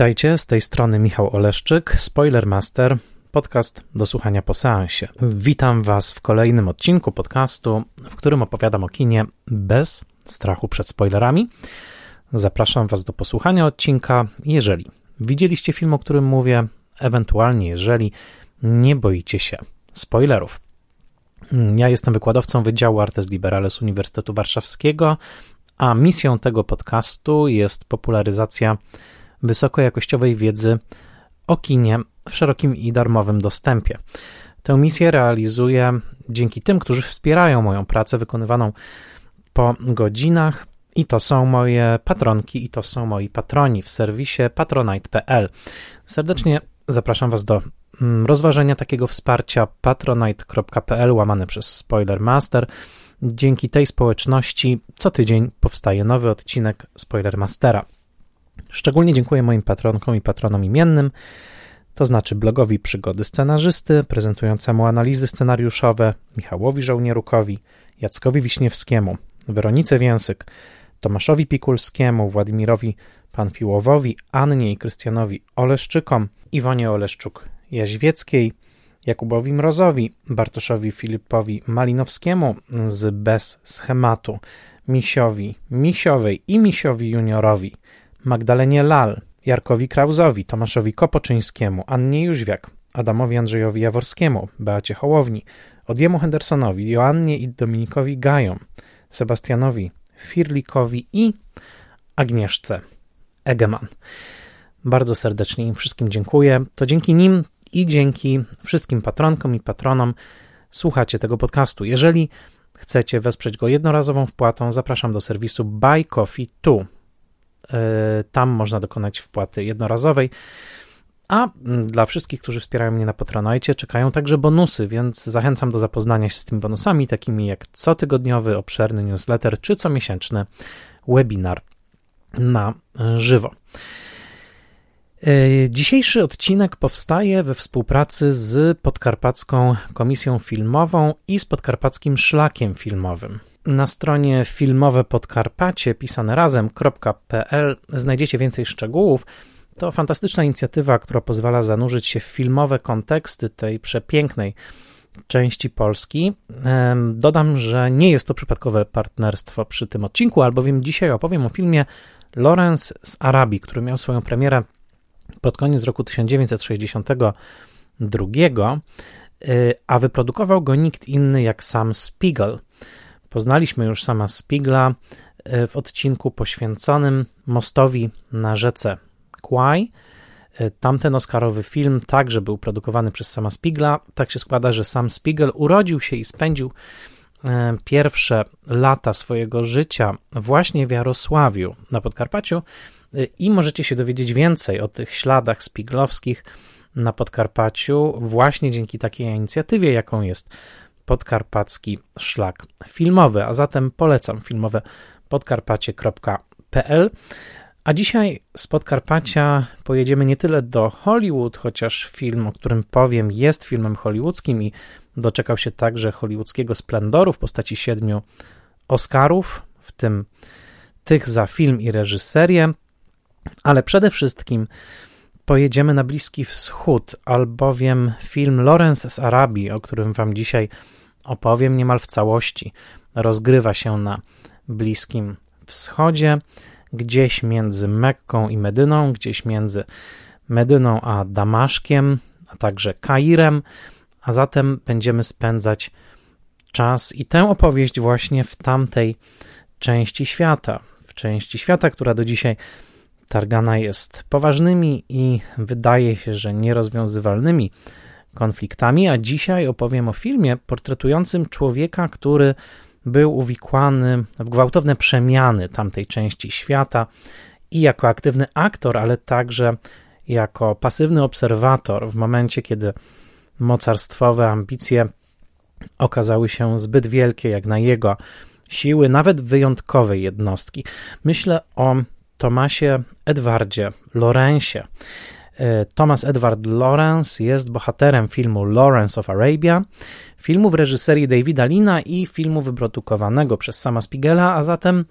Witajcie, z tej strony Michał Oleszczyk, Spoilermaster, podcast do słuchania po seansie. Witam Was w kolejnym odcinku podcastu, w którym opowiadam o kinie bez strachu przed spoilerami. Zapraszam Was do posłuchania odcinka, jeżeli widzieliście film, o którym mówię, ewentualnie jeżeli nie boicie się spoilerów. Ja jestem wykładowcą Wydziału Artes Liberales Uniwersytetu Warszawskiego, a misją tego podcastu jest popularyzacja wysokojakościowej wiedzy o kinie w szerokim i darmowym dostępie. Tę misję realizuję dzięki tym, którzy wspierają moją pracę wykonywaną po godzinach. I to są moje patronki, i to są moi patroni w serwisie patronite.pl. Serdecznie zapraszam Was do mm, rozważenia takiego wsparcia patronite.pl łamane przez Spoilermaster. Dzięki tej społeczności co tydzień powstaje nowy odcinek Spoilermastera. Szczególnie dziękuję moim patronkom i patronom imiennym, to znaczy blogowi Przygody Scenarzysty, prezentującemu analizy scenariuszowe, Michałowi Żołnierukowi, Jackowi Wiśniewskiemu, Weronice Więsyk, Tomaszowi Pikulskiemu, Władimirowi Panfiłowowi, Annie i Krystianowi Oleszczykom, Iwonie Oleszczuk-Jaźwieckiej, Jakubowi Mrozowi, Bartoszowi Filipowi Malinowskiemu z Bez Schematu, Misiowi Misiowej i Misiowi Juniorowi, Magdalenie Lal, Jarkowi Krauzowi, Tomaszowi Kopoczyńskiemu, Annie Jóźwiak, Adamowi Andrzejowi Jaworskiemu, Beacie Hołowni, Odiemu Hendersonowi, Joannie i Dominikowi Gajom, Sebastianowi Firlikowi i Agnieszce Egeman. Bardzo serdecznie im wszystkim dziękuję. To dzięki nim i dzięki wszystkim patronkom i patronom słuchacie tego podcastu. Jeżeli chcecie wesprzeć go jednorazową wpłatą, zapraszam do serwisu Buy Coffee 2. E, tam można dokonać wpłaty jednorazowej. A mm, dla wszystkich, którzy wspierają mnie na Patronite, czekają także bonusy, więc zachęcam do zapoznania się z tymi bonusami, takimi jak cotygodniowy, obszerny newsletter czy comiesięczny webinar na żywo. E, dzisiejszy odcinek powstaje we współpracy z Podkarpacką Komisją Filmową i z Podkarpackim Szlakiem Filmowym. Na stronie filmowe Podkarpacie pisane razem.pl znajdziecie więcej szczegółów. To fantastyczna inicjatywa, która pozwala zanurzyć się w filmowe konteksty tej przepięknej części Polski. Dodam, że nie jest to przypadkowe partnerstwo przy tym odcinku, albowiem dzisiaj opowiem o filmie Lorenz z Arabii, który miał swoją premierę pod koniec roku 1962, y, a wyprodukował go nikt inny jak sam Spiegel. Poznaliśmy już sama Spiegla y, w odcinku poświęconym mostowi na rzece Kwai. Y, tamten Oscarowy film także był produkowany przez sama Spiegla. Tak się składa, że sam Spiegel urodził się i spędził pierwsze lata swojego życia właśnie w Jarosławiu na Podkarpaciu i możecie się dowiedzieć więcej o tych śladach spiglowskich na Podkarpaciu właśnie dzięki takiej inicjatywie, jaką jest Podkarpacki Szlak Filmowy. A zatem polecam filmowe podkarpacie.pl. A dzisiaj z Podkarpacia pojedziemy nie tyle do Hollywood, chociaż film, o którym powiem, jest filmem hollywoodzkim i doczekał się także hollywoodzkiego splendoru w postaci siedmiu Oscarów, w tym tych za film i reżyserię, ale przede wszystkim pojedziemy na Bliski Wschód, albowiem film Lorenz z Arabii, o którym Wam dzisiaj opowiem niemal w całości, rozgrywa się na Bliskim Wschodzie, gdzieś między Mekką i Medyną, gdzieś między Medyną a Damaszkiem, a także Kairem, a zatem będziemy spędzać czas i tę opowieść właśnie w tamtej części świata, w części świata, która do dzisiaj targana jest poważnymi i wydaje się, że nierozwiązywalnymi konfliktami, a dzisiaj opowiem o filmie portretującym człowieka, który był uwikłany w gwałtowne przemiany tamtej części świata i jako aktywny aktor, ale także jako pasywny obserwator w momencie, kiedy mocarstwowe ambicje okazały się zbyt wielkie jak na jego siły, nawet wyjątkowej jednostki. Myślę o Tomasie Edwardzie Lorenzie. E, Thomas Edward Lawrence jest bohaterem filmu Lawrence of Arabia, filmu w reżyserii Davida Lina i filmu wyprodukowanego przez sama Spiegela, a zatem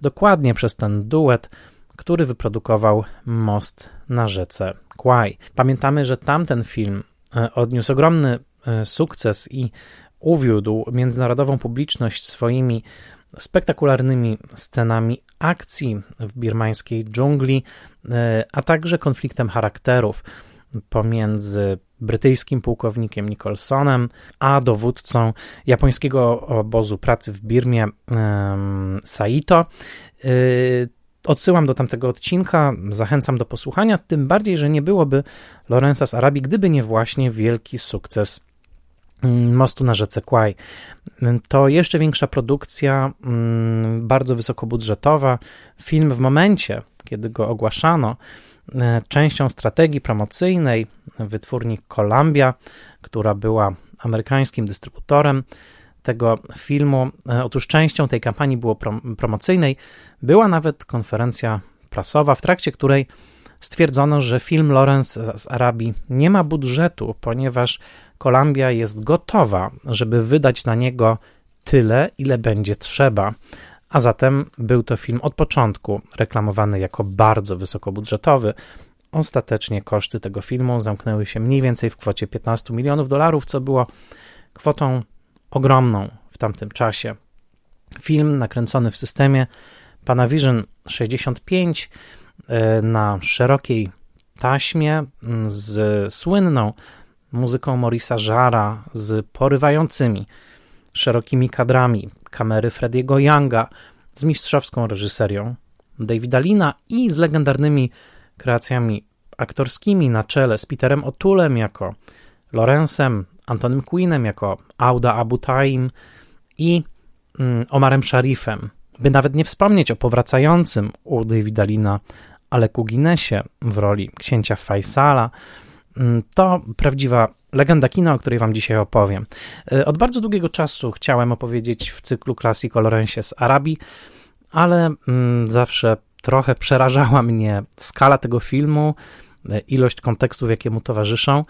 dokładnie przez ten duet, który wyprodukował Most na rzece Kwai. Pamiętamy, że tamten film e, odniósł ogromny e, sukces i uwiódł międzynarodową publiczność swoimi spektakularnymi scenami akcji w birmańskiej dżungli, e, a także konfliktem charakterów pomiędzy brytyjskim pułkownikiem Nicholsonem a dowódcą japońskiego obozu pracy w Birmie Saito. E, odsyłam do tamtego odcinka, zachęcam do posłuchania, tym bardziej, że nie byłoby Lorenza z Arabii, gdyby nie właśnie wielki sukces mostu na rzece Kwaj. To jeszcze większa produkcja, mm, bardzo wysokobudżetowa. Film w momencie, kiedy go ogłaszano, e, częścią strategii promocyjnej wytwórni Columbia, która była amerykańskim dystrybutorem tego filmu. E, otóż częścią tej kampanii było promocyjnej była nawet konferencja prasowa, w trakcie której stwierdzono, że film Lawrence z Arabii nie ma budżetu, ponieważ Columbia jest gotowa, żeby wydać na niego tyle, ile będzie trzeba. A zatem był to film od początku reklamowany jako bardzo wysokobudżetowy. Ostatecznie koszty tego filmu zamknęły się mniej więcej w kwocie 15 milionów dolarów, co było kwotą ogromną w tamtym czasie. Film nakręcony w systemie Panavision 65 e, na szerokiej taśmie z słynną muzyką Morisa Żara, z porywającymi, szerokimi kadrami kamery Frediego Younga, z mistrzowską reżyserią Davida Lina i z legendarnymi kreacjami aktorskimi na czele z Peterem O'Toolem jako Lorenzem, Antonym Queenem jako Auda Abu Taim i mm, Omarem Sharifem. By nawet nie wspomnieć o powracającym u Davida Lina Aleku Guinnessie w roli księcia Faisala, to prawdziwa legenda kina, o której wam dzisiaj opowiem. E, od bardzo długiego czasu chciałem opowiedzieć w cyklu Classic o Lorenzie z Arabii, ale mm, zawsze trochę przerażała mnie skala tego filmu, e, ilość kontekstów, jakie mu towarzyszą.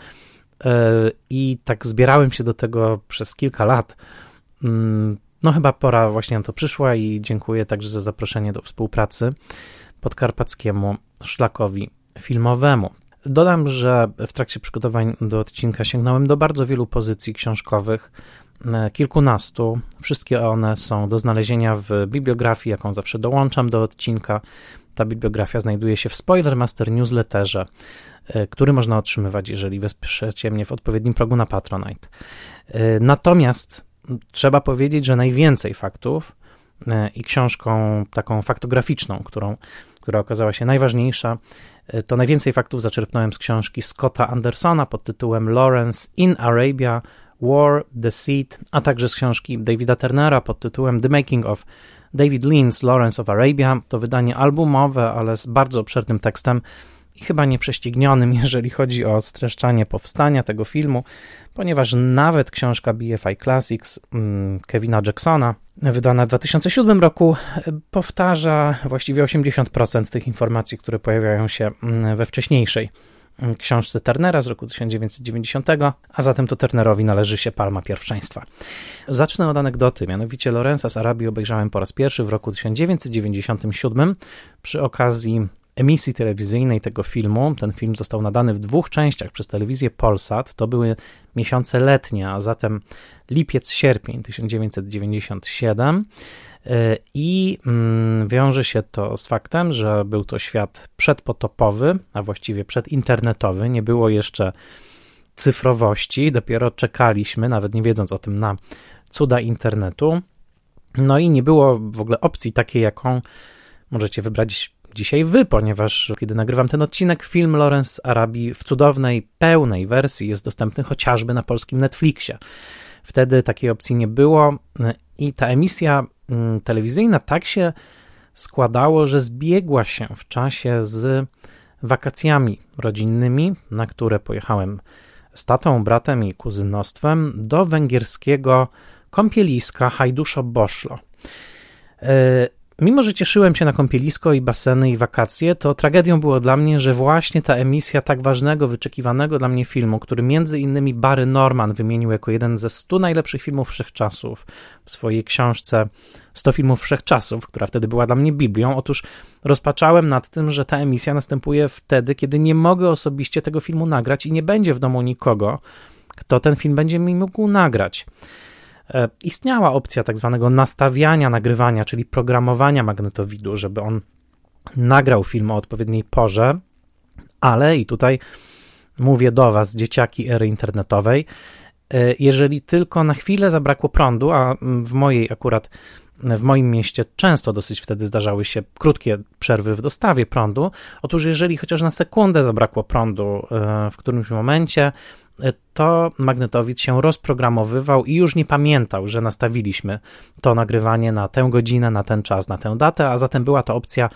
E, I tak zbierałem się do tego przez kilka lat. Mm, no, chyba pora właśnie na to przyszła i dziękuję także za zaproszenie do współpracy podkarpackiemu szlakowi filmowemu. Dodam, że w trakcie przygotowań do odcinka sięgnąłem do bardzo wielu pozycji książkowych, e, kilkunastu. Wszystkie one są do znalezienia w bibliografii, jaką zawsze dołączam do odcinka. Ta bibliografia znajduje się w Spoilermaster newsletterze, e, który można otrzymywać, jeżeli wesprzecie mnie w odpowiednim progu na Patronite. E, natomiast trzeba powiedzieć, że najwięcej faktów i książką taką faktograficzną, którą która okazała się najważniejsza, e, to najwięcej faktów zaczerpnąłem z książki Scotta Andersona pod tytułem Lawrence in Arabia, War, Deceit, a także z książki Davida Turnera pod tytułem The Making of David Lean's Lawrence of Arabia. To wydanie albumowe, ale z bardzo obszernym tekstem i chyba nieprześcignionym, jeżeli chodzi o streszczanie powstania tego filmu, ponieważ nawet książka BFI Classics mm, Kevina Jacksona, wydana w 2007 roku, powtarza właściwie 80% tych informacji, które pojawiają się mm, we wcześniejszej mm, książce Turnera z roku 1990, a zatem to Turnerowi należy się palma pierwszeństwa. Zacznę od anegdoty, mianowicie Lorenza z Arabii obejrzałem po raz pierwszy w roku 1997 przy okazji emisji telewizyjnej tego filmu. Ten film został nadany w dwóch częściach przez telewizję Polsat. To były miesiące letnie, a zatem lipiec-sierpień 1997. E, I mm, wiąże się to z faktem, że był to świat przedpotopowy, a właściwie przedinternetowy. Nie było jeszcze cyfrowości, dopiero czekaliśmy, nawet nie wiedząc o tym, na cuda internetu. No i nie było w ogóle opcji takiej, jaką możecie wybrać dzisiaj wy, ponieważ kiedy nagrywam ten odcinek, film Lawrence Arabii w cudownej, pełnej wersji jest dostępny chociażby na polskim Netflixie. Wtedy takiej opcji nie było i ta emisja mm, telewizyjna tak się składało, że zbiegła się w czasie z wakacjami rodzinnymi, na które pojechałem z tatą, bratem i kuzynostwem do węgierskiego kąpieliska Hajduszo-Boszlo. E, Mimo, że cieszyłem się na kąpielisko i baseny i wakacje, to tragedią było dla mnie, że właśnie ta emisja tak ważnego, wyczekiwanego dla mnie filmu, który między innymi Barry Norman wymienił jako jeden ze 100 najlepszych filmów wszechczasów w swojej książce 100 filmów wszechczasów, która wtedy była dla mnie Biblią. Otóż rozpaczałem nad tym, że ta emisja następuje wtedy, kiedy nie mogę osobiście tego filmu nagrać i nie będzie w domu nikogo, kto ten film będzie mi mógł nagrać. E, istniała opcja tak zwanego nastawiania nagrywania, czyli programowania magnetowidu, żeby on nagrał film o odpowiedniej porze, ale i tutaj mówię do Was, dzieciaki ery internetowej, e, jeżeli tylko na chwilę zabrakło prądu, a w mojej akurat w moim mieście często dosyć wtedy zdarzały się krótkie przerwy w dostawie prądu. Otóż, jeżeli chociaż na sekundę zabrakło prądu e, w którymś momencie, to magnetowid się rozprogramowywał i już nie pamiętał, że nastawiliśmy to nagrywanie na tę godzinę, na ten czas, na tę datę, a zatem była to opcja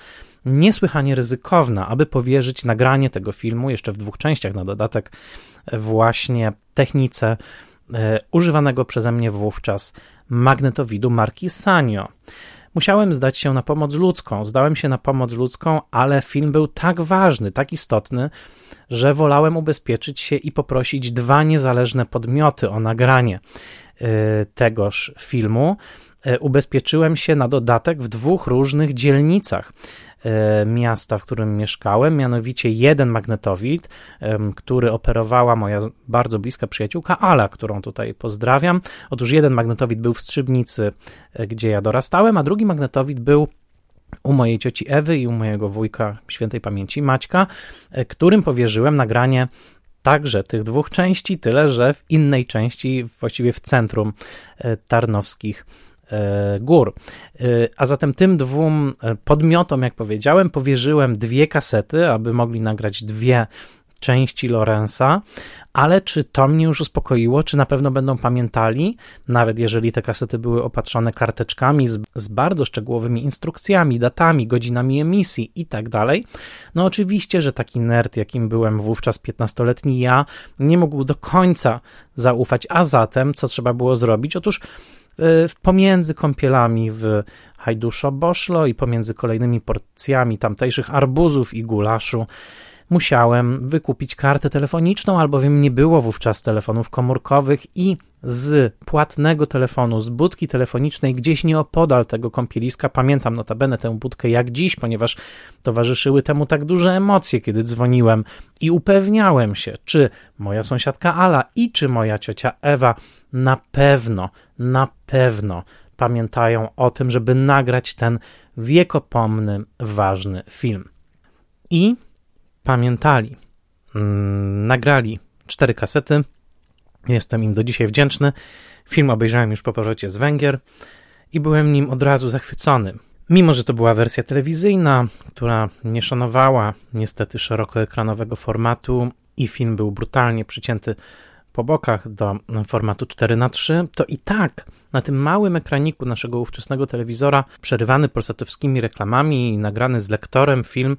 niesłychanie ryzykowna, aby powierzyć nagranie tego filmu jeszcze w dwóch częściach na dodatek właśnie technice e, używanego przeze mnie wówczas magnetowidu marki Sanyo. Musiałem zdać się na pomoc ludzką. Zdałem się na pomoc ludzką, ale film był tak ważny, tak istotny, że wolałem ubezpieczyć się i poprosić dwa niezależne podmioty o nagranie y, tegoż filmu. Y, ubezpieczyłem się na dodatek w dwóch różnych dzielnicach. E, miasta, w którym mieszkałem, mianowicie jeden magnetowid, który operowała moja bardzo bliska przyjaciółka Ala, którą tutaj pozdrawiam. Otóż jeden magnetowid był w Strzybnicy, e, gdzie ja dorastałem, a drugi magnetowid był u mojej cioci Ewy i u mojego wujka świętej pamięci Maćka, e, którym powierzyłem nagranie także tych dwóch części, tyle że w innej części, właściwie w centrum tarnowskich gór. E, a zatem tym dwóm e, podmiotom, jak powiedziałem, powierzyłem dwie kasety, aby mogli nagrać dwie części Lorenza, ale czy to mnie już uspokoiło, czy na pewno będą pamiętali, nawet jeżeli te kasety były opatrzone karteczkami z, z bardzo szczegółowymi instrukcjami, datami, godzinami emisji i tak dalej. No oczywiście, że taki nerd, jakim byłem wówczas 15-letni ja, nie mógł do końca zaufać, a zatem co trzeba było zrobić? Otóż E, pomiędzy kąpielami w Hajduszo-Boszlo i pomiędzy kolejnymi porcjami tamtejszych arbuzów i gulaszu musiałem wykupić kartę telefoniczną, albowiem nie było wówczas telefonów komórkowych i z płatnego telefonu, z budki telefonicznej gdzieś nieopodal tego kąpieliska, pamiętam notabene tę budkę jak dziś, ponieważ towarzyszyły temu tak duże emocje, kiedy dzwoniłem i upewniałem się, czy moja sąsiadka Ala i czy moja ciocia Ewa na pewno, na pewno pamiętają o tym, żeby nagrać ten wiekopomny, ważny film. I pamiętali. Mm, nagrali cztery kasety. Jestem im do dzisiaj wdzięczny. Film obejrzałem już po powrocie z Węgier i byłem nim od razu zachwycony. Mimo, że to była wersja telewizyjna, która nie szanowała niestety szerokoekranowego formatu i film był brutalnie przycięty po bokach do formatu 4 na 3 to i tak na tym małym ekraniku naszego ówczesnego telewizora, przerywany polsatowskimi reklamami i nagrany z lektorem film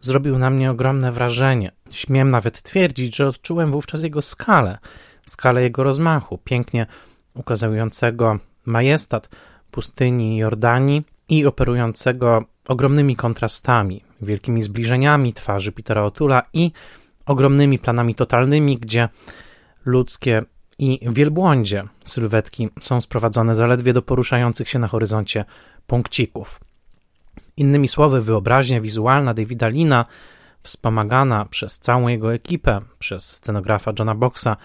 zrobił na mnie ogromne wrażenie. Śmiem nawet twierdzić, że odczułem wówczas jego skalę, skalę jego rozmachu, pięknie ukazującego majestat pustyni Jordanii i operującego ogromnymi kontrastami, wielkimi zbliżeniami twarzy Petera Otula i ogromnymi planami totalnymi, gdzie ludzkie i wielbłądzie sylwetki są sprowadzone zaledwie do poruszających się na horyzoncie punkcików. Innymi słowy, wyobraźnia wizualna Davida Lina, wspomagana przez całą jego ekipę, przez scenografa Johna Boxa,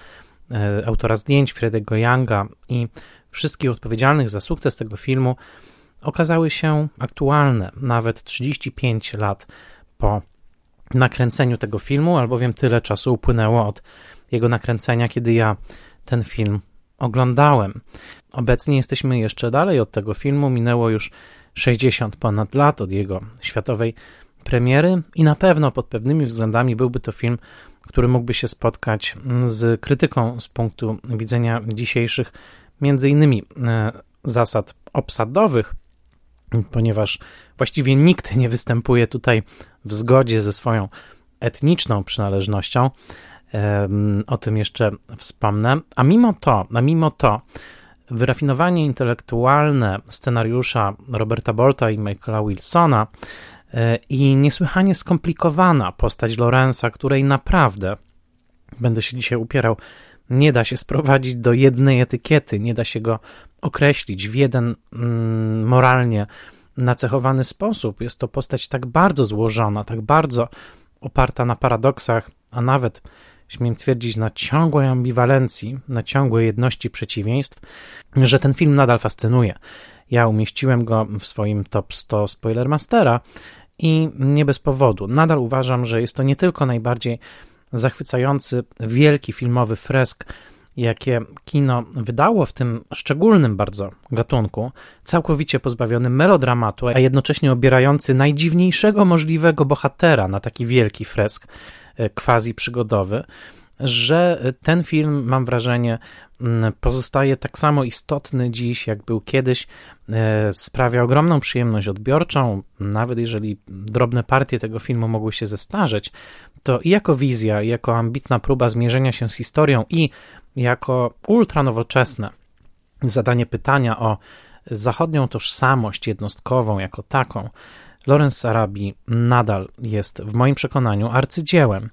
e, autora zdjęć Fredego Younga i wszystkich odpowiedzialnych za sukces tego filmu, okazały się aktualne nawet 35 lat po nakręceniu tego filmu, albowiem tyle czasu upłynęło od jego nakręcenia, kiedy ja ten film oglądałem. Obecnie jesteśmy jeszcze dalej od tego filmu, minęło już 60 ponad lat od jego światowej premiery i na pewno pod pewnymi względami byłby to film, który mógłby się spotkać z krytyką z punktu widzenia dzisiejszych, między innymi e, zasad obsadowych, ponieważ właściwie nikt nie występuje tutaj w zgodzie ze swoją etniczną przynależnością. O tym jeszcze wspomnę. A mimo to, a mimo to, wyrafinowanie intelektualne scenariusza Roberta Bolta i Michaela Wilsona e, i niesłychanie skomplikowana postać Lorenza, której naprawdę, będę się dzisiaj upierał, nie da się sprowadzić do jednej etykiety, nie da się go określić w jeden mm, moralnie nacechowany sposób. Jest to postać tak bardzo złożona, tak bardzo oparta na paradoksach, a nawet śmiem twierdzić, na ciągłej ambiwalencji, na ciągłej jedności przeciwieństw, że ten film nadal fascynuje. Ja umieściłem go w swoim top 100 Spoilermastera i nie bez powodu. Nadal uważam, że jest to nie tylko najbardziej zachwycający, wielki filmowy fresk, jakie kino wydało w tym szczególnym bardzo gatunku, całkowicie pozbawionym melodramatu, a jednocześnie obierający najdziwniejszego możliwego bohatera na taki wielki fresk, quasi przygodowy, że ten film, mam wrażenie, mm, pozostaje tak samo istotny dziś, jak był kiedyś. E, sprawia ogromną przyjemność odbiorczą, nawet jeżeli drobne partie tego filmu mogły się zestarzeć, to i jako wizja, i jako ambitna próba zmierzenia się z historią, i jako ultranowoczesne zadanie pytania o zachodnią tożsamość jednostkową jako taką, Lawrence Arabi nadal jest w moim przekonaniu arcydziełem.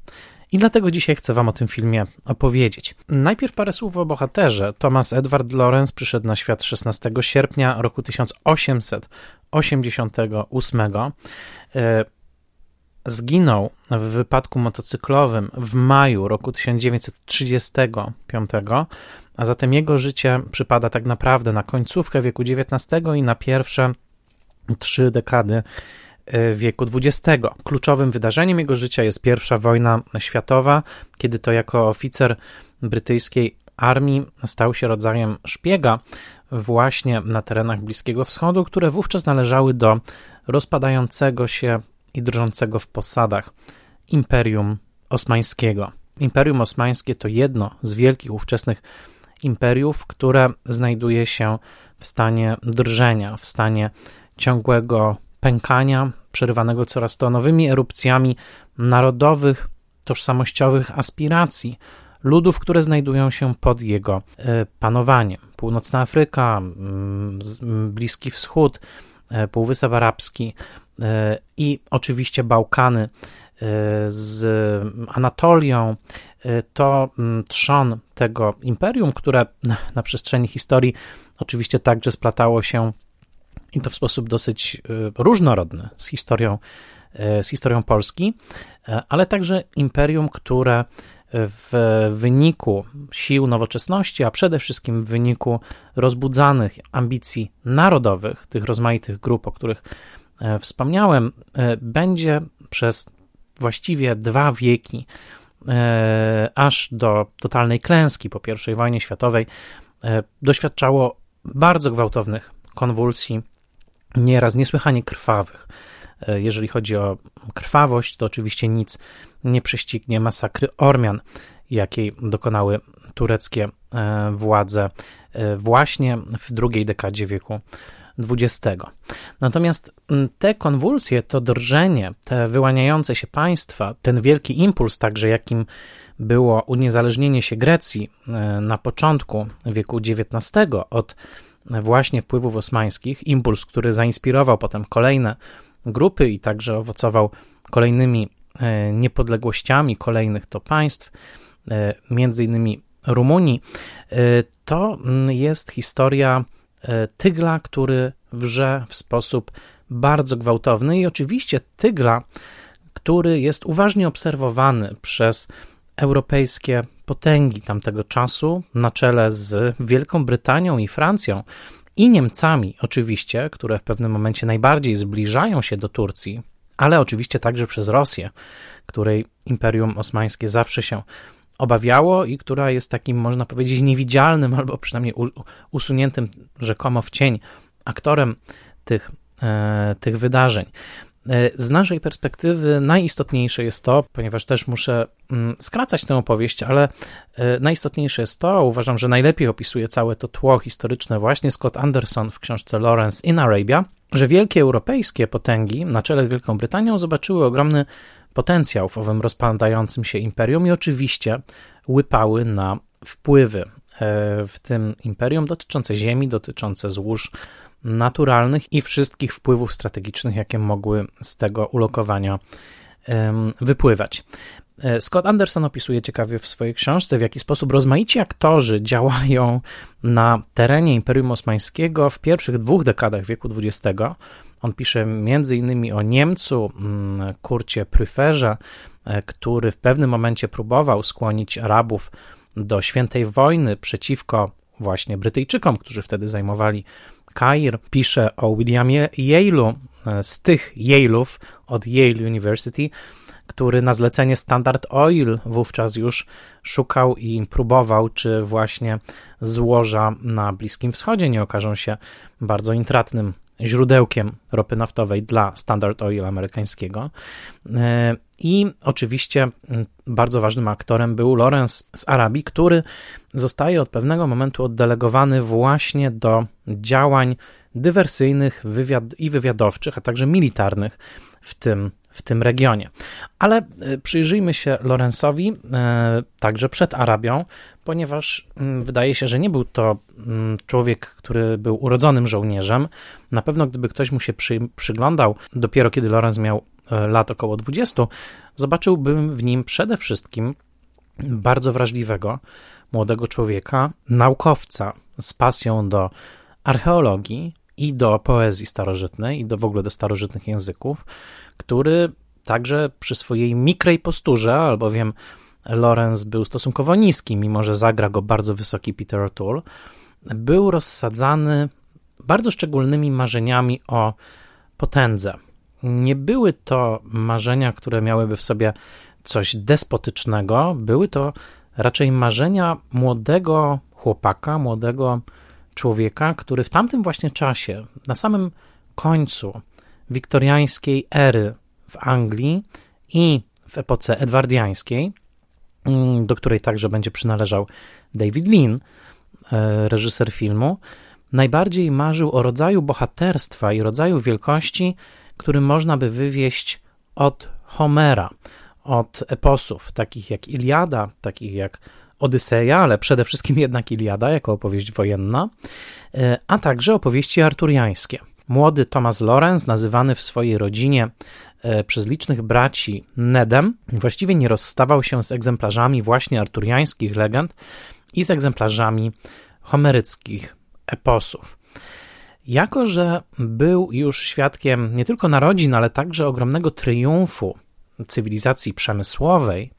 I dlatego dzisiaj chcę Wam o tym filmie opowiedzieć. Najpierw parę słów o bohaterze. Thomas Edward Lawrence przyszedł na świat 16 sierpnia roku 1888. E, zginął w wypadku motocyklowym w maju roku 1935, a zatem jego życie przypada tak naprawdę na końcówkę wieku XIX i na pierwsze trzy dekady wieku XX. Kluczowym wydarzeniem jego życia jest pierwsza wojna światowa, kiedy to jako oficer brytyjskiej armii stał się rodzajem szpiega właśnie na terenach Bliskiego Wschodu, które wówczas należały do rozpadającego się i drżącego w posadach Imperium Osmańskiego. Imperium Osmańskie to jedno z wielkich ówczesnych imperiów, które znajduje się w stanie drżenia, w stanie ciągłego pękania, przerywanego coraz to nowymi erupcjami narodowych, tożsamościowych aspiracji ludów, które znajdują się pod jego e, panowaniem. Północna Afryka, Bliski Wschód, e, Półwysep Arabski e, i oczywiście Bałkany z Anatolią, to trzon tego imperium, które na przestrzeni historii oczywiście także splatało się i to w sposób dosyć e, różnorodny z historią, e, z historią Polski, e, ale także imperium, które w wyniku sił nowoczesności, a przede wszystkim w wyniku rozbudzanych ambicji narodowych, tych rozmaitych grup, o których wspomniałem, będzie przez właściwie dwa wieki, aż do totalnej klęski po I wojnie światowej, doświadczało bardzo gwałtownych konwulsji nieraz niesłychanie krwawych. E, jeżeli chodzi o krwawość, to oczywiście nic nie prześcignie masakry Ormian, jakiej dokonały tureckie e, władze e, właśnie w drugiej dekadzie wieku XX. Natomiast te konwulsje, to drżenie, te wyłaniające się państwa, ten wielki impuls także, jakim było uniezależnienie się Grecji na początku wieku XIX od właśnie wpływów osmańskich, impuls, który zainspirował potem kolejne grupy i także owocował kolejnymi e, niepodległościami kolejnych to państw, e, między innymi Rumunii, e, to mm, jest historia tygla, który wrze w sposób bardzo gwałtowny i oczywiście tygla, który jest uważnie obserwowany przez europejskie potęgi tamtego czasu, na czele z Wielką Brytanią i Francją i Niemcami, oczywiście, które w pewnym momencie najbardziej zbliżają się do Turcji, ale oczywiście także przez Rosję, której Imperium Osmańskie zawsze się obawiało i która jest takim, można powiedzieć, niewidzialnym albo przynajmniej usuniętym rzekomo w cień aktorem tych, e, tych wydarzeń. E, z naszej perspektywy najistotniejsze jest to, ponieważ też muszę mm, skracać tę opowieść, ale e, najistotniejsze jest to, uważam, że najlepiej opisuje całe to tło historyczne właśnie Scott Anderson w książce Lawrence in Arabia, że wielkie europejskie potęgi na czele z Wielką Brytanią zobaczyły ogromny potencjał w owym rozpadającym się imperium i oczywiście łypały na wpływy w tym imperium dotyczące ziemi, dotyczące złóż naturalnych i wszystkich wpływów strategicznych, jakie mogły z tego ulokowania wypływać. E, Scott Anderson opisuje ciekawie w swojej książce, w jaki sposób rozmaici aktorzy działają na terenie Imperium Osmańskiego w pierwszych dwóch dekadach wieku XX. On pisze innymi o Niemcu, mm, Kurcie Pryferze, e, który w pewnym momencie próbował skłonić Arabów do świętej wojny przeciwko właśnie Brytyjczykom, którzy wtedy zajmowali Kair. Pisze o Williamie Yale'u, e, z tych Yale'ów od Yale University, który na zlecenie Standard Oil wówczas już szukał i próbował, czy właśnie złoża na Bliskim Wschodzie nie okażą się bardzo intratnym źródełkiem ropy naftowej dla Standard Oil amerykańskiego. E, I oczywiście bardzo ważnym aktorem był Lawrence z Arabii, który zostaje od pewnego momentu oddelegowany właśnie do działań dywersyjnych wywiad i wywiadowczych, a także militarnych w tym w tym regionie. Ale e, przyjrzyjmy się Lorenzowi e, także przed Arabią, ponieważ mm, wydaje się, że nie był to mm, człowiek, który był urodzonym żołnierzem. Na pewno, gdyby ktoś mu się przy, przyglądał dopiero kiedy Lorenz miał e, lat około 20, zobaczyłbym w nim przede wszystkim bardzo wrażliwego, młodego człowieka, naukowca z pasją do archeologii i do poezji starożytnej, i do w ogóle do starożytnych języków, który także przy swojej mikrej posturze, albowiem Lorenz był stosunkowo niski, mimo że zagra go bardzo wysoki Peter O'Toole, był rozsadzany bardzo szczególnymi marzeniami o potędze. Nie były to marzenia, które miałyby w sobie coś despotycznego, były to raczej marzenia młodego chłopaka, młodego człowieka, który w tamtym właśnie czasie, na samym końcu wiktoriańskiej ery w Anglii i w epoce edwardiańskiej, mm, do której także będzie przynależał David Lean, e, reżyser filmu, najbardziej marzył o rodzaju bohaterstwa i rodzaju wielkości, który można by wywieść od Homera, od eposów takich jak Iliada, takich jak Odyseja, ale przede wszystkim jednak Iliada jako opowieść wojenna, e, a także opowieści arturiańskie. Młody Thomas Lorenz, nazywany w swojej rodzinie e, przez licznych braci Nedem, właściwie nie rozstawał się z egzemplarzami właśnie arturiańskich legend i z egzemplarzami homeryckich eposów. Jako, że był już świadkiem nie tylko narodzin, ale także ogromnego triumfu cywilizacji przemysłowej,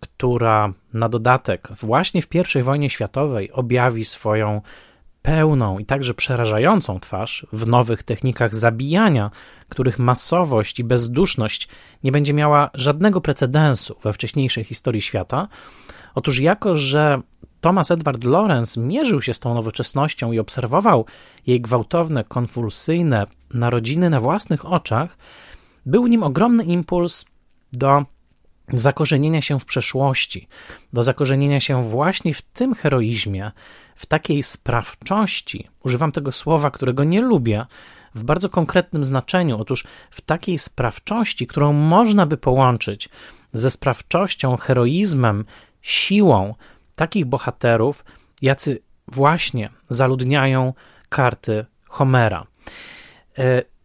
która na dodatek właśnie w I wojnie światowej objawi swoją pełną i także przerażającą twarz w nowych technikach zabijania, których masowość i bezduszność nie będzie miała żadnego precedensu we wcześniejszej historii świata. Otóż, jako że Thomas Edward Lorenz mierzył się z tą nowoczesnością i obserwował jej gwałtowne, konwulsyjne narodziny na własnych oczach, był nim ogromny impuls do zakorzenienia się w przeszłości, do zakorzenienia się właśnie w tym heroizmie, w takiej sprawczości, używam tego słowa, którego nie lubię, w bardzo konkretnym znaczeniu. Otóż w takiej sprawczości, którą można by połączyć ze sprawczością, heroizmem, siłą takich bohaterów, jacy właśnie zaludniają karty Homera.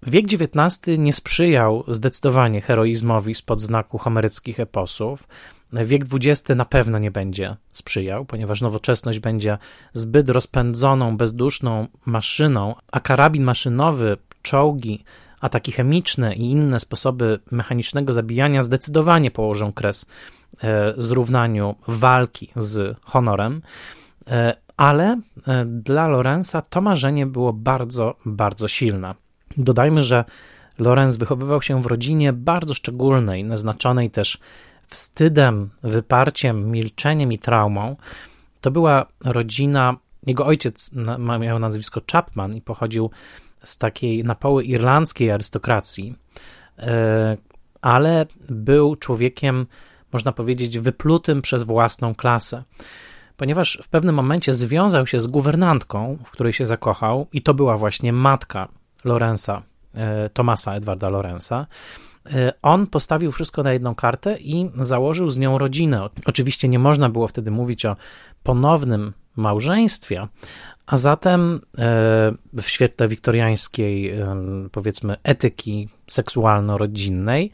Wiek XIX nie sprzyjał zdecydowanie heroizmowi spod znaku homeryckich eposów. Wiek XX na pewno nie będzie sprzyjał, ponieważ nowoczesność będzie zbyt rozpędzoną, bezduszną maszyną, a karabin maszynowy, czołgi, ataki chemiczne i inne sposoby mechanicznego zabijania zdecydowanie położą kres e, zrównaniu walki z honorem. E, ale e, dla Lorenza to marzenie było bardzo, bardzo silne. Dodajmy, że Lorenz wychowywał się w rodzinie bardzo szczególnej, naznaczonej też wstydem, wyparciem, milczeniem i traumą. To była rodzina, jego ojciec miał nazwisko Chapman i pochodził z takiej na poły irlandzkiej arystokracji, e, ale był człowiekiem, można powiedzieć, wyplutym przez własną klasę. Ponieważ w pewnym momencie związał się z guwernantką, w której się zakochał, i to była właśnie matka Lorenza, e, Tomasa Edwarda Lorenza, E, on postawił wszystko na jedną kartę i założył z nią rodzinę. Oczywiście nie można było wtedy mówić o ponownym małżeństwie, a zatem w świetle wiktoriańskiej, powiedzmy, etyki seksualno-rodzinnej,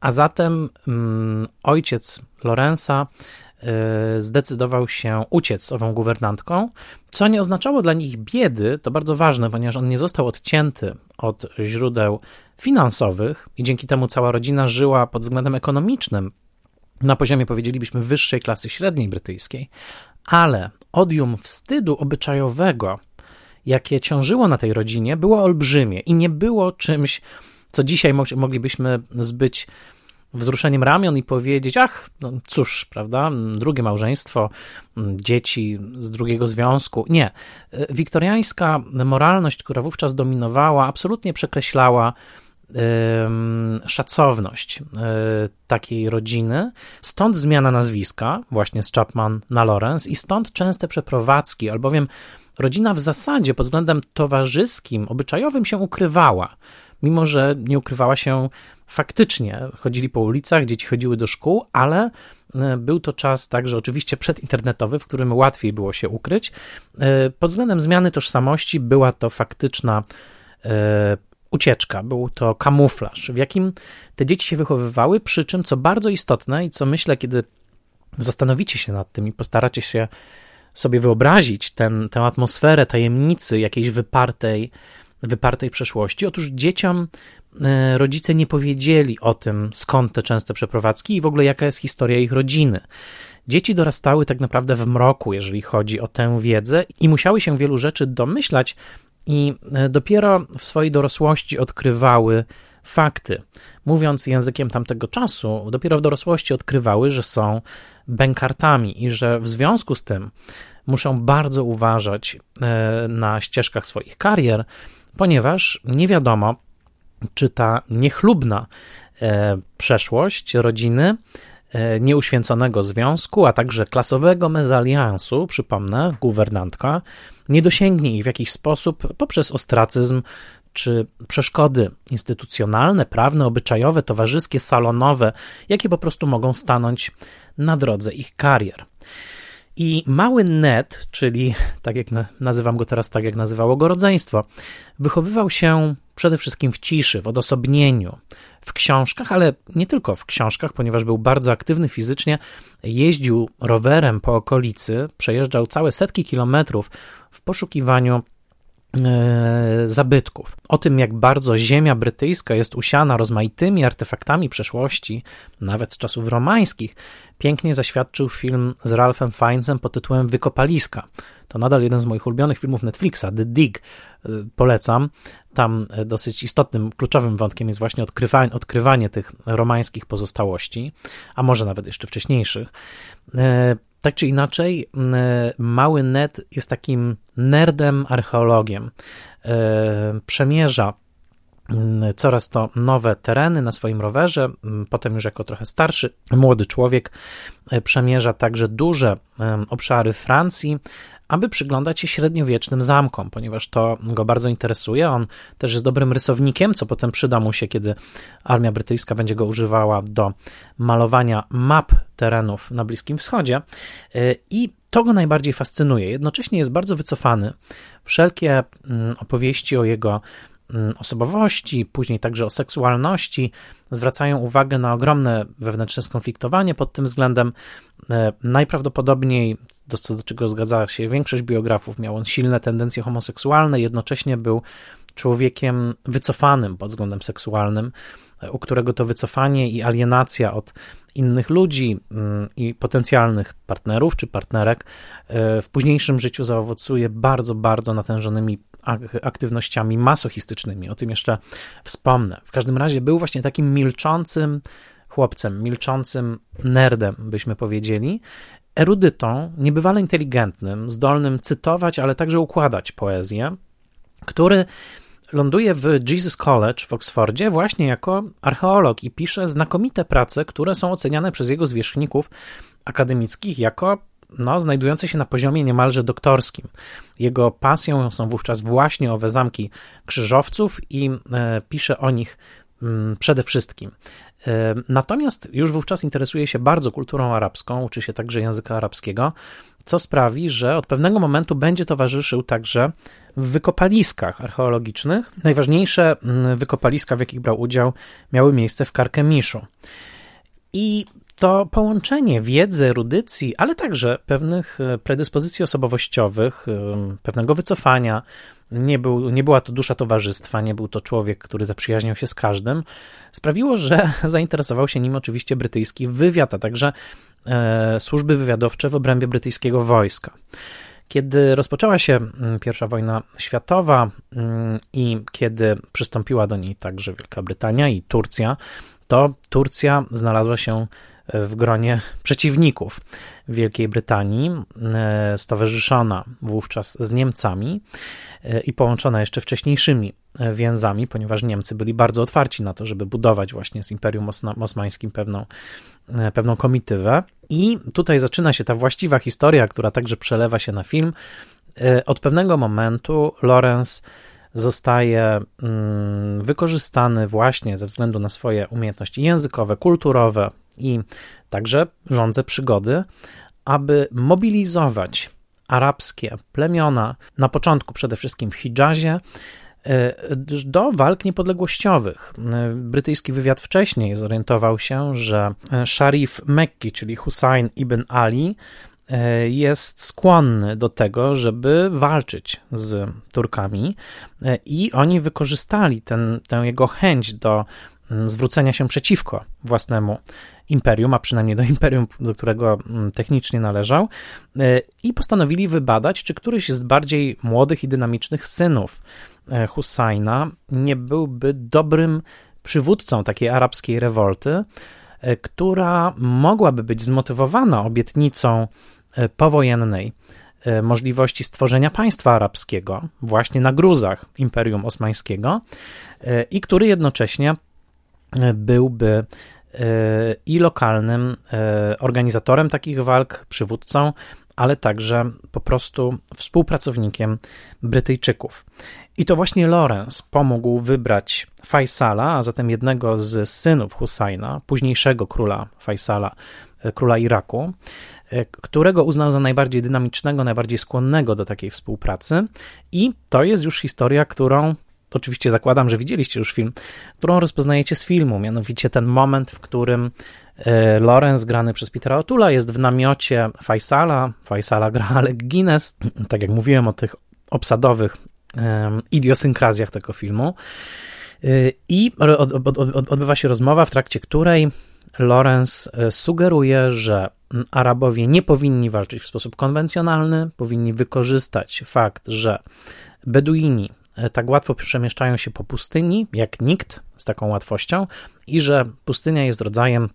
a zatem ojciec Lorenza zdecydował się uciec z ową guwernantką, co nie oznaczało dla nich biedy, to bardzo ważne, ponieważ on nie został odcięty od źródeł finansowych i dzięki temu cała rodzina żyła pod względem ekonomicznym na poziomie, powiedzielibyśmy, wyższej klasy średniej brytyjskiej, ale odium wstydu obyczajowego, jakie ciążyło na tej rodzinie, było olbrzymie i nie było czymś, co dzisiaj moglibyśmy zbyć wzruszeniem ramion i powiedzieć: Ach, no cóż, prawda, drugie małżeństwo, dzieci z drugiego związku. Nie. Wiktoriańska moralność, która wówczas dominowała, absolutnie przekreślała szacowność e, takiej rodziny. Stąd zmiana nazwiska, właśnie z Chapman na Lawrence, i stąd częste przeprowadzki, albowiem rodzina w zasadzie pod względem towarzyskim, obyczajowym się ukrywała mimo że nie ukrywała się faktycznie. Chodzili po ulicach, dzieci chodziły do szkół, ale e, był to czas także oczywiście przedinternetowy, w którym łatwiej było się ukryć. E, pod względem zmiany tożsamości była to faktyczna e, ucieczka, był to kamuflaż, w jakim te dzieci się wychowywały, przy czym, co bardzo istotne i co myślę, kiedy zastanowicie się nad tym i postaracie się sobie wyobrazić ten, tę atmosferę tajemnicy jakiejś wypartej, wypartej przeszłości. Otóż dzieciom rodzice nie powiedzieli o tym, skąd te częste przeprowadzki i w ogóle jaka jest historia ich rodziny. Dzieci dorastały tak naprawdę w mroku, jeżeli chodzi o tę wiedzę, i musiały się wielu rzeczy domyślać, i e, dopiero w swojej dorosłości odkrywały fakty. Mówiąc językiem tamtego czasu, dopiero w dorosłości odkrywały, że są bękartami i że w związku z tym muszą bardzo uważać e, na ścieżkach swoich karier, ponieważ nie wiadomo, czy ta niechlubna e, przeszłość rodziny, e, nieuświęconego związku, a także klasowego mezaliansu, przypomnę, guwernantka, nie dosięgnie ich w jakiś sposób poprzez ostracyzm czy przeszkody instytucjonalne, prawne, obyczajowe, towarzyskie, salonowe, jakie po prostu mogą stanąć na drodze ich karier. I mały Ned, czyli tak jak nazywam go teraz, tak jak nazywało go rodzeństwo, wychowywał się przede wszystkim w ciszy, w odosobnieniu, w książkach, ale nie tylko w książkach, ponieważ był bardzo aktywny fizycznie, jeździł rowerem po okolicy, przejeżdżał całe setki kilometrów w poszukiwaniu E, zabytków. O tym, jak bardzo ziemia brytyjska jest usiana rozmaitymi artefaktami przeszłości, nawet z czasów romańskich, pięknie zaświadczył film z Ralphem Fiennesem pod tytułem Wykopaliska. To nadal jeden z moich ulubionych filmów Netflixa, The Dig. E, polecam. Tam e, dosyć istotnym, kluczowym wątkiem jest właśnie odkrywanie, odkrywanie tych romańskich pozostałości, a może nawet jeszcze wcześniejszych. Tak czy inaczej, mały Ned jest takim nerdem, archeologiem. Przemierza coraz to nowe tereny na swoim rowerze. Potem, już jako trochę starszy, młody człowiek przemierza także duże obszary Francji, aby przyglądać się średniowiecznym zamkom, ponieważ to go bardzo interesuje. On też jest dobrym rysownikiem, co potem przyda mu się, kiedy armia brytyjska będzie go używała do malowania map terenów na Bliskim Wschodzie. Y, I to go najbardziej fascynuje. Jednocześnie jest bardzo wycofany. Wszelkie mm, opowieści o jego osobowości, później także o seksualności, zwracają uwagę na ogromne wewnętrzne skonfliktowanie pod tym względem. E, najprawdopodobniej, do, co do czego zgadza się większość biografów, miał on silne tendencje homoseksualne, jednocześnie był człowiekiem wycofanym pod względem seksualnym, e, u którego to wycofanie i alienacja od innych ludzi mm, i potencjalnych partnerów czy partnerek e, w późniejszym życiu zaowocuje bardzo, bardzo natężonymi aktywnościami masochistycznymi. O tym jeszcze wspomnę. W każdym razie był właśnie takim milczącym chłopcem, milczącym nerdem, byśmy powiedzieli, erudytą, niebywale inteligentnym, zdolnym cytować, ale także układać poezję, który ląduje w Jesus College w Oksfordzie właśnie jako archeolog i pisze znakomite prace, które są oceniane przez jego zwierzchników akademickich jako no, znajdujące się na poziomie niemalże doktorskim. Jego pasją są wówczas właśnie owe zamki krzyżowców i e, pisze o nich mm, przede wszystkim. Natomiast już wówczas interesuje się bardzo kulturą arabską, uczy się także języka arabskiego, co sprawi, że od pewnego momentu będzie towarzyszył także w wykopaliskach archeologicznych. Najważniejsze mm, wykopaliska, w jakich brał udział, miały miejsce w Karkemiszu. I to połączenie wiedzy, erudycji, ale także pewnych e, predyspozycji osobowościowych, e, pewnego wycofania. Nie, był, nie była to dusza towarzystwa, nie był to człowiek, który zaprzyjaźniał się z każdym. Sprawiło, że zainteresował się nim oczywiście brytyjski wywiad, a także e, służby wywiadowcze w obrębie brytyjskiego wojska. Kiedy rozpoczęła się mm, I wojna światowa mm, i kiedy przystąpiła do niej także Wielka Brytania i Turcja, to Turcja znalazła się w gronie przeciwników Wielkiej Brytanii, e, stowarzyszona wówczas z Niemcami e, i połączona jeszcze wcześniejszymi e, więzami, ponieważ Niemcy byli bardzo otwarci na to, żeby budować właśnie z Imperium Osmańskim pewną, pewną komitywę. I tutaj zaczyna się ta właściwa historia, która także przelewa się na film. Od pewnego momentu Lorenz zostaje mm, wykorzystany właśnie ze względu na swoje umiejętności językowe, kulturowe i także rządze przygody, aby mobilizować arabskie plemiona, na początku przede wszystkim w Hidżazie, e, do walk niepodległościowych. E, brytyjski wywiad wcześniej zorientował się, że Sharif Mekki, czyli Hussein ibn Ali, E, jest skłonny do tego, żeby walczyć z Turkami, e, i oni wykorzystali ten, tę jego chęć do mm, zwrócenia się przeciwko własnemu imperium, a przynajmniej do imperium, do którego mm, technicznie należał, e, i postanowili wybadać, czy któryś z bardziej młodych i dynamicznych synów Husajna nie byłby dobrym przywódcą takiej arabskiej rewolty, która mogłaby być zmotywowana obietnicą E, powojennej e, możliwości stworzenia państwa arabskiego właśnie na gruzach Imperium Osmańskiego e, i który jednocześnie byłby i lokalnym organizatorem takich walk, przywódcą, ale także po prostu współpracownikiem Brytyjczyków. I to właśnie Lorenz pomógł wybrać Faisala, a zatem jednego z synów Husajna, późniejszego króla Faisala, króla Iraku, E, którego uznał za najbardziej dynamicznego, najbardziej skłonnego do takiej współpracy. I to jest już historia, którą oczywiście zakładam, że widzieliście już film, którą rozpoznajecie z filmu, mianowicie ten moment, w którym e, Lorenz, grany przez Petera Otula, jest w namiocie Faisala. Faisala gra Alec Guinness, tak jak mówiłem o tych obsadowych idiosynkrazjach tego filmu. E, I odbywa się rozmowa, w trakcie której Lorenz sugeruje, że Arabowie nie powinni walczyć w sposób konwencjonalny, powinni wykorzystać fakt, że Beduini e, tak łatwo przemieszczają się po pustyni, jak nikt z taką łatwością, i że pustynia jest rodzajem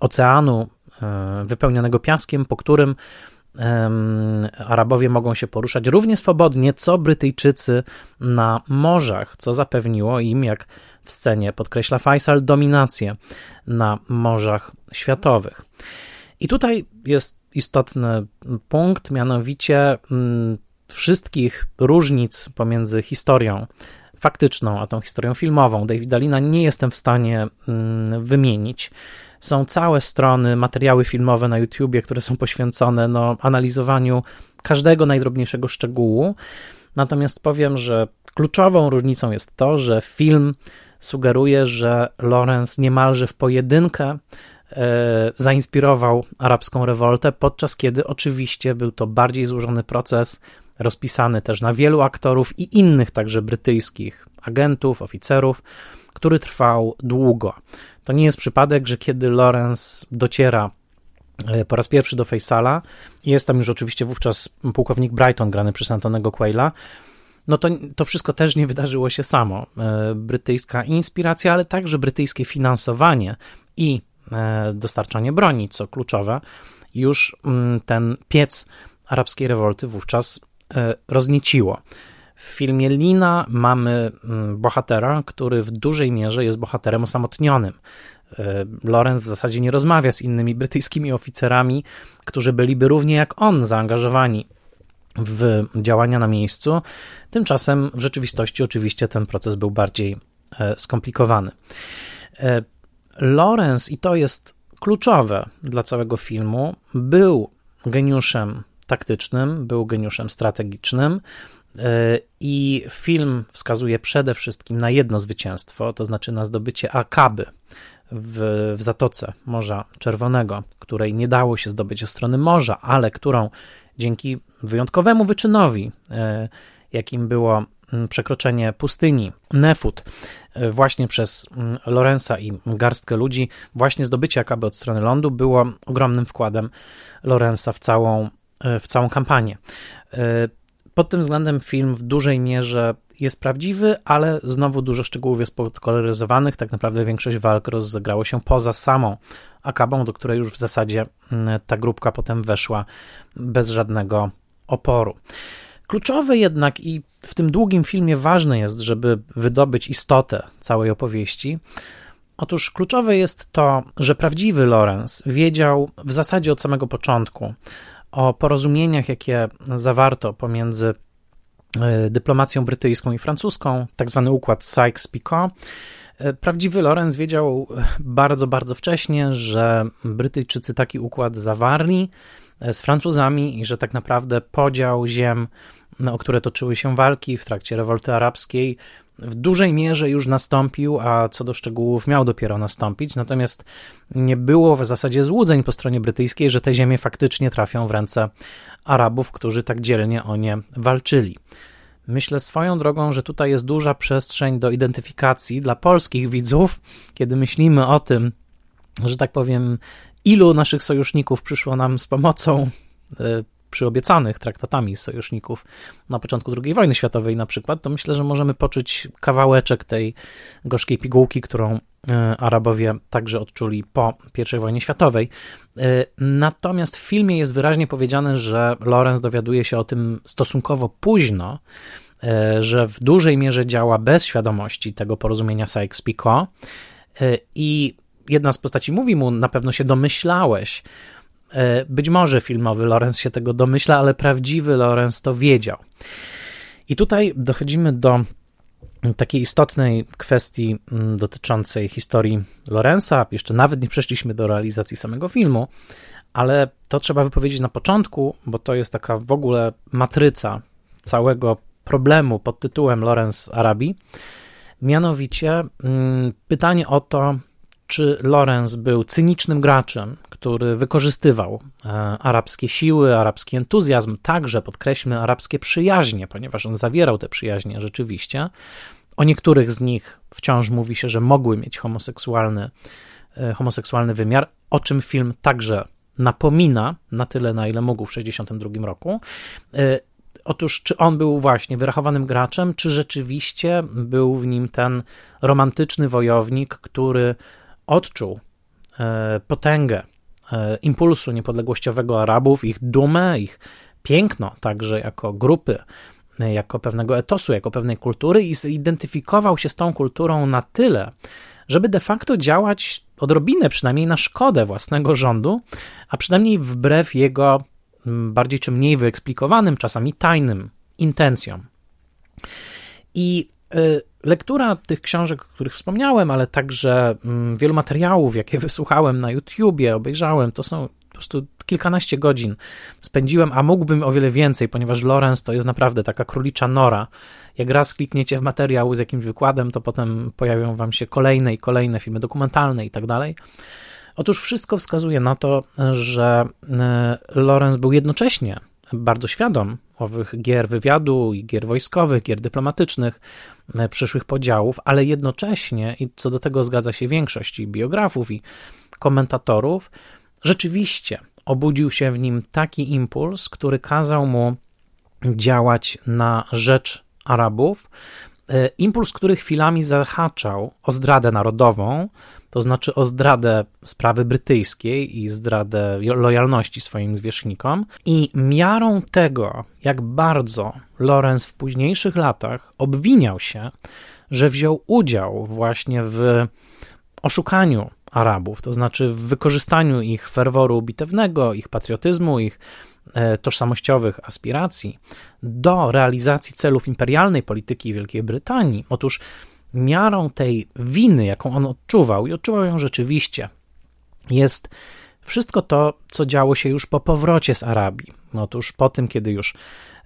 oceanu e, wypełnionego piaskiem, po którym Arabowie mogą się poruszać równie swobodnie, co Brytyjczycy na morzach, co zapewniło im, jak w scenie podkreśla Faisal, dominację na morzach światowych. I tutaj jest istotny punkt, mianowicie mm, wszystkich różnic pomiędzy historią faktyczną a tą historią filmową Davida Lina nie jestem w stanie mm, wymienić. Są całe strony, materiały filmowe na YouTubie, które są poświęcone no, analizowaniu każdego najdrobniejszego szczegółu. Natomiast powiem, że kluczową różnicą jest to, że film sugeruje, że Lawrence niemalże w pojedynkę E, zainspirował arabską rewoltę, podczas kiedy oczywiście był to bardziej złożony proces, rozpisany też na wielu aktorów i innych także brytyjskich agentów, oficerów, który trwał długo. To nie jest przypadek, że kiedy Lawrence dociera e, po raz pierwszy do Faisala, jest tam już oczywiście wówczas pułkownik Brighton grany przez Antonego Quayla, no to, to wszystko też nie wydarzyło się samo. E, brytyjska inspiracja, ale także brytyjskie finansowanie i E, dostarczanie broni, co kluczowe, już mm, ten piec arabskiej rewolty wówczas e, roznieciło. W filmie Lina mamy mm, bohatera, który w dużej mierze jest bohaterem osamotnionym. Lorenz w zasadzie nie rozmawia z innymi brytyjskimi oficerami, którzy byliby równie jak on zaangażowani w działania na miejscu. Tymczasem w rzeczywistości oczywiście ten proces był bardziej skomplikowany. Lawrence, i to jest kluczowe dla całego filmu, był geniuszem taktycznym, był geniuszem strategicznym. I film wskazuje przede wszystkim na jedno zwycięstwo, to znaczy na zdobycie Akaby w, w Zatoce Morza Czerwonego, której nie dało się zdobyć od strony morza, ale którą dzięki wyjątkowemu wyczynowi, e, jakim było mm, przekroczenie pustyni Nefut e, właśnie przez mm, Lorenza i garstkę ludzi, właśnie zdobycie Akaby od strony lądu było ogromnym wkładem Lorenza w całą, e, w całą kampanię. Pod tym względem film w dużej mierze jest prawdziwy, ale znowu dużo szczegółów jest podkoloryzowanych. Tak naprawdę większość walk rozegrało się poza samą Akabą, do której już w zasadzie mm, ta grupka potem weszła bez żadnego oporu. Kluczowe jednak i w tym długim filmie ważne jest, żeby wydobyć istotę całej opowieści. Otóż kluczowe jest to, że prawdziwy Lorenz wiedział w zasadzie od samego początku o porozumieniach, jakie zawarto pomiędzy dyplomacją brytyjską i francuską, tak zwany układ Sykes-Picot. E, prawdziwy Lorenz wiedział bardzo, bardzo wcześnie, że Brytyjczycy taki układ zawarli e, z Francuzami i że tak naprawdę podział ziem, o które toczyły się walki w trakcie rewolty arabskiej, w dużej mierze już nastąpił, a co do szczegółów miał dopiero nastąpić, natomiast nie było w zasadzie złudzeń po stronie brytyjskiej, że te ziemie faktycznie trafią w ręce Arabów, którzy tak dzielnie o nie walczyli. Myślę swoją drogą, że tutaj jest duża przestrzeń do identyfikacji dla polskich widzów, kiedy myślimy o tym, że tak powiem, ilu naszych sojuszników przyszło nam z pomocą e, przyobiecanych traktatami sojuszników na początku II wojny światowej na przykład, to myślę, że możemy poczuć kawałeczek tej gorzkiej pigułki, którą e, Arabowie także odczuli po I wojnie światowej. E, natomiast w filmie jest wyraźnie powiedziane, że Lorenz dowiaduje się o tym stosunkowo późno, e, że w dużej mierze działa bez świadomości tego porozumienia Sykes-Picot i jedna z postaci mówi mu, na pewno się domyślałeś, być może filmowy Lorenz się tego domyśla, ale prawdziwy Lorenz to wiedział. I tutaj dochodzimy do takiej istotnej kwestii mm, dotyczącej historii Lorenza. Jeszcze nawet nie przeszliśmy do realizacji samego filmu, ale to trzeba wypowiedzieć na początku, bo to jest taka w ogóle matryca całego problemu pod tytułem Lorenz Arabii. Mianowicie mm, pytanie o to, czy Lorenz był cynicznym graczem, który wykorzystywał e, arabskie siły, arabski entuzjazm, także podkreślmy arabskie przyjaźnie, ponieważ on zawierał te przyjaźnie rzeczywiście. O niektórych z nich wciąż mówi się, że mogły mieć homoseksualny, e, homoseksualny wymiar, o czym film także napomina na tyle, na ile mógł w 1962 roku. E, otóż, czy on był właśnie wyrachowanym graczem, czy rzeczywiście był w nim ten romantyczny wojownik, który odczuł e, potęgę e, impulsu niepodległościowego Arabów, ich dumę, ich piękno także jako grupy, e, jako pewnego etosu, jako pewnej kultury i zidentyfikował się z tą kulturą na tyle, żeby de facto działać odrobinę przynajmniej na szkodę własnego rządu, a przynajmniej wbrew jego bardziej czy mniej wyeksplikowanym, czasami tajnym intencjom. I Lektura tych książek, o których wspomniałem, ale także mm, wielu materiałów, jakie wysłuchałem na YouTubie, obejrzałem, to są po prostu kilkanaście godzin spędziłem, a mógłbym o wiele więcej, ponieważ Lorenz to jest naprawdę taka królicza nora. Jak raz klikniecie w materiał z jakimś wykładem, to potem pojawią wam się kolejne i kolejne filmy dokumentalne i tak dalej. Otóż wszystko wskazuje na to, że e, Lorenz był jednocześnie bardzo świadom owych gier wywiadu i gier wojskowych, gier dyplomatycznych, e, przyszłych podziałów, ale jednocześnie, i co do tego zgadza się większość i biografów i komentatorów, rzeczywiście obudził się w nim taki impuls, który kazał mu działać na rzecz Arabów. E, impuls, który chwilami zahaczał o zdradę narodową, to znaczy o zdradę sprawy brytyjskiej i zdradę lojalności swoim zwierzchnikom. I miarą tego, jak bardzo Lorenz w późniejszych latach obwiniał się, że wziął udział właśnie w oszukaniu Arabów, to znaczy w wykorzystaniu ich ferworu bitewnego, ich patriotyzmu, ich e, tożsamościowych aspiracji do realizacji celów imperialnej polityki Wielkiej Brytanii. Otóż miarą tej winy, jaką on odczuwał, i odczuwał ją rzeczywiście, jest wszystko to, co działo się już po powrocie z Arabii. Otóż po tym, kiedy już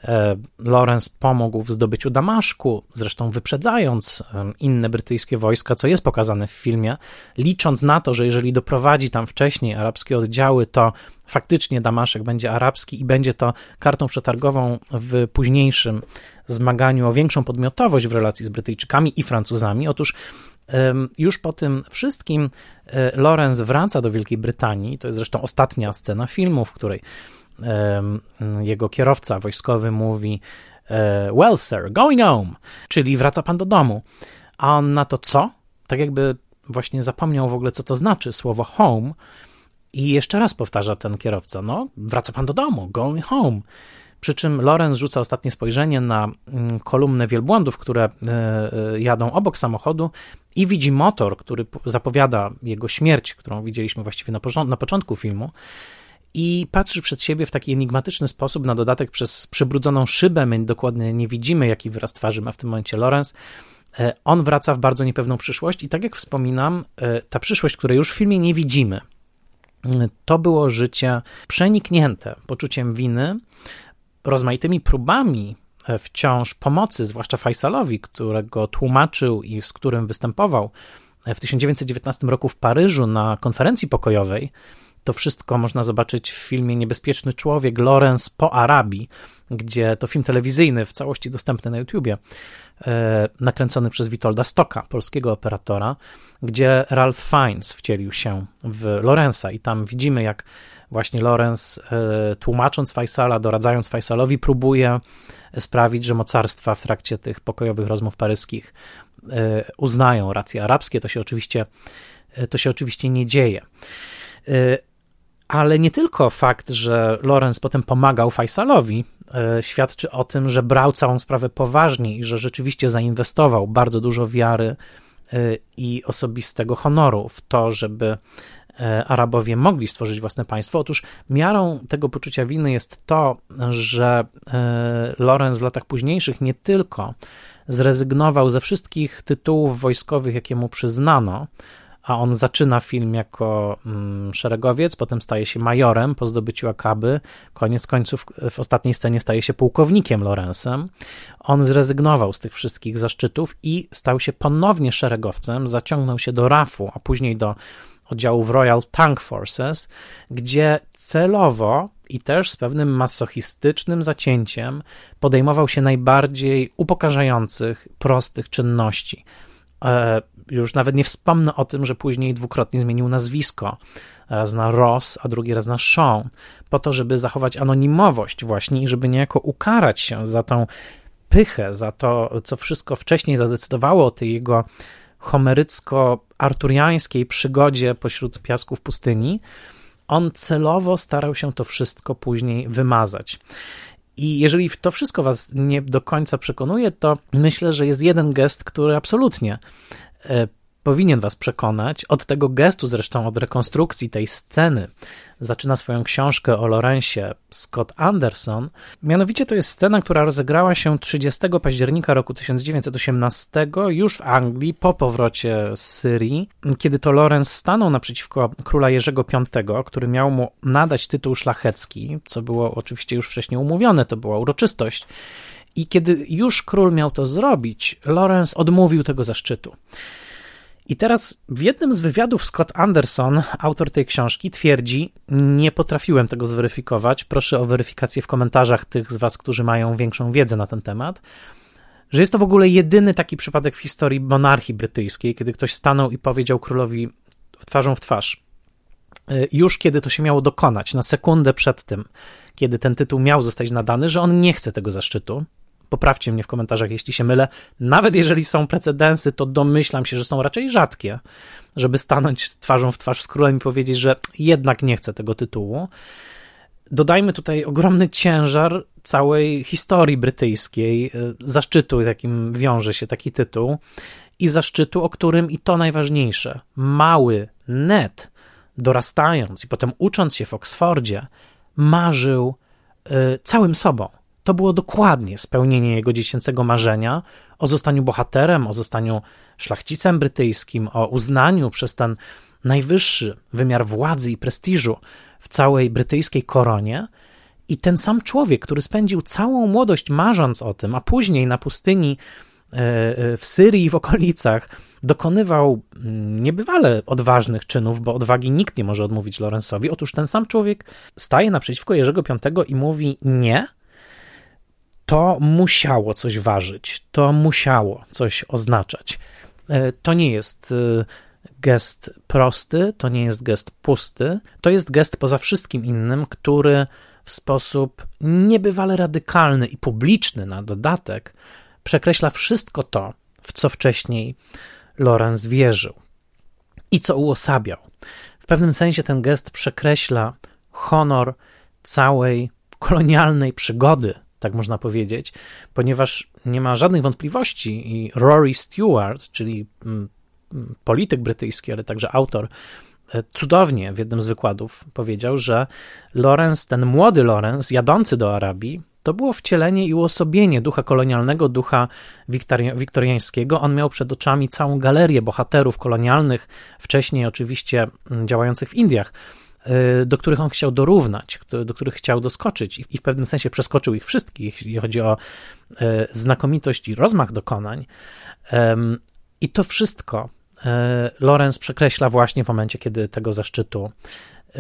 e, Lorenz pomógł w zdobyciu Damaszku, zresztą wyprzedzając inne brytyjskie wojska, co jest pokazane w filmie, licząc na to, że jeżeli doprowadzi tam wcześniej arabskie oddziały, to faktycznie Damaszek będzie arabski i będzie to kartą przetargową w późniejszym zmaganiu o większą podmiotowość w relacji z Brytyjczykami i Francuzami. Otóż już po tym wszystkim e, Lorenz wraca do Wielkiej Brytanii. To jest zresztą ostatnia scena filmu, w której jego kierowca wojskowy mówi: e, Well, sir, going home, czyli wraca pan do domu. A on na to co? Tak jakby właśnie zapomniał w ogóle, co to znaczy słowo home. I jeszcze raz powtarza ten kierowca: No, wraca pan do domu, going home. Przy czym Lorenz rzuca ostatnie spojrzenie na mm, kolumnę wielbłądów, które e, e, jadą obok samochodu i widzi motor, który zapowiada jego śmierć, którą widzieliśmy właściwie na, na początku filmu. I patrzy przed siebie w taki enigmatyczny sposób, na dodatek przez przybrudzoną szybę. My dokładnie nie widzimy, jaki wyraz twarzy ma w tym momencie Lorenz. E, on wraca w bardzo niepewną przyszłość, i tak jak wspominam, ta przyszłość, której już w filmie nie widzimy, to było życie przeniknięte poczuciem winy, rozmaitymi próbami e, wciąż pomocy, zwłaszcza Faisalowi, którego tłumaczył i z którym występował e, w 1919 roku w Paryżu na konferencji pokojowej. To wszystko można zobaczyć w filmie Niebezpieczny Człowiek Lorenz po Arabii, gdzie to film telewizyjny w całości dostępny na YouTubie, e, nakręcony przez Witolda Stoka, polskiego operatora, gdzie Ralph Fiennes wcielił się w Lorenza i tam widzimy, jak właśnie Lorenz, e, tłumacząc Faisala, doradzając Faisalowi, próbuje sprawić, że mocarstwa w trakcie tych pokojowych rozmów paryskich e, uznają racje arabskie. To się oczywiście, e, to się oczywiście nie dzieje. Ale nie tylko fakt, że Lorenz potem pomagał Faisalowi, świadczy o tym, że brał całą sprawę poważnie i że rzeczywiście zainwestował bardzo dużo wiary i osobistego honoru w to, żeby E, Arabowie mogli stworzyć własne państwo. Otóż miarą tego poczucia winy jest to, że e, Lorenz w latach późniejszych nie tylko zrezygnował ze wszystkich tytułów wojskowych, jakie mu przyznano, a on zaczyna film jako mm, szeregowiec, potem staje się majorem po zdobyciu Akaby, koniec końców w ostatniej scenie staje się pułkownikiem Lorenzem. On zrezygnował z tych wszystkich zaszczytów i stał się ponownie szeregowcem, zaciągnął się do RAF-u, a później do oddziałów Royal Tank Forces, gdzie celowo i też z pewnym masochistycznym zacięciem podejmował się najbardziej upokarzających, prostych czynności. E, już nawet nie wspomnę o tym, że później dwukrotnie zmienił nazwisko. Raz na Ross, a drugi raz na Sean, po to, żeby zachować anonimowość właśnie i żeby niejako ukarać się za tą pychę, za to, co wszystko wcześniej zadecydowało o tej jego homerycko-arturiańskiej przygodzie pośród piasków pustyni, on celowo starał się to wszystko później wymazać. I jeżeli to wszystko Was nie do końca przekonuje, to myślę, że jest jeden gest, który absolutnie e, powinien Was przekonać. Od tego gestu, zresztą od rekonstrukcji tej sceny, zaczyna swoją książkę o Lorenzie Scott Anderson. Mianowicie to jest scena, która rozegrała się 30 października roku 1918 już w Anglii po powrocie z Syrii, kiedy to Lorenz stanął naprzeciwko króla Jerzego V, który miał mu nadać tytuł szlachecki, co było oczywiście już wcześniej umówione, to była uroczystość. I kiedy już król miał to zrobić, Lorenz odmówił tego zaszczytu. I teraz w jednym z wywiadów Scott Anderson, autor tej książki, twierdzi: Nie potrafiłem tego zweryfikować. Proszę o weryfikację w komentarzach tych z Was, którzy mają większą wiedzę na ten temat. Że jest to w ogóle jedyny taki przypadek w historii monarchii brytyjskiej, kiedy ktoś stanął i powiedział królowi twarzą w twarz, y, już kiedy to się miało dokonać, na sekundę przed tym, kiedy ten tytuł miał zostać nadany, że on nie chce tego zaszczytu, Poprawcie mnie w komentarzach, jeśli się mylę. Nawet jeżeli są precedensy, to domyślam się, że są raczej rzadkie, żeby stanąć twarzą w twarz z królem i powiedzieć, że jednak nie chcę tego tytułu. Dodajmy tutaj ogromny ciężar całej historii brytyjskiej, e, zaszczytu, z jakim wiąże się taki tytuł, i zaszczytu, o którym, i to najważniejsze, mały Ned, dorastając i potem ucząc się w Oksfordzie, marzył y, całym sobą to było dokładnie spełnienie jego dziecięcego marzenia o zostaniu bohaterem, o zostaniu szlachcicem brytyjskim, o uznaniu przez ten najwyższy wymiar władzy i prestiżu w całej brytyjskiej koronie. I ten sam człowiek, który spędził całą młodość marząc o tym, a później na pustyni e, e, w Syrii i w okolicach dokonywał mm, niebywale odważnych czynów, bo odwagi nikt nie może odmówić Lorenzowi. Otóż ten sam człowiek staje naprzeciwko Jerzego V i mówi: Nie, to musiało coś ważyć, to musiało coś oznaczać. E, to nie jest gest prosty, to nie jest gest pusty, to jest gest poza wszystkim innym, który w sposób niebywale radykalny i publiczny na dodatek przekreśla wszystko to, w co wcześniej Lorenz wierzył i co uosabiał. W pewnym sensie ten gest przekreśla honor całej kolonialnej przygody, tak można powiedzieć, ponieważ nie ma żadnych wątpliwości i Rory Stewart, czyli mm, polityk brytyjski, ale także autor, e, cudownie w jednym z wykładów powiedział, że Lorenz, ten młody Lorenz, jadący do Arabii, to było wcielenie i uosobienie ducha kolonialnego, ducha wiktoriańskiego. On miał przed oczami całą galerię bohaterów kolonialnych, wcześniej oczywiście mm, działających w Indiach, do których on chciał dorównać, do których chciał doskoczyć i w pewnym sensie przeskoczył ich wszystkich, jeśli chodzi o e, znakomitość i rozmach dokonań. I to wszystko E, Lorenz przekreśla właśnie w momencie, kiedy tego zaszczytu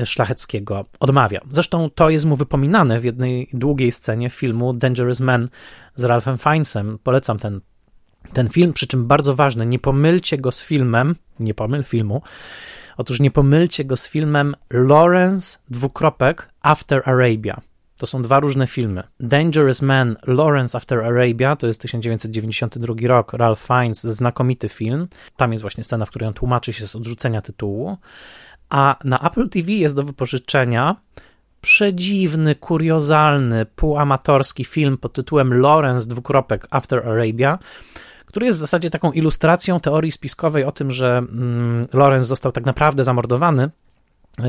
szlacheckiego odmawia. Zresztą to jest mu wypominane w jednej długiej scenie filmu Dangerous Man z Ralphem Fiennesem. Polecam ten, ten film, przy czym bardzo ważne, nie pomylcie go z filmem, nie pomyl filmu, otóż nie pomylcie go z filmem Lawrence dwukropek After Arabia. To są dwa różne filmy. Dangerous Man, Lawrence After Arabia, to jest 1992 rok, Ralph Fiennes, znakomity film. Tam jest właśnie scena, w której on tłumaczy się z odrzucenia tytułu. A na Apple TV jest do wypożyczenia przedziwny, kuriozalny, półamatorski film pod tytułem Lawrence dwukropek After Arabia, który jest w zasadzie taką ilustracją teorii spiskowej o tym, że mm, Lawrence został tak naprawdę zamordowany,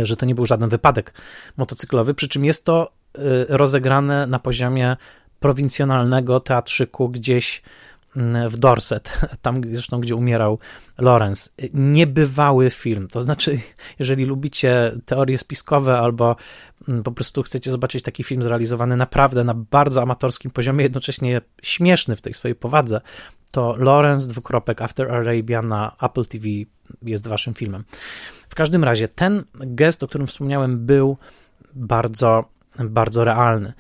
że to nie był żaden wypadek motocyklowy, przy czym jest to Y, rozegrane na poziomie prowincjonalnego teatrzyku gdzieś mm, w Dorset, tam zresztą, gdzie umierał Lorenz. Niebywały film. To znaczy, jeżeli lubicie teorie spiskowe albo mm, po prostu chcecie zobaczyć taki film zrealizowany naprawdę na bardzo amatorskim poziomie, jednocześnie śmieszny w tej swojej powadze, to Lorenz dwukropek After Arabia na Apple TV jest waszym filmem. W każdym razie ten gest, o którym wspomniałem, był bardzo bardzo realny.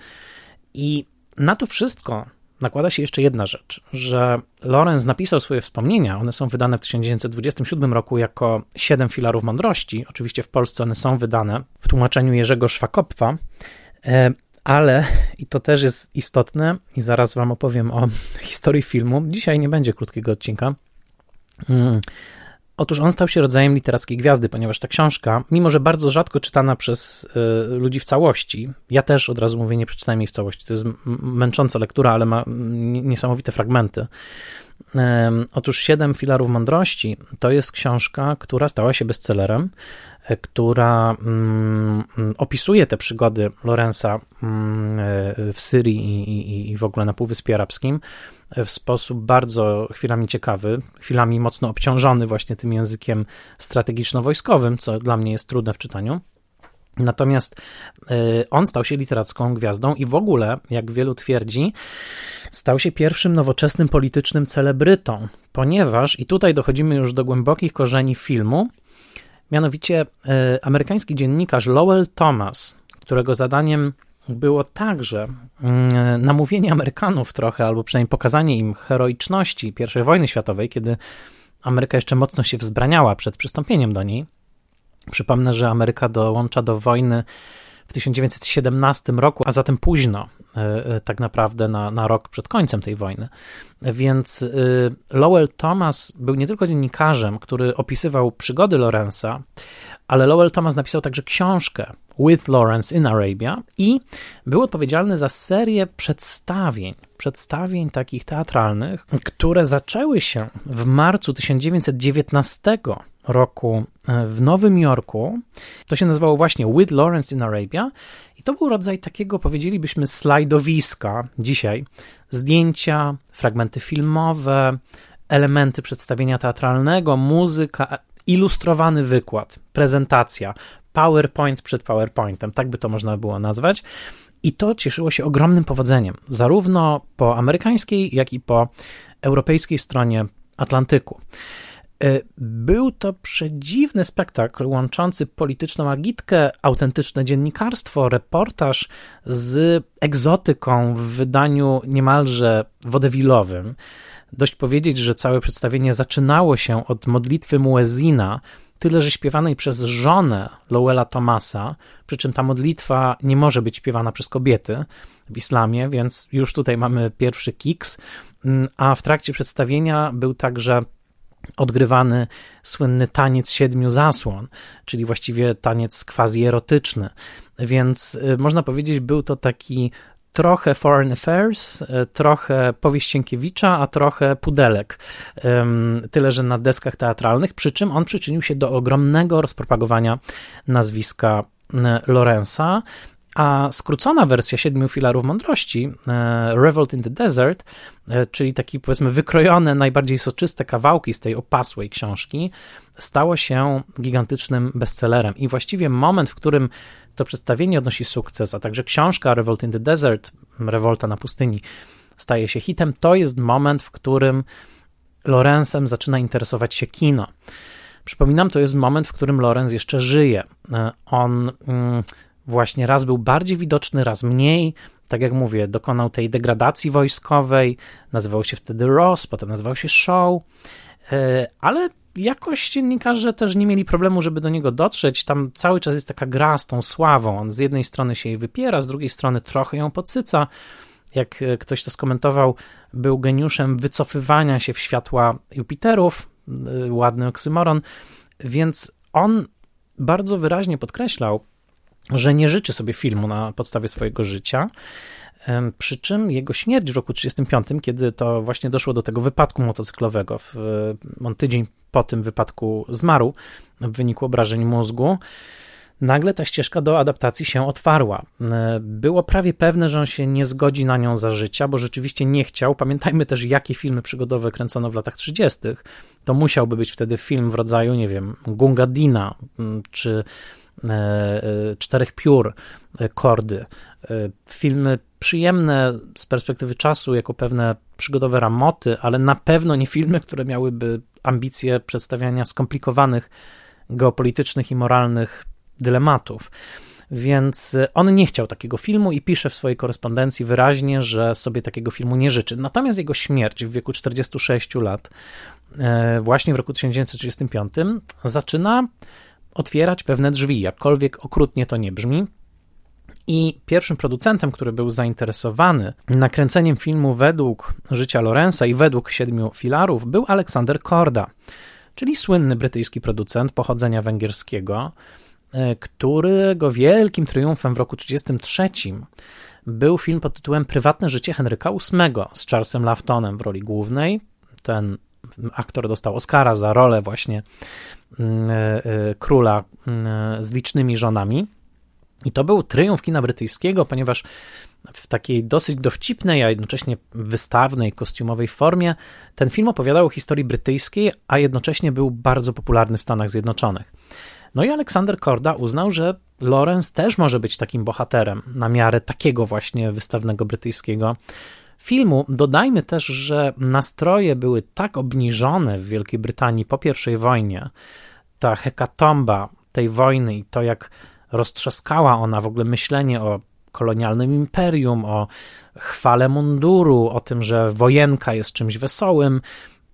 I na to wszystko nakłada się jeszcze jedna rzecz, że Lorenz napisał swoje wspomnienia, one są wydane w 1927 roku jako Siedem filarów mądrości. Oczywiście w Polsce one są wydane w tłumaczeniu Jerzego Szwakopfa, e, ale i to też jest istotne i zaraz wam opowiem o historii filmu. Dzisiaj nie będzie krótkiego odcinka. Mm, Otóż on stał się rodzajem literackiej gwiazdy, ponieważ ta książka, mimo że bardzo rzadko czytana przez y, ludzi w całości, ja też od razu mówię, nie przeczytałem jej w całości, to jest męcząca lektura, ale ma niesamowite fragmenty. Otóż Siedem filarów mądrości to jest książka, która stała się bestsellerem, która mm, opisuje te przygody Lorenza mm, e, w Syrii i, w ogóle na Półwyspie Arabskim w sposób bardzo chwilami ciekawy, chwilami mocno obciążony właśnie tym językiem strategiczno-wojskowym, co dla mnie jest trudne w czytaniu. Natomiast y, on stał się literacką gwiazdą i w ogóle, jak wielu twierdzi, stał się pierwszym nowoczesnym politycznym celebrytą, ponieważ, i tutaj dochodzimy już do głębokich korzeni filmu, mianowicie y, amerykański dziennikarz Lowell Thomas, którego zadaniem było także mm, namówienie Amerykanów trochę, albo przynajmniej pokazanie im heroiczności I wojny światowej, kiedy Ameryka jeszcze mocno się wzbraniała przed przystąpieniem do niej. Przypomnę, że Ameryka dołącza do wojny w 1917 roku, a zatem późno, e, e, tak naprawdę na, na rok przed końcem tej wojny. Więc e, Lowell Thomas był nie tylko dziennikarzem, który opisywał przygody Lorenza, ale Lowell Thomas napisał także książkę With Lawrence in Arabia i był odpowiedzialny za serię przedstawień przedstawień takich teatralnych, które zaczęły się w marcu 1919 roku e, w Nowym Jorku. To się nazywało właśnie With Lawrence in Arabia i to był rodzaj takiego, powiedzielibyśmy, slajdowiska dzisiaj. Zdjęcia, fragmenty filmowe, elementy przedstawienia teatralnego, muzyka, ilustrowany wykład, prezentacja, PowerPoint przed PowerPointem, tak by to można było nazwać. I to cieszyło się ogromnym powodzeniem, zarówno po amerykańskiej, jak i po europejskiej stronie Atlantyku. E, był to przedziwny spektakl łączący polityczną agitkę, autentyczne dziennikarstwo, reportaż z egzotyką w wydaniu niemalże wodewilowym. Dość powiedzieć, że całe przedstawienie zaczynało się od modlitwy Muezina, tyle że śpiewanej przez żonę Lowella Thomasa, przy czym ta modlitwa nie może być śpiewana przez kobiety w islamie, więc już tutaj mamy pierwszy kiks, mm, a w trakcie przedstawienia był także odgrywany słynny taniec siedmiu zasłon, czyli właściwie taniec quasi erotyczny. Więc y, można powiedzieć, był to taki trochę Foreign Affairs, e, trochę powieść Sienkiewicza, a trochę Pudelek. Tyle, że na deskach teatralnych, przy czym on przyczynił się do ogromnego rozpropagowania nazwiska Lorenza, a skrócona wersja Siedmiu Filarów Mądrości, e, Revolt in the Desert, e, czyli taki powiedzmy wykrojone, najbardziej soczyste kawałki z tej opasłej książki, stało się gigantycznym bestsellerem. I właściwie moment, w którym to przedstawienie odnosi sukces, a także książka Revolt in the Desert, Rewolta na pustyni, staje się hitem, to jest moment, w którym Lorenzem zaczyna interesować się kino. Przypominam, to jest moment, w którym Lorenz jeszcze żyje. E, on mm, właśnie raz był bardziej widoczny, raz mniej. Tak jak mówię, dokonał tej degradacji wojskowej, nazywał się wtedy Ross, potem nazywał się Show, e, ale jakoś dziennikarze też nie mieli problemu, żeby do niego dotrzeć. Tam cały czas jest taka gra z tą sławą. On z jednej strony się jej wypiera, z drugiej strony trochę ją podsyca. Jak e, ktoś to skomentował, był geniuszem wycofywania się w światła Jupiterów, e, ładny oksymoron, więc on bardzo wyraźnie podkreślał, że nie życzy sobie filmu na podstawie swojego życia. Przy czym jego śmierć w roku 1935, kiedy to właśnie doszło do tego wypadku motocyklowego, w, on tydzień po tym wypadku zmarł w wyniku obrażeń mózgu, nagle ta ścieżka do adaptacji się otwarła. Było prawie pewne, że on się nie zgodzi na nią za życia, bo rzeczywiście nie chciał. Pamiętajmy też, jakie filmy przygodowe kręcono w latach 30. To musiałby być wtedy film w rodzaju, nie wiem, Gunga Dina, czy E, e, czterech piór, e, kordy. Filmy przyjemne z perspektywy czasu, jako pewne przygodowe ramoty, ale na pewno nie filmy, które miałyby ambicje przedstawiania skomplikowanych geopolitycznych i moralnych dylematów. Więc on nie chciał takiego filmu i pisze w swojej korespondencji wyraźnie, że sobie takiego filmu nie życzy. Natomiast jego śmierć w wieku 46 lat, właśnie w roku 1935, zaczyna otwierać pewne drzwi, jakkolwiek okrutnie to nie brzmi. I pierwszym producentem, który był zainteresowany nakręceniem filmu według życia Lorenza i według siedmiu filarów, był Aleksander Korda, czyli słynny brytyjski producent pochodzenia węgierskiego, e, którego wielkim triumfem w roku 1933 był film pod tytułem Prywatne życie Henryka VIII z Charlesem Laftonem w roli głównej. Ten aktor dostał Oscara za rolę właśnie mm, e, e, króla mm, z licznymi żonami. I to był triumf kina brytyjskiego, ponieważ w takiej dosyć dowcipnej, a jednocześnie wystawnej, kostiumowej formie ten film opowiadał o historii brytyjskiej, a jednocześnie był bardzo popularny w Stanach Zjednoczonych. No i Aleksander Korda uznał, że Lawrence też może być takim bohaterem na miarę takiego właśnie wystawnego brytyjskiego filmu. Dodajmy też, że nastroje były tak obniżone w Wielkiej Brytanii po I wojnie, ta hekatomba tej wojny i to, jak roztrzaskała ona w ogóle myślenie o kolonialnym imperium, o chwale munduru, o tym, że wojenka jest czymś wesołym,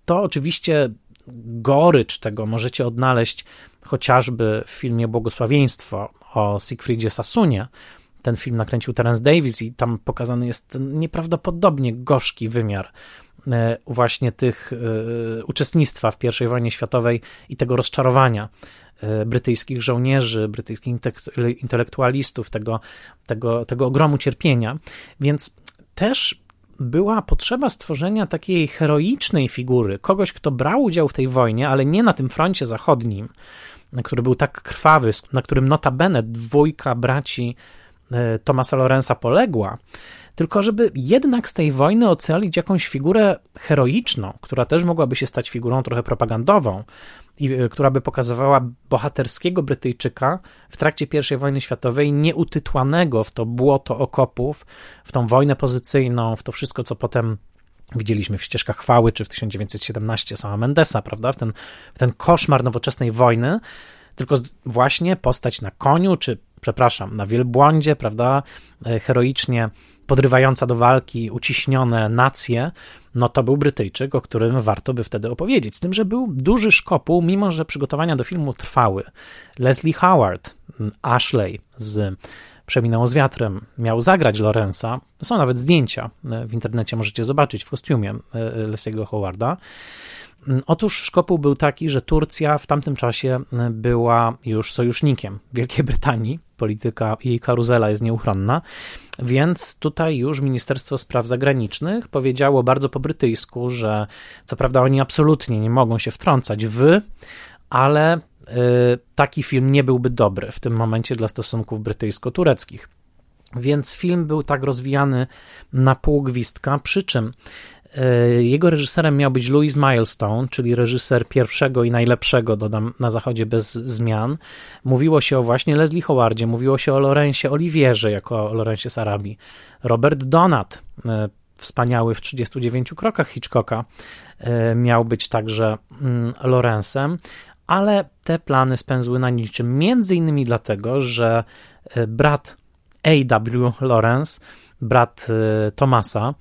to oczywiście gorycz tego możecie odnaleźć chociażby w filmie Błogosławieństwo o Siegfriedzie Sassunie, ten film nakręcił Terence Davis i tam pokazany jest nieprawdopodobnie gorzki wymiar e, właśnie tych e, uczestnictwa w I wojnie światowej i tego rozczarowania brytyjskich żołnierzy, brytyjskich intelektualistów, tego, tego, tego ogromu cierpienia. Więc też była potrzeba stworzenia takiej heroicznej figury, kogoś, kto brał udział w tej wojnie, ale nie na tym froncie zachodnim, który był tak krwawy, na którym notabene dwójka braci e, Tomasa Lorenza poległa, tylko żeby jednak z tej wojny ocalić jakąś figurę heroiczną, która też mogłaby się stać figurą trochę propagandową, e, która by pokazywała bohaterskiego Brytyjczyka w trakcie I wojny światowej, nieutytłanego w to błoto okopów, w tą wojnę pozycyjną, w to wszystko, co potem widzieliśmy w ścieżkach chwały, czy w 1917 sama Mendesa, prawda, w ten, w ten koszmar nowoczesnej wojny, tylko właśnie postać na koniu, czy przepraszam, na wielbłądzie, prawda, e, heroicznie podrywająca do walki uciśnione nacje, no to był Brytyjczyk, o którym warto by wtedy opowiedzieć. Z tym, że był duży szkopuł, mimo że przygotowania do filmu trwały. Leslie Howard, Ashley z Przeminęło z wiatrem, miał zagrać Lorenza. Są nawet zdjęcia e, w internecie, możecie zobaczyć w kostiumie e, Leslie'ego Howarda. Mm, otóż szkopuł był taki, że Turcja w tamtym czasie e, była już sojusznikiem Wielkiej Brytanii. Polityka jej karuzela jest nieuchronna, więc tutaj już Ministerstwo Spraw Zagranicznych powiedziało bardzo po brytyjsku, że co prawda oni absolutnie nie mogą się wtrącać w, ale y, taki film nie byłby dobry w tym momencie dla stosunków brytyjsko-tureckich. Więc film był tak rozwijany na pół gwizdka, przy czym jego reżyserem miał być Louis Milestone, czyli reżyser pierwszego i najlepszego, dodam, na zachodzie bez zmian. Mówiło się o właśnie Leslie Howardzie, mówiło się o Lorencie Olivierze jako o Lorencie z Arabii. Robert Donat, e, wspaniały w 39 krokach Hitchcocka, e, miał być także mm, Lorenzem, ale te plany spędzły na niczym, między innymi dlatego, że brat A.W. Lawrence, brat Tomasa,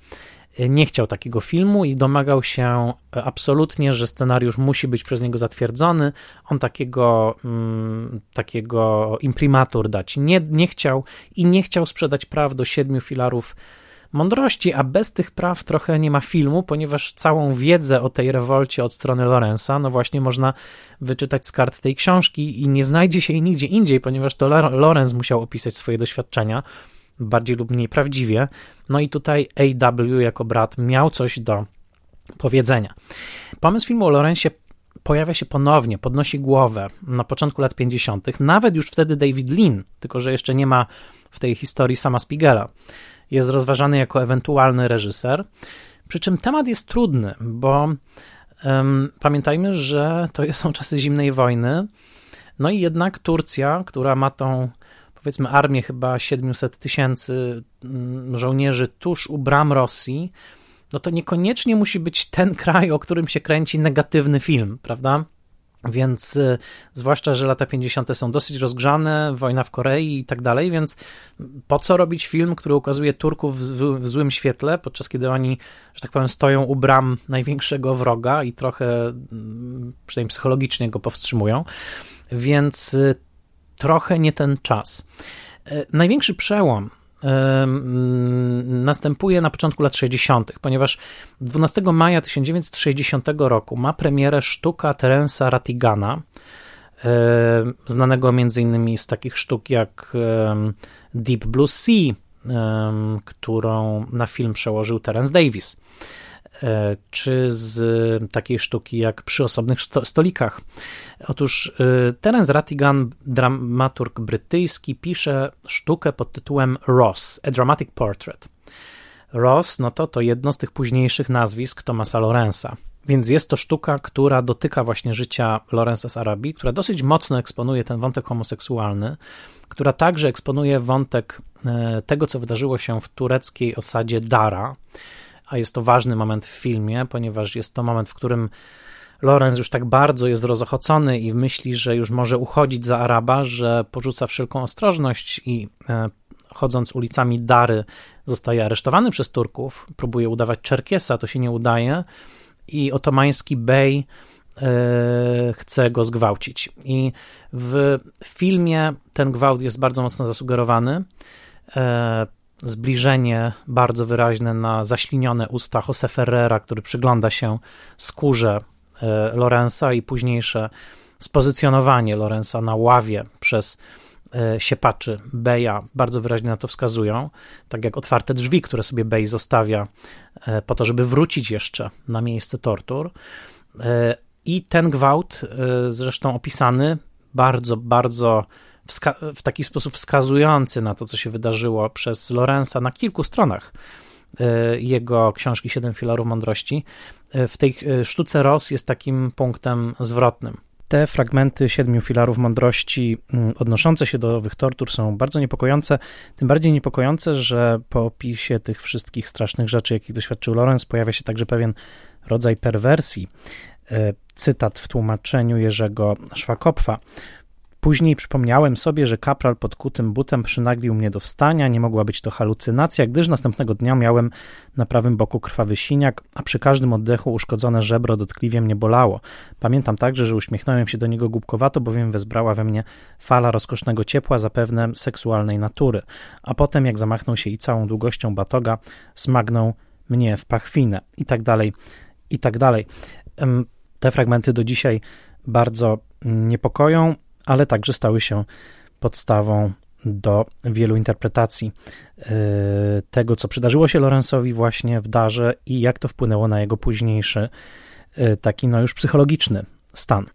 nie chciał takiego filmu i domagał się absolutnie, że scenariusz musi być przez niego zatwierdzony. On takiego, mm, takiego imprimatur dać nie, nie chciał i nie chciał sprzedać praw do siedmiu filarów mądrości, a bez tych praw trochę nie ma filmu, ponieważ całą wiedzę o tej rewolcie od strony Lorenza, no właśnie można wyczytać z kart tej książki i nie znajdzie się jej nigdzie indziej, ponieważ to Lorenz musiał opisać swoje doświadczenia bardziej lub mniej prawdziwie. No i tutaj AW jako brat miał coś do powiedzenia. Pomysł filmu o Lorenzie pojawia się ponownie, podnosi głowę na początku lat 50., nawet już wtedy David Lean, tylko że jeszcze nie ma w tej historii sama Spigela. Jest rozważany jako ewentualny reżyser. Przy czym temat jest trudny, bo um, pamiętajmy, że to są czasy zimnej wojny. No i jednak Turcja, która ma tą powiedzmy armię chyba 700 tysięcy mm, żołnierzy tuż u bram Rosji, no to niekoniecznie musi być ten kraj, o którym się kręci negatywny film, prawda? Więc y, zwłaszcza, że lata 50. są dosyć rozgrzane, wojna w Korei i tak dalej, więc po co robić film, który ukazuje Turków w, złym świetle, podczas kiedy oni, że tak powiem, stoją u bram największego wroga i trochę, mm, przynajmniej psychologicznie go powstrzymują. Więc y, trochę nie ten czas. E, największy przełom następuje na początku lat 60., ponieważ 12 maja 1960 roku ma premierę sztuka Terensa Ratigana, znanego m.in. z takich sztuk jak Deep Blue Sea, którą na film przełożył Terence Davis. E, czy z takiej sztuki jak przy osobnych stolikach. Otóż e, Terence Rattigan, dramaturg brytyjski, pisze sztukę pod tytułem Ross, A Dramatic Portrait. Ross, no to to jedno z tych późniejszych nazwisk Thomasa Lorenza. Więc jest to sztuka, która dotyka właśnie życia Lorenza z Arabii, która dosyć mocno eksponuje ten wątek homoseksualny, która także eksponuje wątek e, tego, co wydarzyło się w tureckiej osadzie Dara, a jest to ważny moment w filmie, ponieważ jest to moment, w którym Lorenz już tak bardzo jest rozochocony i myśli, że już może uchodzić za Araba, że porzuca wszelką ostrożność i e, chodząc ulicami Dary zostaje aresztowany przez Turków, próbuje udawać Czerkiesa, to się nie udaje i otomański bej e, chce go zgwałcić. I w filmie ten gwałt jest bardzo mocno zasugerowany. Zbliżenie bardzo wyraźne na zaślinione usta Jose Ferrera, który przygląda się skórze e, Lorenza i późniejsze spozycjonowanie Lorenza na ławie przez e, siepaczy Beja bardzo wyraźnie na to wskazują, tak jak otwarte drzwi, które sobie Bej zostawia e, po to, żeby wrócić jeszcze na miejsce tortur. I ten gwałt, zresztą opisany bardzo, bardzo w taki sposób wskazujący na to, co się wydarzyło przez Lorenza na kilku stronach jego książki Siedem filarów mądrości, w tej sztuce Ross jest takim punktem zwrotnym. Te fragmenty siedmiu filarów mądrości mm, odnoszące się do owych tortur są bardzo niepokojące, tym bardziej niepokojące, że po opisie tych wszystkich strasznych rzeczy, jakich doświadczył Lorenz, pojawia się także pewien rodzaj perwersji. E, cytat w tłumaczeniu Jerzego Szwakopfa. Później przypomniałem sobie, że kapral pod kutym butem przynaglił mnie do wstania, nie mogła być to halucynacja, gdyż następnego dnia miałem na prawym boku krwawy siniak, a przy każdym oddechu uszkodzone żebro dotkliwie mnie bolało. Pamiętam także, że uśmiechnąłem się do niego głupkowato, bowiem wezbrała we mnie fala rozkosznego ciepła, zapewne seksualnej natury. A potem, jak zamachnął się i całą długością batoga, smagnął mnie w pachwinę i tak dalej, i tak dalej. Te fragmenty do dzisiaj bardzo niepokoją, ale także stały się podstawą do wielu interpretacji e, tego, co przydarzyło się Lorenzowi właśnie w darze i jak to wpłynęło na jego późniejszy, e, taki no już psychologiczny stan.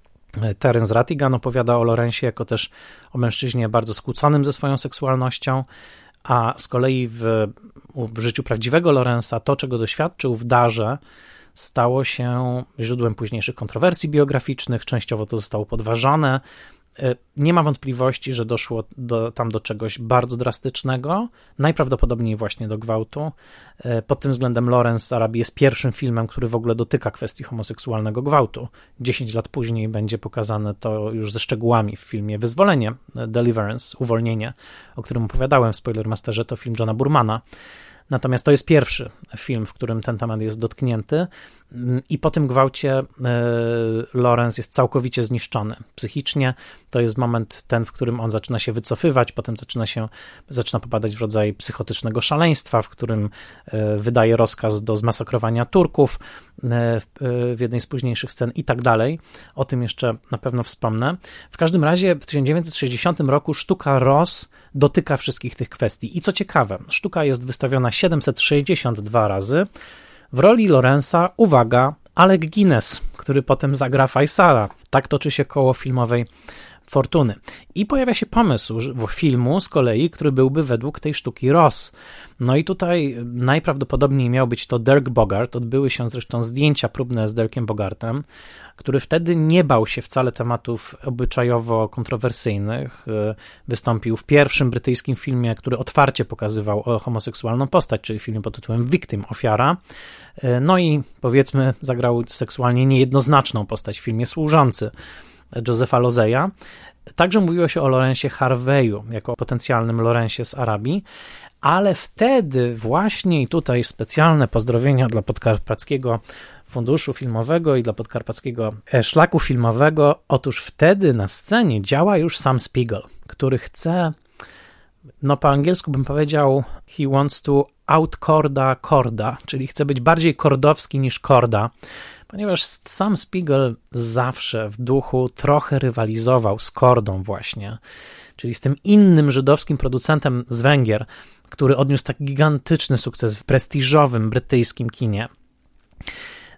E, Terence Rattigan opowiada o Lorenzie jako też o mężczyźnie bardzo skłóconym ze swoją seksualnością, a z kolei w, w życiu prawdziwego Lorenza to, czego doświadczył w darze, stało się źródłem późniejszych kontrowersji biograficznych, częściowo to zostało podważane, nie ma wątpliwości, że doszło do, tam do czegoś bardzo drastycznego, najprawdopodobniej właśnie do gwałtu. E, pod tym względem Lawrence z Arabii jest pierwszym filmem, który w ogóle dotyka kwestii homoseksualnego gwałtu. 10 lat później będzie pokazane to już ze szczegółami w filmie Wyzwolenie, e, Deliverance, Uwolnienie, o którym opowiadałem w Spoilermasterze, to film Johna Burmana. Natomiast to jest pierwszy film, w którym ten temat jest dotknięty, mm, i po tym gwałcie e, Lorenz jest całkowicie zniszczony psychicznie. To jest moment ten, w którym on zaczyna się wycofywać, potem zaczyna się zaczyna popadać w rodzaj psychotycznego szaleństwa, w którym e, wydaje rozkaz do zmasakrowania Turków e, w jednej z późniejszych scen i tak dalej. O tym jeszcze na pewno wspomnę. W każdym razie w 1960 roku sztuka Ross dotyka wszystkich tych kwestii. I co ciekawe, sztuka jest wystawiona 762 razy. W roli Lorenza, uwaga, Alec Guinness, który potem zagra Faisala. Tak toczy się koło filmowej fortuny. I pojawia się pomysł filmu z kolei, który byłby według tej sztuki Ross. No i tutaj najprawdopodobniej miał być to Dirk Bogart. Odbyły się zresztą zdjęcia próbne z Dirkiem Bogartem, który wtedy nie bał się wcale tematów obyczajowo kontrowersyjnych. Wystąpił w pierwszym brytyjskim filmie, który otwarcie pokazywał homoseksualną postać, czyli filmie pod tytułem Victim, ofiara. No i powiedzmy, zagrał seksualnie niejednoznaczną postać w filmie Służący Josepha Lozeja. Także mówiło się o Lorencie Harveyu jako potencjalnym Lorencie z Arabii, ale wtedy właśnie i tutaj specjalne pozdrowienia dla Podkarpackiego Funduszu Filmowego i dla Podkarpackiego Szlaku Filmowego. Otóż wtedy na scenie działa już sam Spiegel, który chce, no po angielsku bym powiedział, he wants to outcorda korda, czyli chce być bardziej kordowski niż korda ponieważ sam Spiegel zawsze w duchu trochę rywalizował z Kordą właśnie, czyli z tym innym żydowskim producentem z Węgier, który odniósł tak gigantyczny sukces w prestiżowym brytyjskim kinie.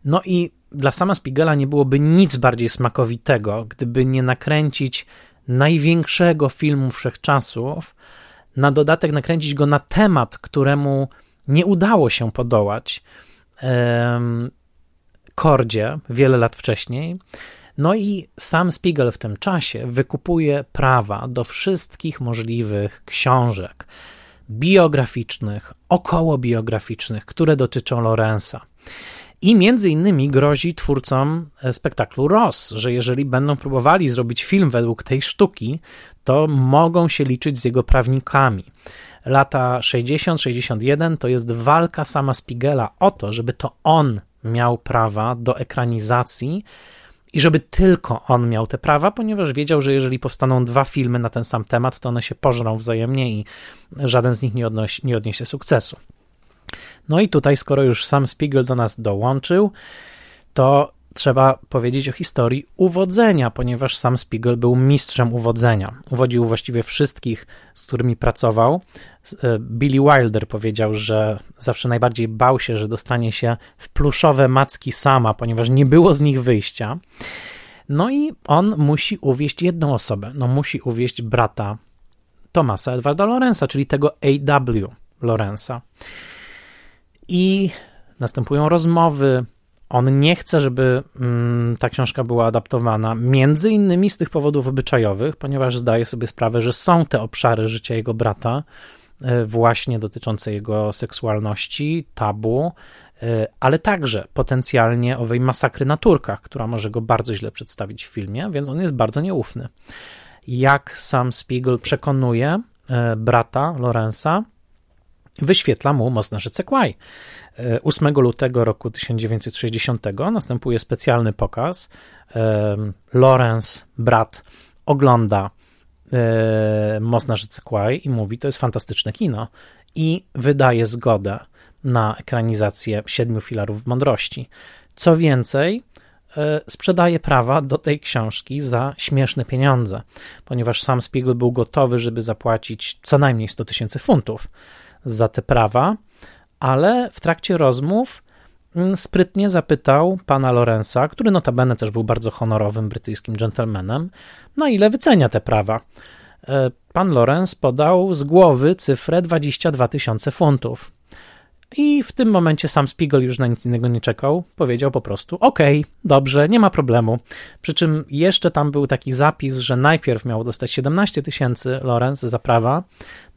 No i dla sama Spiegela nie byłoby nic bardziej smakowitego, gdyby nie nakręcić największego filmu wszechczasów, na dodatek nakręcić go na temat, któremu nie udało się podołać Kordzie wiele lat wcześniej. No i sam Spiegel w tym czasie wykupuje prawa do wszystkich możliwych książek biograficznych, okołobiograficznych, które dotyczą Lorenza. I między innymi grozi twórcom e, spektaklu Ross, że jeżeli będą próbowali zrobić film według tej sztuki, to mogą się liczyć z jego prawnikami. Lata 60-61 to jest walka sama Spiegela o to, żeby to on miał prawa do ekranizacji i żeby tylko on miał te prawa, ponieważ wiedział, że jeżeli powstaną dwa filmy na ten sam temat, to one się pożrą wzajemnie i żaden z nich nie, nie odniesie sukcesu. No i tutaj, skoro już sam Spiegel do nas dołączył, to trzeba powiedzieć o historii uwodzenia, ponieważ sam Spiegel był mistrzem uwodzenia. Uwodził właściwie wszystkich, z którymi pracował. E, Billy Wilder powiedział, że zawsze najbardziej bał się, że dostanie się w pluszowe macki sama, ponieważ nie było z nich wyjścia. No i on musi uwieść jedną osobę. No musi uwieść brata Tomasa Edwarda Lorenza, czyli tego A.W. Lorenza. I następują rozmowy, on nie chce, żeby mm, ta książka była adaptowana, między innymi z tych powodów obyczajowych, ponieważ zdaje sobie sprawę, że są te obszary życia jego brata, właśnie dotyczące jego seksualności, tabu, e, ale także potencjalnie owej masakry na Turkach, która może go bardzo źle przedstawić w filmie, więc on jest bardzo nieufny. Jak sam Spiegel przekonuje e, brata Lorenza, wyświetla mu rzece Kwaj. 8 lutego roku 1960 następuje specjalny pokaz. Lawrence, brat, ogląda Most na rzece Kwaj i mówi, to jest fantastyczne kino i wydaje zgodę na ekranizację Siedmiu Filarów Mądrości. Co więcej, e, sprzedaje prawa do tej książki za śmieszne pieniądze, ponieważ sam Spiegel był gotowy, żeby zapłacić co najmniej 100 tysięcy funtów za te prawa, ale w trakcie rozmów sprytnie zapytał pana Lorenza, który notabene też był bardzo honorowym brytyjskim gentlemanem, na ile wycenia te prawa. E, pan Lorenz podał z głowy cyfrę 22 tysiące funtów. I w tym momencie sam Spiegel już na nic innego nie czekał. Powiedział po prostu: OK, dobrze, nie ma problemu. Przy czym jeszcze tam był taki zapis, że najpierw miał dostać 17 tysięcy Lorenz za prawa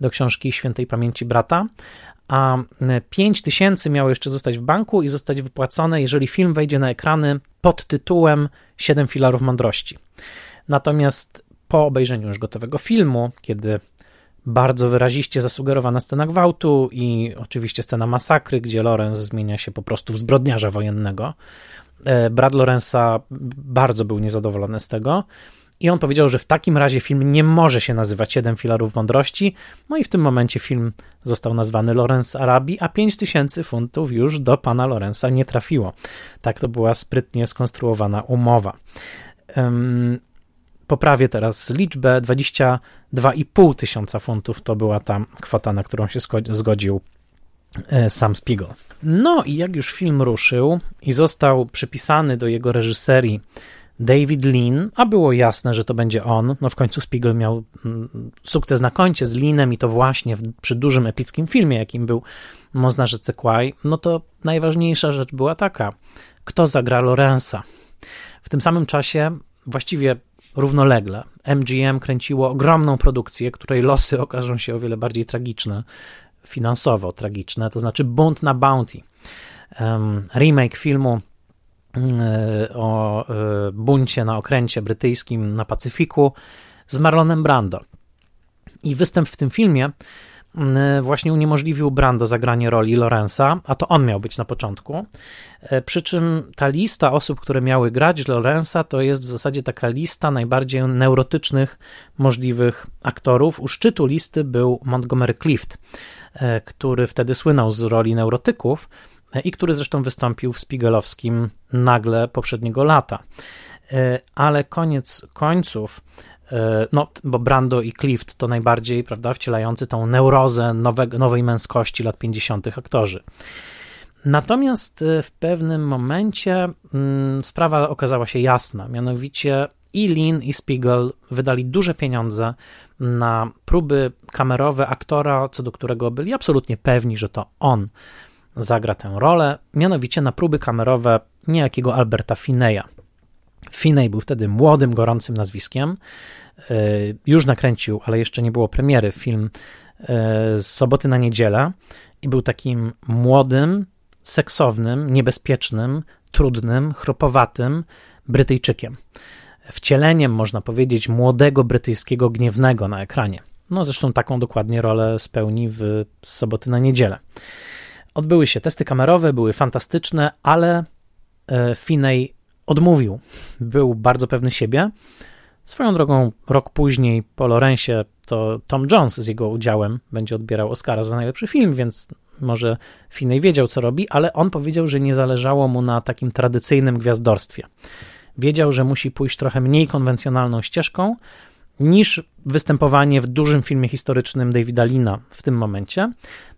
do książki Świętej Pamięci Brata, a 5 tysięcy miało jeszcze zostać w banku i zostać wypłacone, jeżeli film wejdzie na ekrany pod tytułem Siedem filarów mądrości. Natomiast po obejrzeniu już gotowego filmu, kiedy bardzo wyraziście zasugerowana scena gwałtu i oczywiście scena masakry, gdzie Lorenz zmienia się po prostu w zbrodniarza wojennego, e, Brad Lorenza bardzo był niezadowolony z tego i on powiedział, że w takim razie film nie może się nazywać Siedem filarów mądrości. No i w tym momencie film został nazwany Lorenz Arabii, a 5000 funtów już do pana Lorenza nie trafiło. Tak to była sprytnie skonstruowana umowa. Um, poprawię teraz liczbę, 22,5 tysiąca funtów to była ta kwota, na którą się zgodził e, sam Spiegel. No i jak już film ruszył i został przypisany do jego reżyserii David Lean, a było jasne, że to będzie on. No w końcu Spiegel miał mm, sukces na koncie z Leanem i to właśnie w, przy dużym epickim filmie, jakim był Most na rzece Kwaj. No to najważniejsza rzecz była taka, kto zagra Lorenza. W tym samym czasie, właściwie równolegle, MGM kręciło ogromną produkcję, której losy okażą się o wiele bardziej tragiczne, finansowo tragiczne, to znaczy Bunt na Bounty. Um, remake filmu o e, buncie na okręcie brytyjskim na Pacyfiku z Marlonem Brando. I występ w tym filmie właśnie uniemożliwił Brando zagranie roli Lorenza, a to on miał być na początku. E, przy czym ta lista osób, które miały grać Lorenza, to jest w zasadzie taka lista najbardziej neurotycznych możliwych aktorów. U szczytu listy był Montgomery Clift, który wtedy słynął z roli neurotyków, i który zresztą wystąpił w Spiegelowskim nagle poprzedniego lata. E, ale koniec końców, e, no, bo Brando i Clift to najbardziej, prawda, wcielający tą neurozę nowe, nowej męskości lat 50. aktorzy. Natomiast e, w pewnym momencie mm, sprawa okazała się jasna, mianowicie i Lin i Spiegel wydali duże pieniądze na próby kamerowe aktora, co do którego byli absolutnie pewni, że to on zagra tę rolę, mianowicie na próby kamerowe niejakiego Alberta Fineya. Finney był wtedy młodym, gorącym nazwiskiem. E, już nakręcił, ale jeszcze nie było premiery, film e, z soboty na niedzielę i był takim młodym, seksownym, niebezpiecznym, trudnym, chropowatym Brytyjczykiem. Wcieleniem, można powiedzieć, młodego brytyjskiego gniewnego na ekranie. No zresztą taką dokładnie rolę spełni w soboty na niedzielę. Odbyły się testy kamerowe, były fantastyczne, ale e, Finney odmówił. Był bardzo pewny siebie. Swoją drogą, rok później po Lorencie to Tom Jones z jego udziałem będzie odbierał Oscara za najlepszy film, więc Może Finney wiedział, co robi, ale on powiedział, że nie zależało mu na takim tradycyjnym gwiazdorstwie. Wiedział, że musi pójść trochę mniej konwencjonalną ścieżką niż występowanie w dużym filmie historycznym Davida Lina w tym momencie.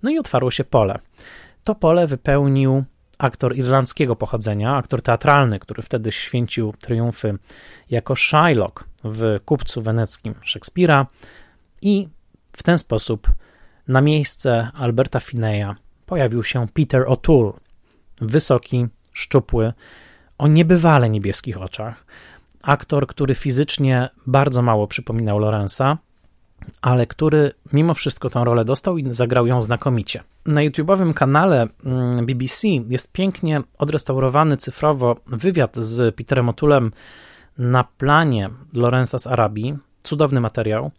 No i otwarło się pole. To pole wypełnił aktor irlandzkiego pochodzenia, aktor teatralny, który wtedy święcił triumfy jako Shylock w Kupcu Weneckim Szekspira i w ten sposób na miejsce Alberta Fineya pojawił się Peter O'Toole, wysoki, szczupły, o niebywale niebieskich oczach. Aktor, który fizycznie bardzo mało przypominał Lorenza, ale który mimo wszystko tę rolę dostał i zagrał ją znakomicie. Na YouTube'owym kanale mm, BBC jest pięknie odrestaurowany cyfrowo wywiad z Peterem O'Toolem na planie Lorenza z Arabii. Cudowny materiał,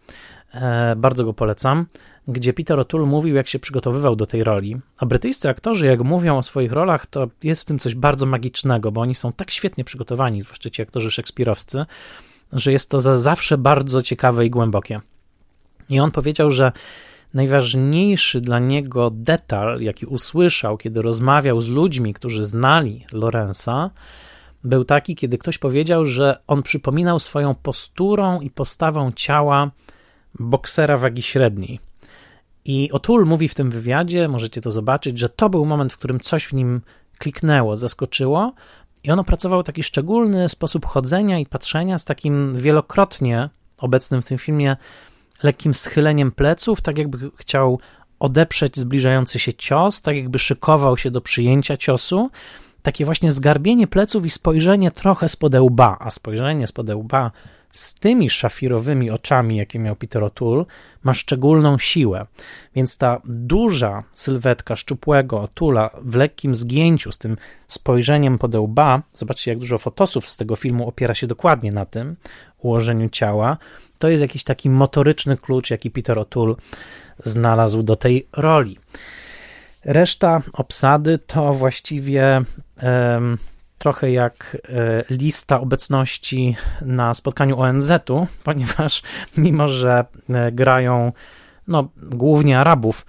e, bardzo go polecam, gdzie Peter O'Toole mówił, jak się przygotowywał do tej roli. A brytyjscy aktorzy, jak mówią o swoich rolach, to jest w tym coś bardzo magicznego, bo oni są tak świetnie przygotowani, zwłaszcza ci aktorzy szekspirowscy, że jest to za zawsze bardzo ciekawe i głębokie. I on powiedział, że najważniejszy dla niego detal, jaki usłyszał, kiedy rozmawiał z ludźmi, którzy znali Lorenza, był taki, kiedy ktoś powiedział, że on przypominał swoją posturą i postawą ciała boksera wagi średniej. I Otul mówi w tym wywiadzie, możecie to zobaczyć, że to był moment, w którym coś w nim kliknęło, zaskoczyło, i on opracował taki szczególny sposób chodzenia i patrzenia z takim wielokrotnie obecnym w tym filmie lekkim schyleniem pleców, tak jakby chciał odeprzeć zbliżający się cios, tak jakby szykował się do przyjęcia ciosu. Takie właśnie zgarbienie pleców i spojrzenie trochę spod łba, a spojrzenie spod łba z tymi szafirowymi oczami, jakie miał Peter O'Toole, ma szczególną siłę. Więc ta duża sylwetka szczupłego O'Toole'a w lekkim zgięciu, z tym spojrzeniem pod zobaczcie, jak dużo fotosów z tego filmu opiera się dokładnie na tym ułożeniu ciała, to jest jakiś taki motoryczny klucz, jaki Peter O'Toole znalazł do tej roli. Reszta obsady to właściwie um, trochę jak e, lista obecności na spotkaniu ONZ-u, ponieważ mimo, że e, grają no, głównie Arabów,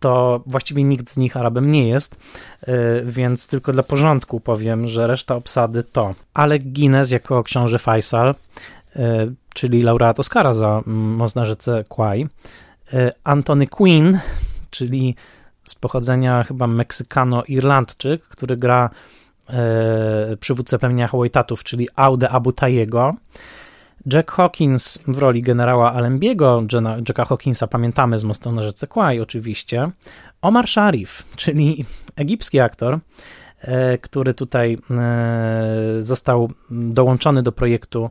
to właściwie nikt z nich Arabem nie jest, e, więc tylko dla porządku powiem, że reszta obsady to Alec Guinness jako książę Faisal, czyli laureat Oscara za Most na rzece Kwai, Anthony Quinn, czyli z pochodzenia chyba Meksykano-Irlandczyk, który gra e, przywódcę plemienia Hawaitatów, czyli Aude Abu Tayego. Jack Hawkins w roli generała Alembiego, Jacka Hawkinsa pamiętamy z Mostu na rzece Kwai oczywiście. Omar Sharif, czyli egipski aktor, e, który tutaj e, został dołączony do projektu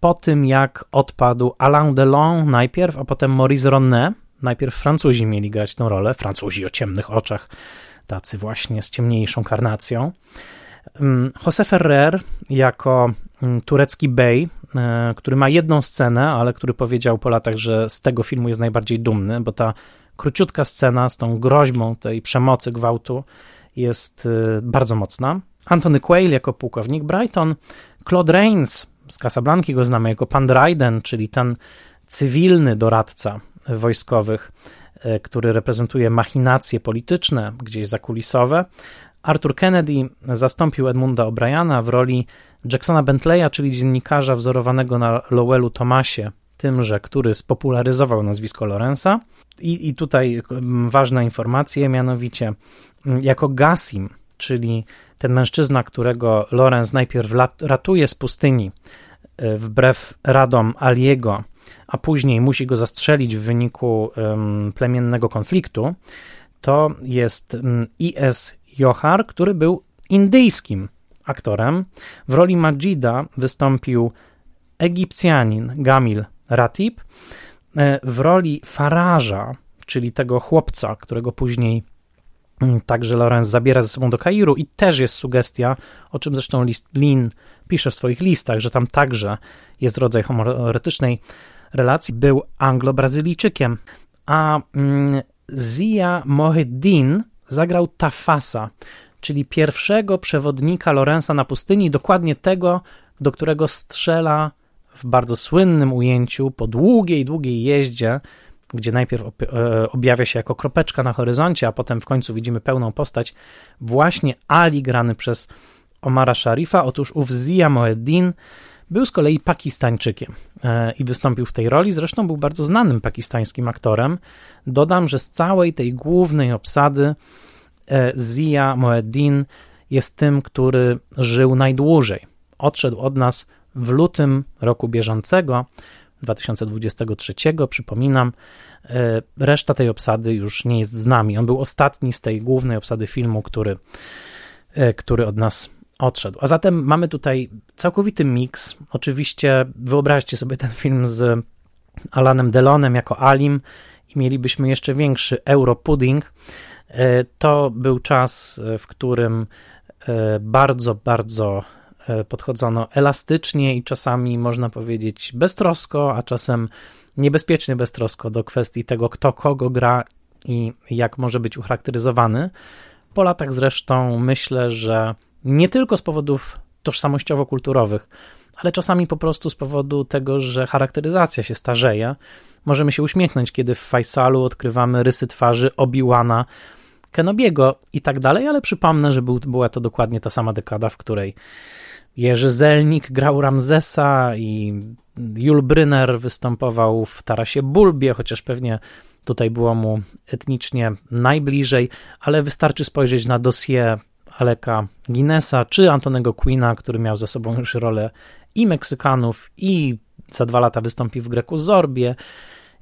po tym, jak odpadł Alain Delon najpierw, a potem Maurice Ronnet. Najpierw Francuzi mieli grać tę rolę, Francuzi o ciemnych oczach, tacy właśnie z ciemniejszą karnacją. Mm, José Ferrer jako mm, turecki bey, e, który ma jedną scenę, ale który powiedział po latach, że z tego filmu jest najbardziej dumny, bo ta króciutka scena z tą groźbą tej przemocy, gwałtu jest e, bardzo mocna. Anthony Quayle jako pułkownik Brighton, Claude Rains z Casablanki go znamy jako pan Dryden, czyli ten cywilny doradca wojskowych, e, który reprezentuje machinacje polityczne, gdzieś zakulisowe. Arthur Kennedy zastąpił Edmunda O'Briana w roli Jacksona Bentleya, czyli dziennikarza wzorowanego na Lowellu Thomasie, tymże, który spopularyzował nazwisko Lorenza. I, I tutaj ważna informacja, mianowicie jako Gasim, czyli ten mężczyzna, którego Lorenz najpierw ratuje z pustyni e, wbrew radom Aliego, a później musi go zastrzelić w wyniku um, plemiennego konfliktu, to jest I.S. Johar, który był indyjskim aktorem. W roli Majida wystąpił Egipcjanin Gamil Ratib. E, w roli Faraża, czyli tego chłopca, którego później także Lorenz zabiera ze sobą do Kairu i też jest sugestia, o czym zresztą Lin pisze w swoich listach, że tam także jest rodzaj homoretycznej relacji, był Anglo-Brazylijczykiem, a mm, Zia Moheddin zagrał Tafasa, czyli pierwszego przewodnika Lorenza na pustyni, dokładnie tego, do którego strzela w bardzo słynnym ujęciu po długiej, długiej jeździe gdzie najpierw e, objawia się jako kropeczka na horyzoncie, a potem w końcu widzimy pełną postać, właśnie Ali grany przez Omara Sharifa. Otóż ów Zia Moeddin był z kolei Pakistańczykiem e, i wystąpił w tej roli. Zresztą był bardzo znanym pakistańskim aktorem. Dodam, że z całej tej głównej obsady e, Zia Moeddin jest tym, który żył najdłużej. Odszedł od nas w lutym roku bieżącego, 2023, przypominam. E, reszta tej obsady już nie jest z nami. On był ostatni z tej głównej obsady filmu, który, który od nas odszedł. A zatem mamy tutaj całkowity miks. Oczywiście wyobraźcie sobie ten film z Alanem Delonem jako Alim i mielibyśmy jeszcze większy Europudding. E, to był czas, e, w którym e, bardzo, bardzo podchodzono elastycznie i czasami można powiedzieć beztrosko, a czasem niebezpiecznie beztrosko do kwestii tego, kto kogo gra i jak może być ucharakteryzowany. Po latach zresztą myślę, że nie tylko z powodów tożsamościowo-kulturowych, ale czasami po prostu z powodu tego, że charakteryzacja się starzeje. Możemy się uśmiechnąć, kiedy w Faisalu odkrywamy rysy twarzy Obi-Wana, Kenobiego i tak dalej, ale przypomnę, że był, była to dokładnie ta sama dekada, w której Jerzy Zelnik grał Ramzesa i Jul Brynner występował w Tarasie Bulbie, chociaż pewnie tutaj było mu etnicznie najbliżej, ale wystarczy spojrzeć na dossier Aleka Guinnessa, czy Antonego Queena, który miał za sobą już rolę i Meksykanów, i za dwa lata wystąpi w Greku Zorbie,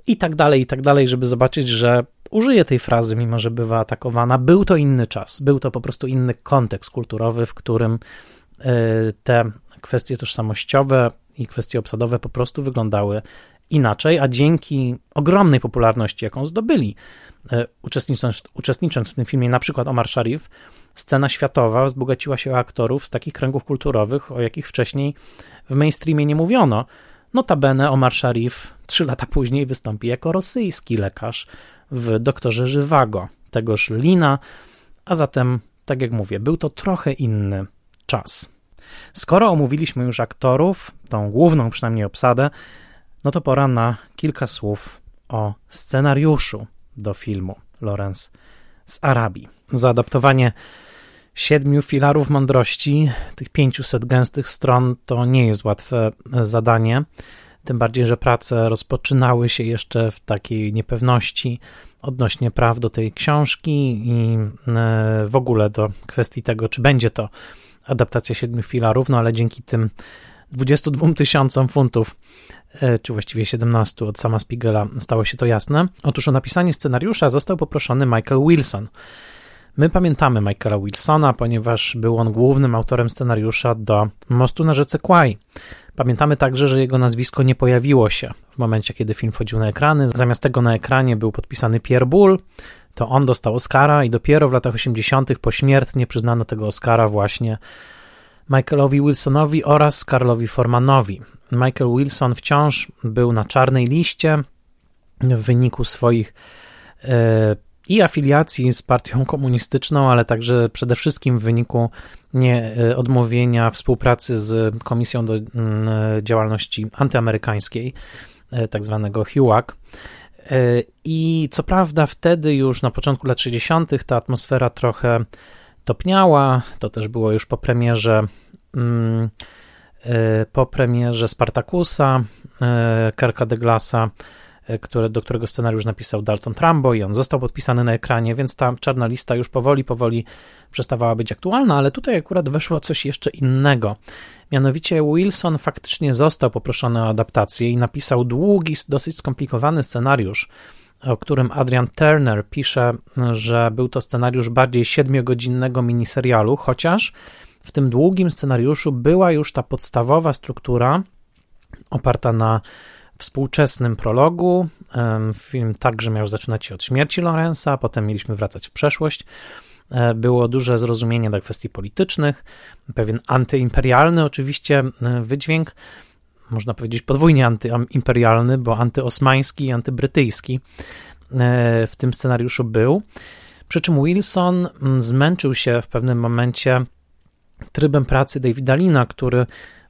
i tak dalej, i tak dalej, żeby zobaczyć, że użyje tej frazy, mimo że bywa atakowana. Był to inny czas, był to po prostu inny kontekst kulturowy, w którym te kwestie tożsamościowe i kwestie obsadowe po prostu wyglądały inaczej, a dzięki ogromnej popularności, jaką zdobyli, e, uczestnicząc, uczestnicząc w tym filmie, na przykład Omar Sharif, scena światowa wzbogaciła się o aktorów z takich kręgów kulturowych, o jakich wcześniej w mainstreamie nie mówiono. Notabene Omar Sharif trzy lata później wystąpi jako rosyjski lekarz w Doktorze Żywago, tegoż Lina, a zatem, tak jak mówię, był to trochę inny czas. Skoro omówiliśmy już aktorów, tą główną przynajmniej obsadę, no to pora na kilka słów o scenariuszu do filmu Lorenz z Arabii. Zaadaptowanie siedmiu filarów mądrości, tych 500 gęstych stron, to nie jest łatwe zadanie. Tym bardziej, że prace rozpoczynały się jeszcze w takiej niepewności odnośnie praw do tej książki i e, w ogóle do kwestii tego, czy będzie to adaptacja siedmiu filarów, no ale dzięki tym 22 tysiącom funtów, e, czy właściwie 17 od sama Spiegela, stało się to jasne. Otóż o napisanie scenariusza został poproszony Michael Wilson. My pamiętamy Michaela Wilsona, ponieważ był on głównym autorem scenariusza do Mostu na rzece Kwai. Pamiętamy także, że jego nazwisko nie pojawiło się w momencie, kiedy film wchodził na ekrany. Zamiast tego na ekranie był podpisany Pierre Bull, to on dostał Oscara i dopiero w latach 80. pośmiertnie przyznano tego Oscara właśnie Michaelowi Wilsonowi oraz Karlowi Formanowi. Michael Wilson wciąż był na czarnej liście w wyniku swoich e, i afiliacji z partią komunistyczną, ale także przede wszystkim w wyniku nie e, odmówienia współpracy z Komisją do e, Działalności Antyamerykańskiej, tak zwanego HUAC. I co prawda wtedy już na początku lat 60. ta atmosfera trochę topniała, to też było już po premierze mm, po premierze Spartakusa, Kerka de Glasa, E, które, do którego scenariusz napisał Dalton Trumbo i on został podpisany na ekranie, więc ta czarna lista już powoli, powoli przestawała być aktualna, ale tutaj akurat weszło coś jeszcze innego. Mianowicie Wilson faktycznie został poproszony o adaptację i napisał długi, dosyć skomplikowany scenariusz, o którym Adrian Turner pisze, że był to scenariusz bardziej siedmiogodzinnego miniserialu, chociaż w tym długim scenariuszu była już ta podstawowa struktura oparta na współczesnym prologu. Film także miał zaczynać się od śmierci Lorenza, potem mieliśmy wracać w przeszłość. E, było duże zrozumienie dla kwestii politycznych, pewien antyimperialny oczywiście e, wydźwięk, można powiedzieć podwójnie antyimperialny, bo antyosmański i antybrytyjski e, w tym scenariuszu był. Przy czym Wilson zmęczył się w pewnym momencie trybem pracy Davida Lina, który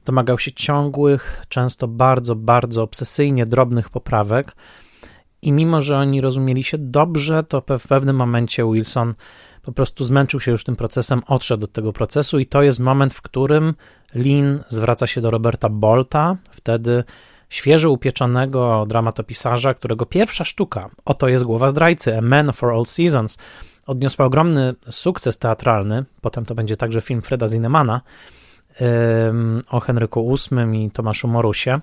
domagał się ciągłych, często bardzo, bardzo obsesyjnie drobnych poprawek. I mimo, że oni rozumieli się dobrze, to w pewnym momencie Wilson po prostu zmęczył się już tym procesem, odszedł od tego procesu. I to jest moment, w którym Lin zwraca się do Roberta Bolta, wtedy świeżo upieczonego dramatopisarza, którego pierwsza sztuka, oto jest Głowa Zdrajcy, A Man for All Seasons, odniosła ogromny sukces teatralny, potem to będzie także film Freda Zinnemana o Henryku VIII i Tomaszu Morusie,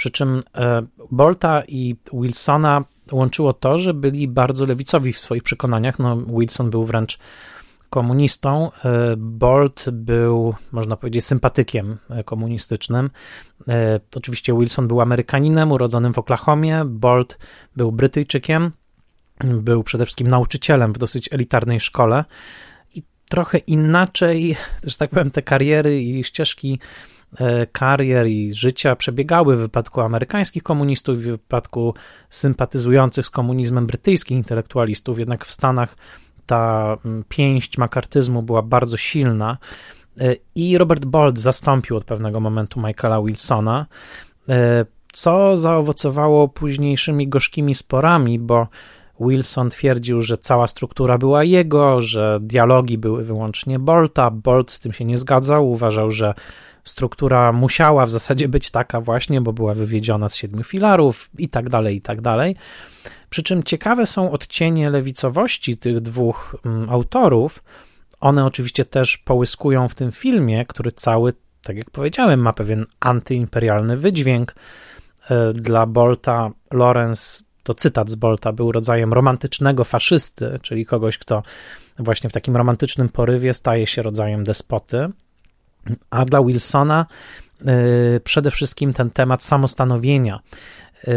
przy czym e, Bolta i Wilsona łączyło to, że byli bardzo lewicowi w swoich przekonaniach. No, Wilson był wręcz komunistą. E, Bolt był, można powiedzieć, sympatykiem e, komunistycznym. Oczywiście Wilson był Amerykaninem urodzonym w Oklahomie, Bolt był Brytyjczykiem, był przede wszystkim nauczycielem w dosyć elitarnej szkole trochę inaczej, że tak powiem, te kariery i ścieżki E, karier i życia przebiegały w wypadku amerykańskich komunistów i w wypadku sympatyzujących z komunizmem brytyjskich intelektualistów, jednak w Stanach ta pięść makartyzmu była bardzo silna e, i Robert Bolt zastąpił od pewnego momentu Michaela Wilsona, e, co zaowocowało późniejszymi gorzkimi sporami, bo Wilson twierdził, że cała struktura była jego, że dialogi były wyłącznie Bolta. Bolt z tym się nie zgadzał, uważał, że struktura musiała w zasadzie być taka właśnie, bo była wywiedziona z siedmiu filarów i tak dalej, i tak dalej. Przy czym ciekawe są odcienie lewicowości tych dwóch mm, autorów. One oczywiście też połyskują w tym filmie, który cały, tak jak powiedziałem, ma pewien antyimperialny wydźwięk. E, dla Bolta Lorenz, to cytat z Bolta, był rodzajem romantycznego faszysty, czyli kogoś, kto właśnie w takim romantycznym porywie staje się rodzajem despoty. A dla Wilsona y, przede wszystkim ten temat samostanowienia y,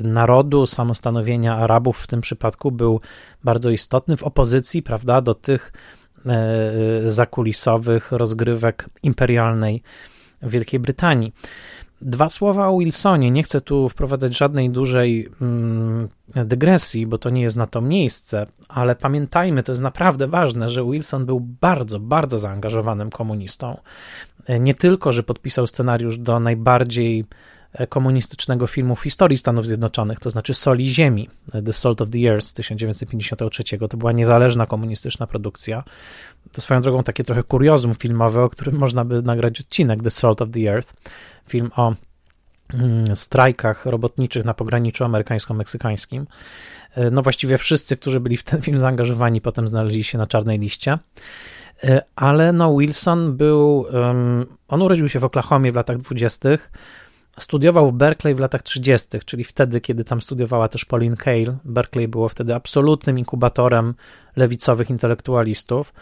narodu, samostanowienia Arabów w tym przypadku był bardzo istotny w opozycji, prawda, do tych y, zakulisowych rozgrywek imperialnej Wielkiej Brytanii. Dwa słowa o Wilsonie. Nie chcę tu wprowadzać żadnej dużej mm, dygresji, bo to nie jest na to miejsce, ale pamiętajmy, to jest naprawdę ważne, że Wilson był bardzo, bardzo zaangażowanym komunistą. Nie tylko, że podpisał scenariusz do najbardziej komunistycznego filmu w historii Stanów Zjednoczonych, to znaczy Soli Ziemi, The Salt of the Earth z 1953. To była niezależna komunistyczna produkcja. To swoją drogą takie trochę kuriozum filmowe, o którym można by nagrać odcinek The Salt of the Earth. Film o mm, strajkach robotniczych na pograniczu amerykańsko-meksykańskim. E, no właściwie wszyscy, którzy byli w ten film zaangażowani, potem znaleźli się na czarnej liście. E, ale no Wilson był, on urodził się w Oklahomie w latach 20., studiował w Berkeley w latach 30., czyli wtedy, kiedy tam studiowała też Pauline Kael. Berkeley było wtedy absolutnym inkubatorem lewicowych intelektualistów.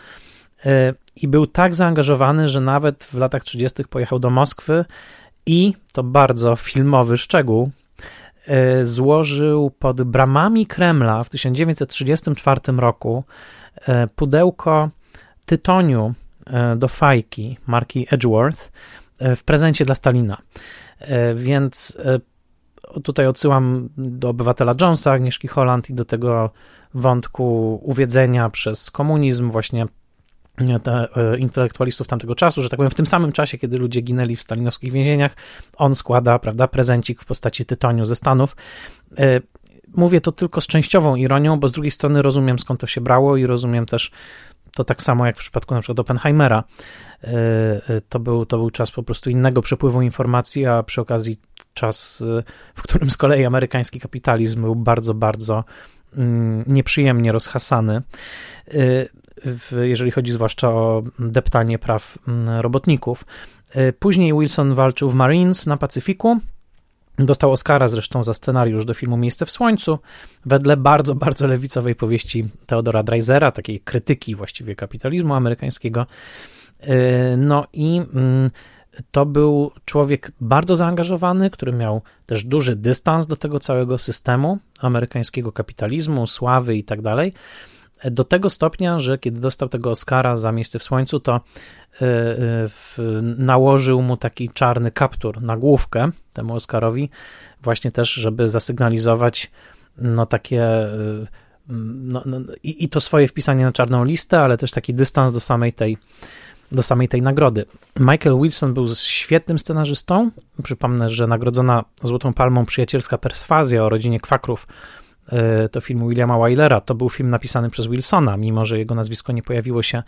E, I był tak zaangażowany, że nawet w latach 30. pojechał do Moskwy i to bardzo filmowy szczegół. E, złożył pod bramami Kremla w 1934 roku pudełko tytoniu do fajki marki Edgeworth w prezencie dla Stalina. E, więc tutaj odsyłam do obywatela Jonesa, Agnieszki Holland i do tego wątku uwiedzenia przez komunizm właśnie te, intelektualistów tamtego czasu, że tak powiem, w tym samym czasie, kiedy ludzie ginęli w stalinowskich więzieniach, on składa, prawda, prezencik w postaci tytoniu ze Stanów. Mówię to tylko z częściową ironią, bo z drugiej strony rozumiem skąd to się brało i rozumiem też to tak samo jak w przypadku na przykład Oppenheimera. E, e, to był, to był czas po prostu innego przepływu informacji, a przy okazji czas, e, w którym z kolei amerykański kapitalizm był bardzo, bardzo mm, nieprzyjemnie rozhasany, jeżeli chodzi zwłaszcza o deptanie praw mm, robotników. Później Wilson walczył w Marines na Pacyfiku, Dostał Oscara zresztą za scenariusz do filmu Miejsce w Słońcu, wedle bardzo, bardzo lewicowej powieści Teodora Dreisera, takiej krytyki właściwie kapitalizmu amerykańskiego. E, no i mm, to był człowiek bardzo zaangażowany, który miał też duży dystans do tego całego systemu amerykańskiego kapitalizmu, sławy i tak dalej do tego stopnia, że kiedy dostał tego Oscara za miejsce w słońcu, to e, e, nałożył mu taki czarny kaptur na główkę temu Oscarowi, właśnie też, żeby zasygnalizować no takie e, no, no, i, i to swoje wpisanie na czarną listę, ale też taki dystans do samej tej do samej tej nagrody. Michael Wilson był świetnym scenarzystą. Przypomnę, że nagrodzona Złotą Palmą przyjacielska perswazja o rodzinie kwakrów to film Williama Wylera, to był film napisany przez Wilsona, mimo że jego nazwisko nie pojawiło się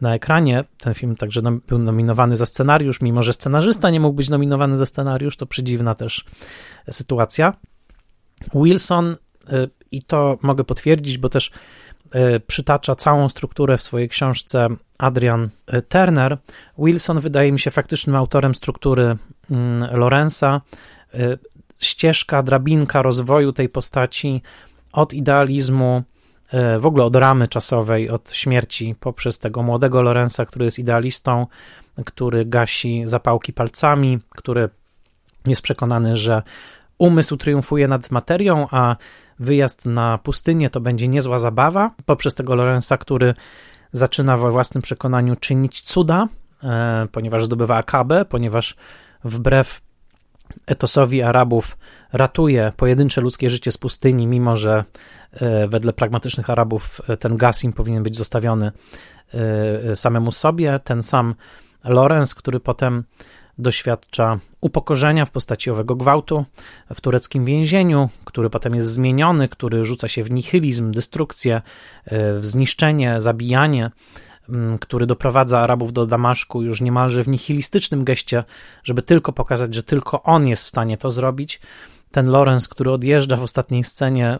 na ekranie. Ten film także był nominowany za scenariusz, mimo że scenarzysta nie mógł być nominowany za scenariusz, to przedziwna też sytuacja. Wilson, i to mogę potwierdzić, bo też przytacza całą strukturę w swojej książce Adrian Turner. Wilson wydaje mi się faktycznym autorem struktury mm, Lorenza ścieżka, drabinka rozwoju tej postaci od idealizmu, e, w ogóle od ramy czasowej, od śmierci, poprzez tego młodego Lorenza, który jest idealistą, który gasi zapałki palcami, który jest przekonany, że umysł triumfuje nad materią, a wyjazd na pustynię to będzie niezła zabawa, poprzez tego Lorenza, który zaczyna we własnym przekonaniu czynić cuda, e, ponieważ zdobywa Akabę, ponieważ wbrew etosowi Arabów ratuje pojedyncze ludzkie życie z pustyni, mimo że e, wedle pragmatycznych Arabów e, ten gaz im powinien być zostawiony e, samemu sobie. Ten sam Lorenz, który potem doświadcza upokorzenia w postaci owego gwałtu w tureckim więzieniu, który potem jest zmieniony, który rzuca się w nihilizm, destrukcję, w zniszczenie, zabijanie który doprowadza Arabów do Damaszku już niemalże w nihilistycznym geście, żeby tylko pokazać, że tylko on jest w stanie to zrobić. Ten Lorenz, który odjeżdża w ostatniej scenie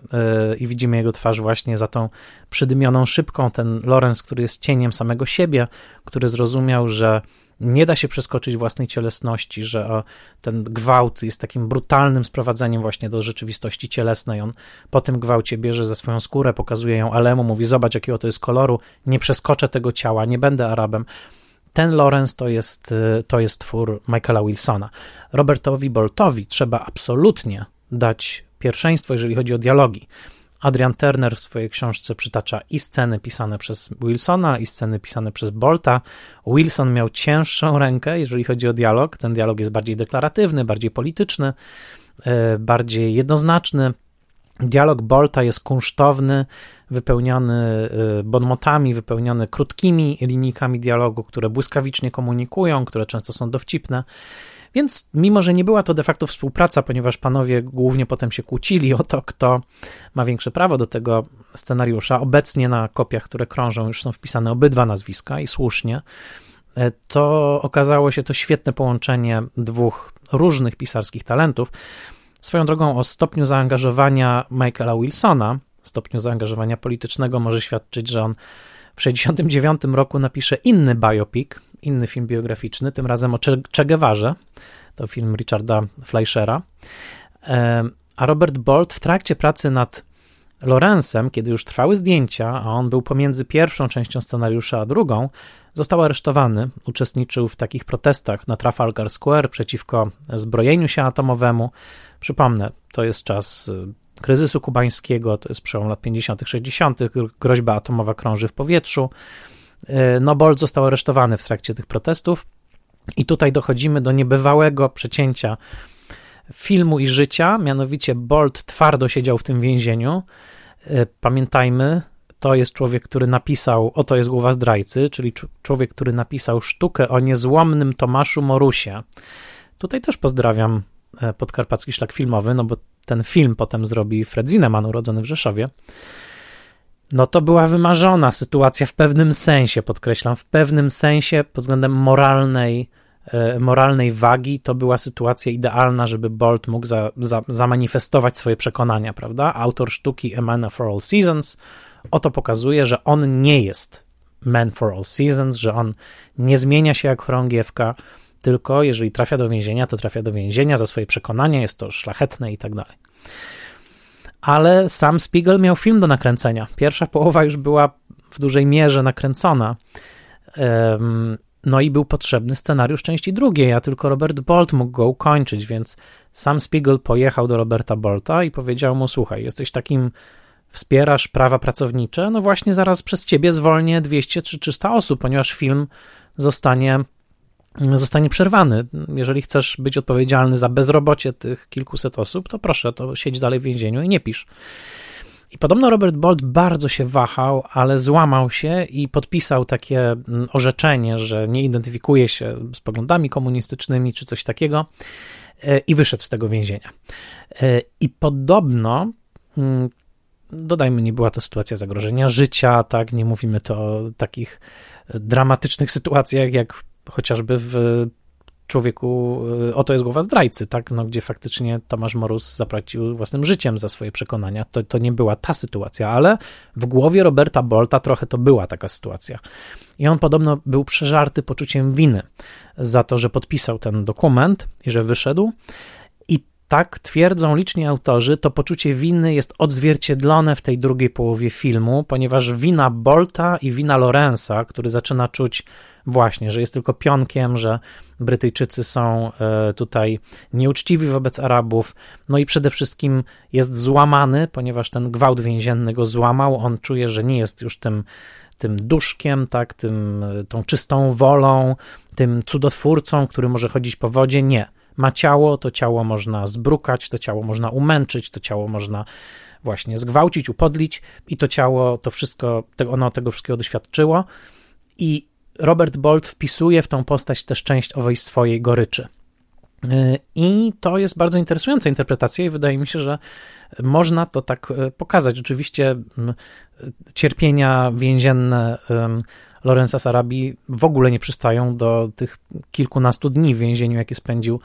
yy, i widzimy jego twarz właśnie za tą przydymioną szybką, ten Lorenz, który jest cieniem samego siebie, który zrozumiał, że nie da się przeskoczyć własnej cielesności, że ten gwałt jest takim brutalnym sprowadzeniem właśnie do rzeczywistości cielesnej. On po tym gwałcie bierze ze swoją skórę, pokazuje ją Alemu, mówi: Zobacz, jakiego to jest koloru, nie przeskoczę tego ciała, nie będę Arabem. Ten Lorenz to jest, to jest twór Michaela Wilsona. Robertowi Boltowi trzeba absolutnie dać pierwszeństwo, jeżeli chodzi o dialogi. Adrian Turner w swojej książce przytacza i sceny pisane przez Wilsona, i sceny pisane przez Bolta. Wilson miał cięższą rękę, jeżeli chodzi o dialog. Ten dialog jest bardziej deklaratywny, bardziej polityczny, e, bardziej jednoznaczny. Dialog Bolta jest kunsztowny, wypełniony e, bonmotami, wypełniony krótkimi linijkami dialogu, które błyskawicznie komunikują, które często są dowcipne. Więc mimo, że nie była to de facto współpraca, ponieważ panowie głównie potem się kłócili o to, kto ma większe prawo do tego scenariusza, obecnie na kopiach, które krążą, już są wpisane obydwa nazwiska i słusznie, e, to okazało się to świetne połączenie dwóch różnych pisarskich talentów. Swoją drogą o stopniu zaangażowania Michaela Wilsona, stopniu zaangażowania politycznego może świadczyć, że on w 1969 roku napisze inny biopic, inny film biograficzny, tym razem o Che Guevarze, to film Richarda Fleischera, a Robert Bolt w trakcie pracy nad Lorenzem, kiedy już trwały zdjęcia, a on był pomiędzy pierwszą częścią scenariusza a drugą, został aresztowany. Uczestniczył w takich protestach na Trafalgar Square przeciwko zbrojeniu się atomowemu. Przypomnę, to jest czas y, kryzysu kubańskiego, to jest przełom lat 50., 60., groźba atomowa krąży w powietrzu. E, no, Bolt został aresztowany w trakcie tych protestów, i tutaj dochodzimy do niebywałego przecięcia filmu i życia, mianowicie Bolt twardo siedział w tym więzieniu. E, pamiętajmy, to jest człowiek, który napisał Oto jest głowa zdrajcy, czyli człowiek, który napisał sztukę o niezłomnym Tomaszu Morusie. Tutaj też pozdrawiam e, podkarpacki szlak filmowy, no bo ten film potem zrobi Fred Zinnemann, urodzony w Rzeszowie no to była wymarzona sytuacja w pewnym sensie, podkreślam, w pewnym sensie pod względem moralnej, e, moralnej wagi, to była sytuacja idealna, żeby Bolt mógł za, za, zamanifestować swoje przekonania, prawda? Autor sztuki A Man for All Seasons. Oto pokazuje, że on nie jest Man for All Seasons, że on nie zmienia się jak chorągiewka, tylko jeżeli trafia do więzienia, to trafia do więzienia za swoje przekonania, jest to szlachetne i tak dalej ale sam Spiegel miał film do nakręcenia. Pierwsza połowa już była w dużej mierze nakręcona. No i był potrzebny scenariusz części drugiej, a tylko Robert Bolt mógł go ukończyć, więc sam Spiegel pojechał do Roberta Bolta i powiedział mu: Słuchaj, jesteś takim, wspierasz prawa pracownicze, no właśnie zaraz przez ciebie zwolnię 200 czy 300 osób, ponieważ film zostanie zostanie przerwany. Jeżeli chcesz być odpowiedzialny za bezrobocie tych kilkuset osób, to proszę, to siedź dalej w więzieniu i nie pisz. I podobno Robert Bolt bardzo się wahał, ale złamał się i podpisał takie mm, orzeczenie, że nie identyfikuje się z poglądami komunistycznymi czy coś takiego e, i wyszedł z tego więzienia. E, I podobno mm, dodajmy, nie była to sytuacja zagrożenia życia, tak, nie mówimy to o takich dramatycznych sytuacjach, jak chociażby w człowieku, y, oto jest głowa zdrajcy, tak, no, gdzie faktycznie Tomasz Morus zapłacił własnym życiem za swoje przekonania. To, to nie była ta sytuacja, ale w głowie Roberta Bolta trochę to była taka sytuacja. I on podobno był przeżarty poczuciem winy za to, że podpisał ten dokument i że wyszedł. I tak twierdzą liczni autorzy, to poczucie winy jest odzwierciedlone w tej drugiej połowie filmu, ponieważ wina Bolta i wina Lorenza, który zaczyna czuć właśnie, że jest tylko pionkiem, że Brytyjczycy są e, tutaj nieuczciwi wobec Arabów, no i przede wszystkim jest złamany, ponieważ ten gwałt więzienny go złamał, on czuje, że nie jest już tym tym duszkiem, tak, tym, tą czystą wolą, tym cudotwórcą, który może chodzić po wodzie. Nie. Ma ciało, to ciało można zbrukać, to ciało można umęczyć, to ciało można właśnie zgwałcić, upodlić i to ciało, to wszystko, ono tego wszystkiego doświadczyło i Robert Bolt wpisuje w tą postać też część owej swojej goryczy. Y, I to jest bardzo interesująca interpretacja, i wydaje mi się, że można to tak y, pokazać. Oczywiście mm, cierpienia więzienne Lorenza Sarabi w ogóle nie przystają do tych kilkunastu dni w więzieniu, jakie spędził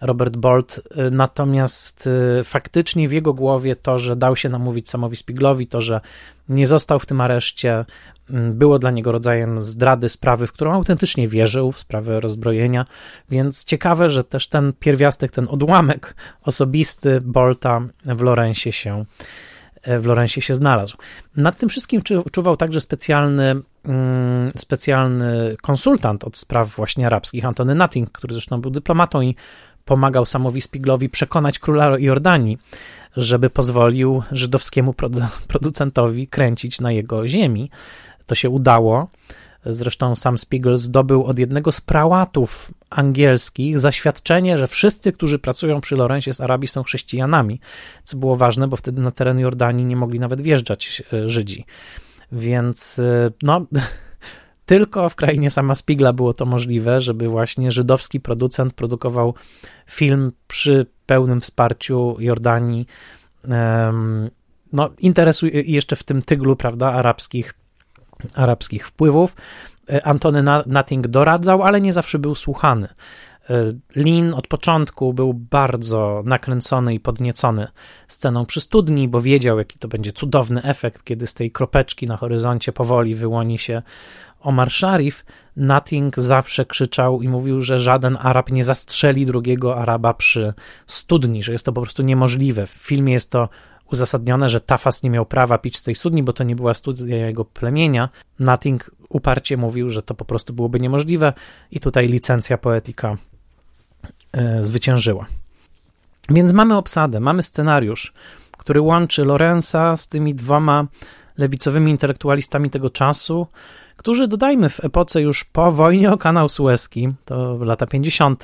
Robert Bolt. Y, natomiast faktycznie w jego głowie to, że dał się namówić Samowi Spiglowi, to, że nie został w tym areszcie, Mm, było dla niego rodzajem zdrady sprawy, w którą autentycznie wierzył, w sprawę rozbrojenia, więc ciekawe, że też ten pierwiastek, ten odłamek osobisty Bolta w Lorensie się w Lorensie się znalazł. Nad tym wszystkim czuwał także specjalny, mm, specjalny konsultant od spraw właśnie arabskich, Antony Nutting, który zresztą był dyplomatą i pomagał Samowi Spiglowi przekonać króla Jordanii, żeby pozwolił żydowskiemu producentowi kręcić na jego ziemi. To się udało. Zresztą sam Spiegel zdobył od jednego z prałatów angielskich zaświadczenie, że wszyscy, którzy pracują przy Lorencie z Arabii są chrześcijanami, co było ważne, bo wtedy na teren Jordanii nie mogli nawet wjeżdżać e, Żydzi. Więc e, no, tylko w krainie sama Spiegla było to możliwe, żeby właśnie żydowski producent produkował film przy pełnym wsparciu Jordanii. No, interesuje jeszcze w tym tyglu, prawda, arabskich arabskich wpływów. E, Antony Nutting doradzał, ale nie zawsze był słuchany. E, Lin od początku był bardzo nakręcony i podniecony sceną przy studni, bo wiedział, jaki to będzie cudowny efekt, kiedy z tej kropeczki na horyzoncie powoli wyłoni się Omar Sharif. Nutting zawsze krzyczał i mówił, że żaden Arab nie zastrzeli drugiego Araba przy studni, że jest to po prostu niemożliwe. W filmie jest to uzasadnione, że Tafas nie miał prawa pić z tej studni, bo to nie była studnia jego plemienia. Nutting uparcie mówił, że to po prostu byłoby niemożliwe i tutaj licencja poetyka e, zwyciężyła. Więc mamy obsadę, mamy scenariusz, który łączy Lorenza z tymi dwoma lewicowymi intelektualistami tego czasu, którzy, dodajmy, w epoce już po wojnie o kanał Suezki, to lata 50.,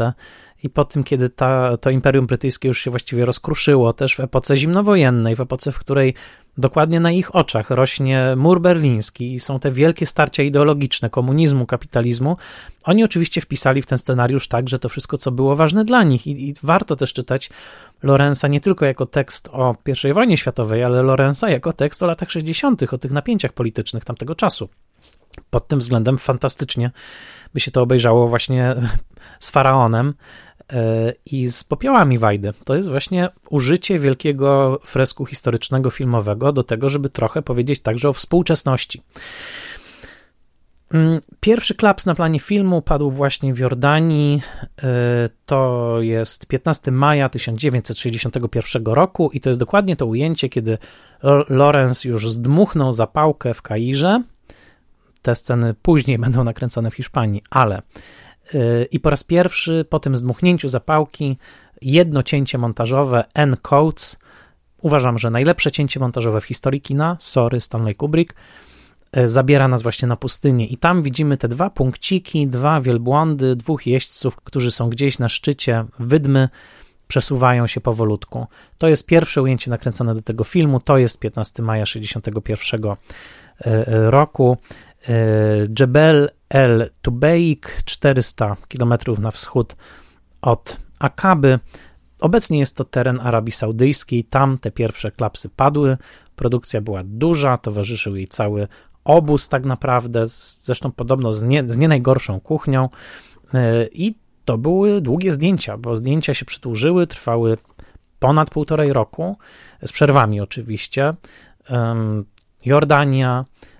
i po tym, kiedy ta, to Imperium Brytyjskie już się właściwie rozkruszyło, też w epoce zimnowojennej, w epoce, w której dokładnie na ich oczach rośnie mur berliński i są te wielkie starcia ideologiczne komunizmu, kapitalizmu, oni oczywiście wpisali w ten scenariusz tak, że to wszystko, co było ważne dla nich i, i warto też czytać Lorenza nie tylko jako tekst o I wojnie światowej, ale Lorenza jako tekst o latach 60., o tych napięciach politycznych tamtego czasu. Pod tym względem fantastycznie by się to obejrzało właśnie z faraonem, E, i z popiołami Wajdy. To jest właśnie użycie wielkiego fresku historycznego, filmowego do tego, żeby trochę powiedzieć także o współczesności. Mm, pierwszy klaps na planie filmu padł właśnie w Jordanii. E, to jest 15 maja 1961 roku i to jest dokładnie to ujęcie, kiedy Lorenz już zdmuchnął zapałkę w Kairze. Te sceny później będą nakręcone w Hiszpanii, ale i po raz pierwszy po tym zdmuchnięciu zapałki jedno cięcie montażowe N Coates, uważam, że najlepsze cięcie montażowe w historii kina, sorry Stanley Kubrick, e, zabiera nas właśnie na pustynię i tam widzimy te dwa punkciki, dwa wielbłądy, dwóch jeźdźców, którzy są gdzieś na szczycie wydmy, przesuwają się powolutku. To jest pierwsze ujęcie nakręcone do tego filmu, to jest 15 maja 61 e, roku. E, Jebel El Tubeik, 400 km na wschód od Akaby. Obecnie jest to teren Arabii Saudyjskiej, tam te pierwsze klapsy padły, produkcja była duża, towarzyszył jej cały obóz tak naprawdę, zresztą podobno z nie, z nie najgorszą kuchnią e, i to były długie zdjęcia, bo zdjęcia się przedłużyły, trwały ponad półtorej roku, z przerwami oczywiście. Jordania, e,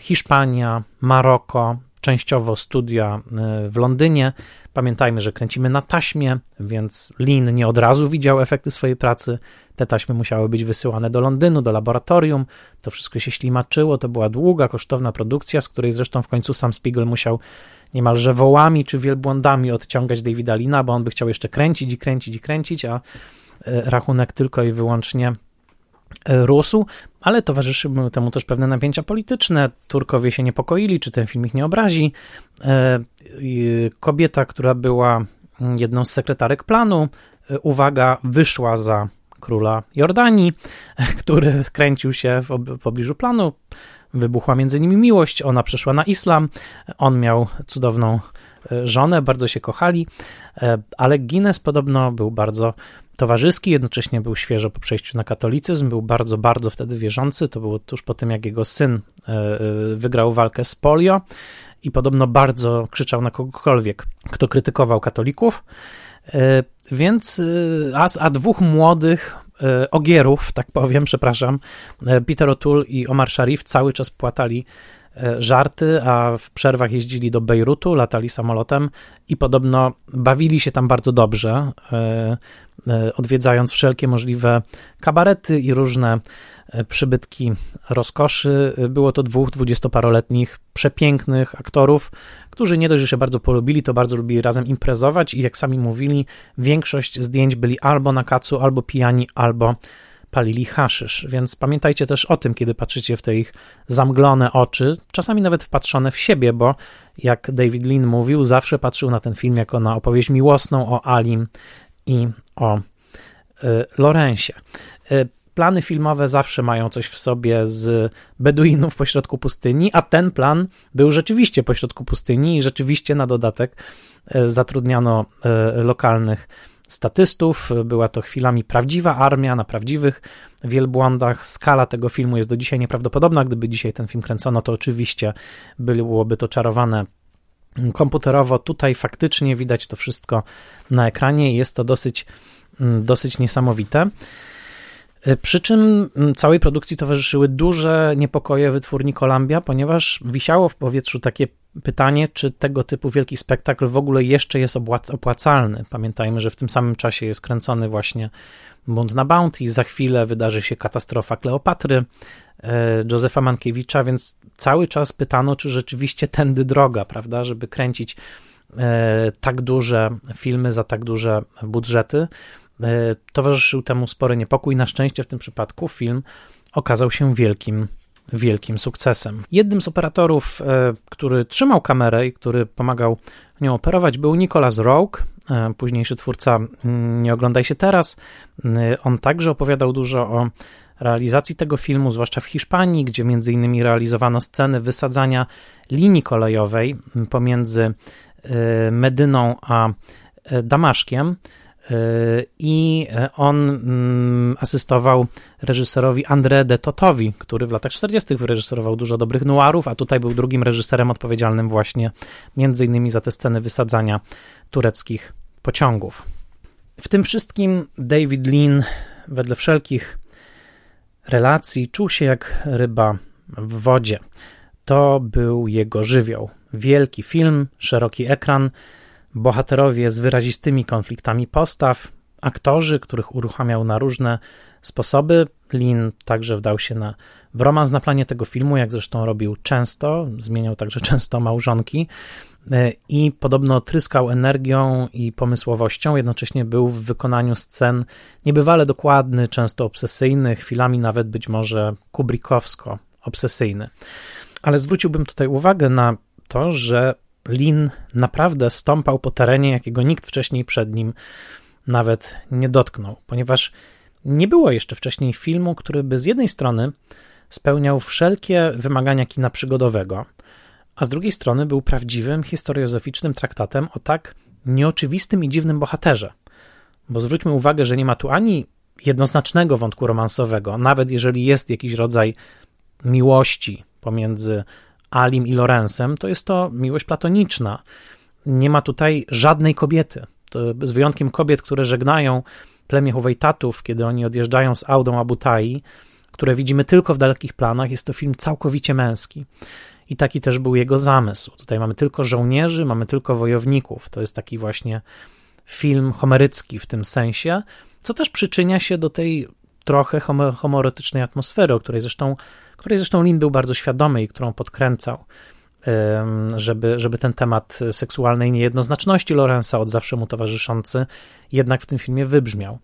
Hiszpania, Maroko, częściowo studia e, w Londynie. Pamiętajmy, że kręcimy na taśmie, więc Lin nie od razu widział efekty swojej pracy. Te taśmy musiały być wysyłane do Londynu, do laboratorium. To wszystko się ślimaczyło. To była długa, kosztowna produkcja, z której zresztą w końcu sam Spiegel musiał niemalże wołami czy wielbłądami odciągać Davida Lina, bo on by chciał jeszcze kręcić i kręcić i kręcić, a e, rachunek tylko i wyłącznie e, rósł, ale towarzyszyły temu też pewne napięcia polityczne. Turkowie się niepokoili, czy ten film ich nie obrazi. E, kobieta, która była jedną z sekretarek planu, uwaga, wyszła za króla Jordanii, który kręcił się w pobliżu planu. Wybuchła między nimi miłość, ona przeszła na islam, on miał cudowną e, żonę, bardzo się kochali, e, ale Guinness podobno był bardzo towarzyski, jednocześnie był świeżo po przejściu na katolicyzm, był bardzo, bardzo wtedy wierzący, to było tuż po tym, jak jego syn e, wygrał walkę z polio i podobno bardzo krzyczał na kogokolwiek, kto krytykował katolików, więc a, a dwóch młodych E, ogierów, tak powiem, przepraszam, e, Peter O'Toole i Omar Sharif cały czas płatali e, żarty, a w przerwach jeździli do Bejrutu, latali samolotem i podobno bawili się tam bardzo dobrze, odwiedzając wszelkie możliwe kabarety i różne przybytki rozkoszy. Było to dwóch dwudziestoparoletnich przepięknych aktorów, którzy nie dość, że się bardzo polubili, to bardzo lubili razem imprezować i jak sami mówili, większość zdjęć byli albo na kacu, albo pijani, albo palili haszysz, więc pamiętajcie też o tym, kiedy patrzycie w te ich zamglone oczy, czasami nawet wpatrzone w siebie, bo jak David Lean mówił, zawsze patrzył na ten film jako na opowieść miłosną o Alim i o y, Lorensie. Y, plany filmowe zawsze mają coś w sobie z Beduinów pośrodku pustyni, a ten plan był rzeczywiście pośrodku pustyni i rzeczywiście na dodatek e, zatrudniano e, lokalnych statystów. Była to chwilami prawdziwa armia na prawdziwych wielbłądach. Skala tego filmu jest do dzisiaj nieprawdopodobna. Gdyby dzisiaj ten film kręcono, to oczywiście byłoby to czarowane komputerowo. Tutaj faktycznie widać to wszystko na ekranie jest to dosyć, mm, dosyć niesamowite. Przy czym całej produkcji towarzyszyły duże niepokoje wytwórni Columbia, ponieważ wisiało w powietrzu takie pytanie, czy tego typu wielki spektakl w ogóle jeszcze jest opłacalny. Pamiętajmy, że w tym samym czasie jest kręcony właśnie Bunt na Bounty, za chwilę wydarzy się katastrofa Kleopatry e, Józefa Mankiewicza, więc cały czas pytano, czy rzeczywiście tędy droga, prawda, żeby kręcić e, tak duże filmy za tak duże budżety. E, towarzyszył temu spory niepokój. Na szczęście w tym przypadku film okazał się wielkim, wielkim sukcesem. Jednym z operatorów, e, który trzymał kamerę i który pomagał nią operować, był Nicolas Rogue, e, późniejszy twórca mm, Nie oglądaj się teraz. On także opowiadał dużo o realizacji tego filmu, zwłaszcza w Hiszpanii, gdzie między innymi realizowano sceny wysadzania linii kolejowej pomiędzy Medyną a Damaszkiem. I on mm, asystował reżyserowi André de Totowi, który w latach 40. wyreżyserował dużo dobrych noirów, a tutaj był drugim reżyserem odpowiedzialnym właśnie między innymi za te sceny wysadzania tureckich pociągów. W tym wszystkim David Lean wedle wszelkich relacji czuł się jak ryba w wodzie. To był jego żywioł. Wielki film, szeroki ekran, bohaterowie z wyrazistymi konfliktami postaw, aktorzy, których uruchamiał na różne sposoby. Lin także wdał się na, w romans na planie tego filmu, jak zresztą robił często, zmieniał także często małżonki e, i podobno tryskał energią i pomysłowością, jednocześnie był w wykonaniu scen niebywale dokładny, często obsesyjny, chwilami nawet być może kubrikowsko obsesyjny. Ale zwróciłbym tutaj uwagę na to, że Lin naprawdę stąpał po terenie, jakiego nikt wcześniej przed nim nawet nie dotknął, ponieważ nie było jeszcze wcześniej filmu, który by z jednej strony spełniał wszelkie wymagania kina przygodowego, a z drugiej strony był prawdziwym historiozoficznym traktatem o tak nieoczywistym i dziwnym bohaterze. Bo zwróćmy uwagę, że nie ma tu ani jednoznacznego wątku romansowego, nawet jeżeli jest jakiś rodzaj miłości pomiędzy Alim i Lorenzem, to jest to miłość platoniczna. Nie ma tutaj żadnej kobiety. To z wyjątkiem kobiet, które żegnają plemię Huwejtatów, kiedy oni odjeżdżają z Audą Abutai, które widzimy tylko w dalekich planach, jest to film całkowicie męski. I taki też był jego zamysł. Tutaj mamy tylko żołnierzy, mamy tylko wojowników. To jest taki właśnie film homerycki w tym sensie, co też przyczynia się do tej trochę homoerotycznej atmosfery, o której zresztą, której zresztą Lin był bardzo świadomy i którą podkręcał, żeby, żeby ten temat seksualnej niejednoznaczności Lorenza, od zawsze mu towarzyszący, jednak w tym filmie wybrzmiał.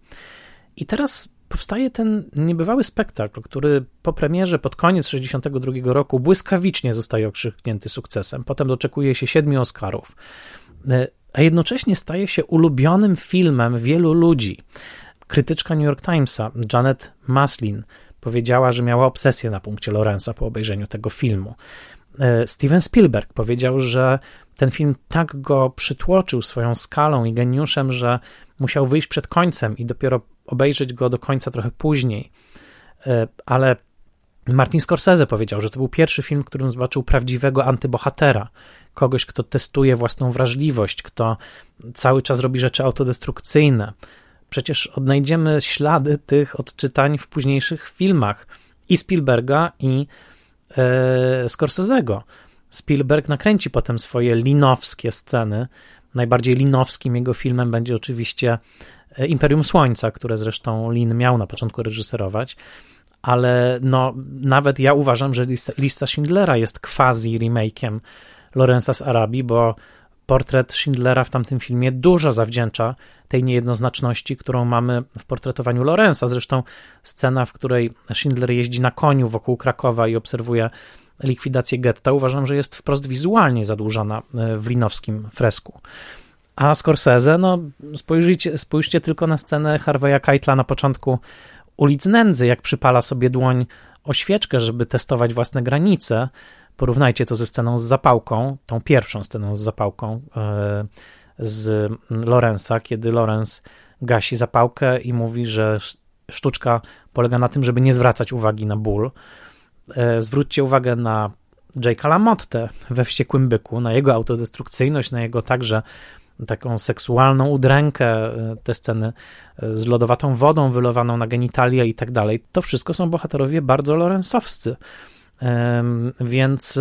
I teraz powstaje ten niebywały spektakl, który po premierze pod koniec 1962 roku błyskawicznie zostaje okrzyknięty sukcesem. Potem doczekuje się siedmiu Oscarów, e, a jednocześnie staje się ulubionym filmem wielu ludzi. Krytyczka New York Timesa, Janet Maslin, powiedziała, że miała obsesję na punkcie Lorenza po obejrzeniu tego filmu. E, Steven Spielberg powiedział, że ten film tak go przytłoczył swoją skalą i geniuszem, że musiał wyjść przed końcem i dopiero obejrzeć go do końca trochę później. E, ale Martin Scorsese powiedział, że to był pierwszy film, w którym zobaczył prawdziwego antybohatera, kogoś, kto testuje własną wrażliwość, kto cały czas robi rzeczy autodestrukcyjne. Przecież odnajdziemy ślady tych odczytań w późniejszych filmach i Spielberga, i e, Scorsese'ego. Spielberg nakręci potem swoje linowskie sceny. Najbardziej linowskim jego filmem będzie oczywiście e, Imperium Słońca, które zresztą Lin miał na początku reżyserować. Ale no, nawet ja uważam, że lista, lista Schindlera jest quasi remake'iem Lorenza z Arabii, bo portret Schindlera w tamtym filmie dużo zawdzięcza tej niejednoznaczności, którą mamy w portretowaniu Lorenza. Zresztą scena, w której Schindler jeździ na koniu wokół Krakowa i obserwuje likwidację getta, uważam, że jest wprost wizualnie zadłużona e, w linowskim fresku. A Scorsese, no spojrzyjcie, spójrzcie tylko na scenę Harveya Keitla na początku ulic Nędzy, jak przypala sobie dłoń o świeczkę, żeby testować własne granice. Porównajcie to ze sceną z zapałką, tą pierwszą sceną z zapałką e, z Lorenza, kiedy Lorenz gasi zapałkę i mówi, że sztuczka polega na tym, żeby nie zwracać uwagi na ból. E, zwróćcie uwagę na Jake'a LaMotte we Wściekłym Byku, na jego autodestrukcyjność, na jego także taką seksualną udrękę, e, te sceny z lodowatą wodą wylowaną na genitalia i tak dalej. To wszystko są bohaterowie bardzo lorensowscy. Więc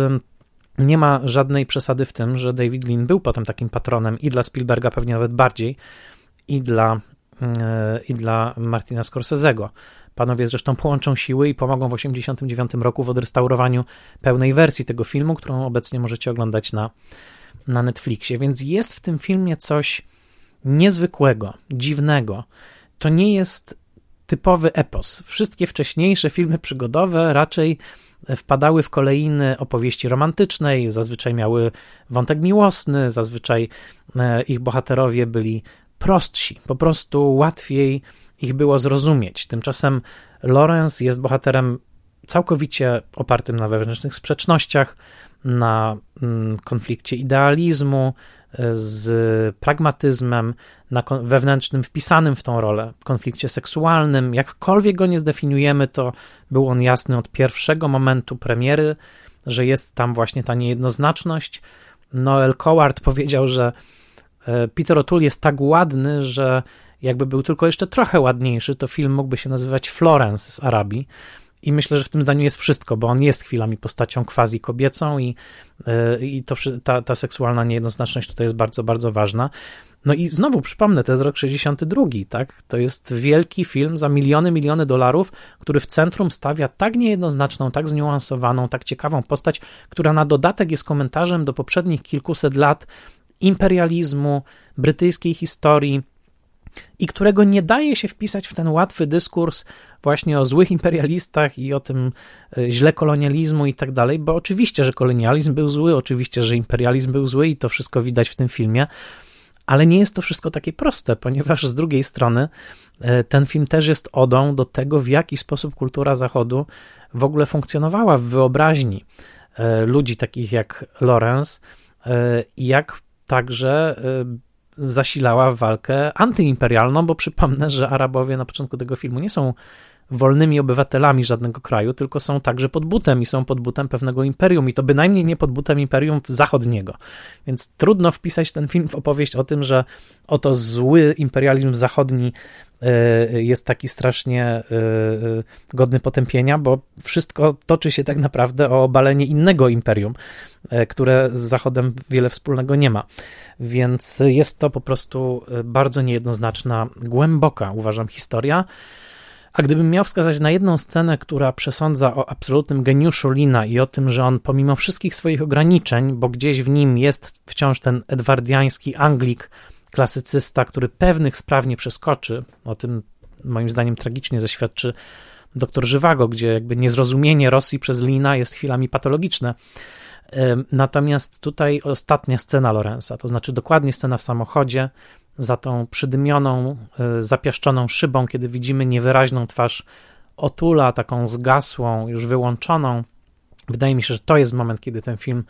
nie ma żadnej przesady w tym, że David Lean był potem takim patronem i dla Spielberga, pewnie nawet bardziej, i dla, i dla Martina Scorsese'ego. Panowie zresztą połączą siły i pomogą w 1989 roku w odrestaurowaniu pełnej wersji tego filmu, którą obecnie możecie oglądać na, na Netflixie. Więc jest w tym filmie coś niezwykłego, dziwnego. To nie jest typowy epos. Wszystkie wcześniejsze filmy przygodowe raczej wpadały w kolejny opowieści romantycznej, zazwyczaj miały wątek miłosny, zazwyczaj e, ich bohaterowie byli prostsi, po prostu łatwiej ich było zrozumieć. Tymczasem Lawrence jest bohaterem całkowicie opartym na wewnętrznych sprzecznościach, na mm, konflikcie idealizmu z pragmatyzmem, na wewnętrznym wpisanym w tą rolę konflikcie seksualnym. Jakkolwiek go nie zdefiniujemy, to był on jasny od pierwszego momentu premiery, że jest tam właśnie ta niejednoznaczność. Noel Coward powiedział, że e, Peter O'Toole jest tak ładny, że jakby był tylko jeszcze trochę ładniejszy, to film mógłby się nazywać Florence z Arabii. I myślę, że w tym zdaniu jest wszystko, bo on jest chwilami postacią quasi kobiecą i, yy, i to, ta, ta seksualna niejednoznaczność tutaj jest bardzo, bardzo ważna. No i znowu przypomnę, to jest rok 62, tak? To jest wielki film za miliony, miliony dolarów, który w centrum stawia tak niejednoznaczną, tak zniuansowaną, tak ciekawą postać, która na dodatek jest komentarzem do poprzednich kilkuset lat imperializmu, brytyjskiej historii, i którego nie daje się wpisać w ten łatwy dyskurs właśnie o złych imperialistach i o tym e, źle kolonializmu i tak dalej, bo oczywiście, że kolonializm był zły, oczywiście, że imperializm był zły i to wszystko widać w tym filmie, ale nie jest to wszystko takie proste, ponieważ z drugiej strony e, ten film też jest odą do tego, w jaki sposób kultura Zachodu w ogóle funkcjonowała w wyobraźni e, ludzi takich jak Lorenz i jak także zasilała walkę antyimperialną, bo przypomnę, że Arabowie na początku tego filmu nie są wolnymi obywatelami żadnego kraju, tylko są także pod butem i są pod butem pewnego imperium i to bynajmniej nie pod butem imperium zachodniego. Więc trudno wpisać ten film w opowieść o tym, że oto zły imperializm zachodni e, jest taki strasznie e, e, godny potępienia, bo wszystko toczy się tak naprawdę o obalenie innego imperium, które z Zachodem wiele wspólnego nie ma. Więc jest to po prostu bardzo niejednoznaczna, głęboka, uważam, historia. A gdybym miał wskazać na jedną scenę, która przesądza o absolutnym geniuszu Lina i o tym, że on pomimo wszystkich swoich ograniczeń, bo gdzieś w nim jest wciąż ten edwardiański Anglik, klasycysta, który pewnych spraw nie przeskoczy, o tym moim zdaniem tragicznie zaświadczy doktor Żywago, gdzie jakby niezrozumienie Rosji przez Lina jest chwilami patologiczne. Natomiast tutaj ostatnia scena Lorenza, to znaczy dokładnie scena w samochodzie, za tą przydymioną, e, zapiaszczoną szybą, kiedy widzimy niewyraźną twarz Otula, taką zgasłą, już wyłączoną. Wydaje mi się, że to jest moment, kiedy ten film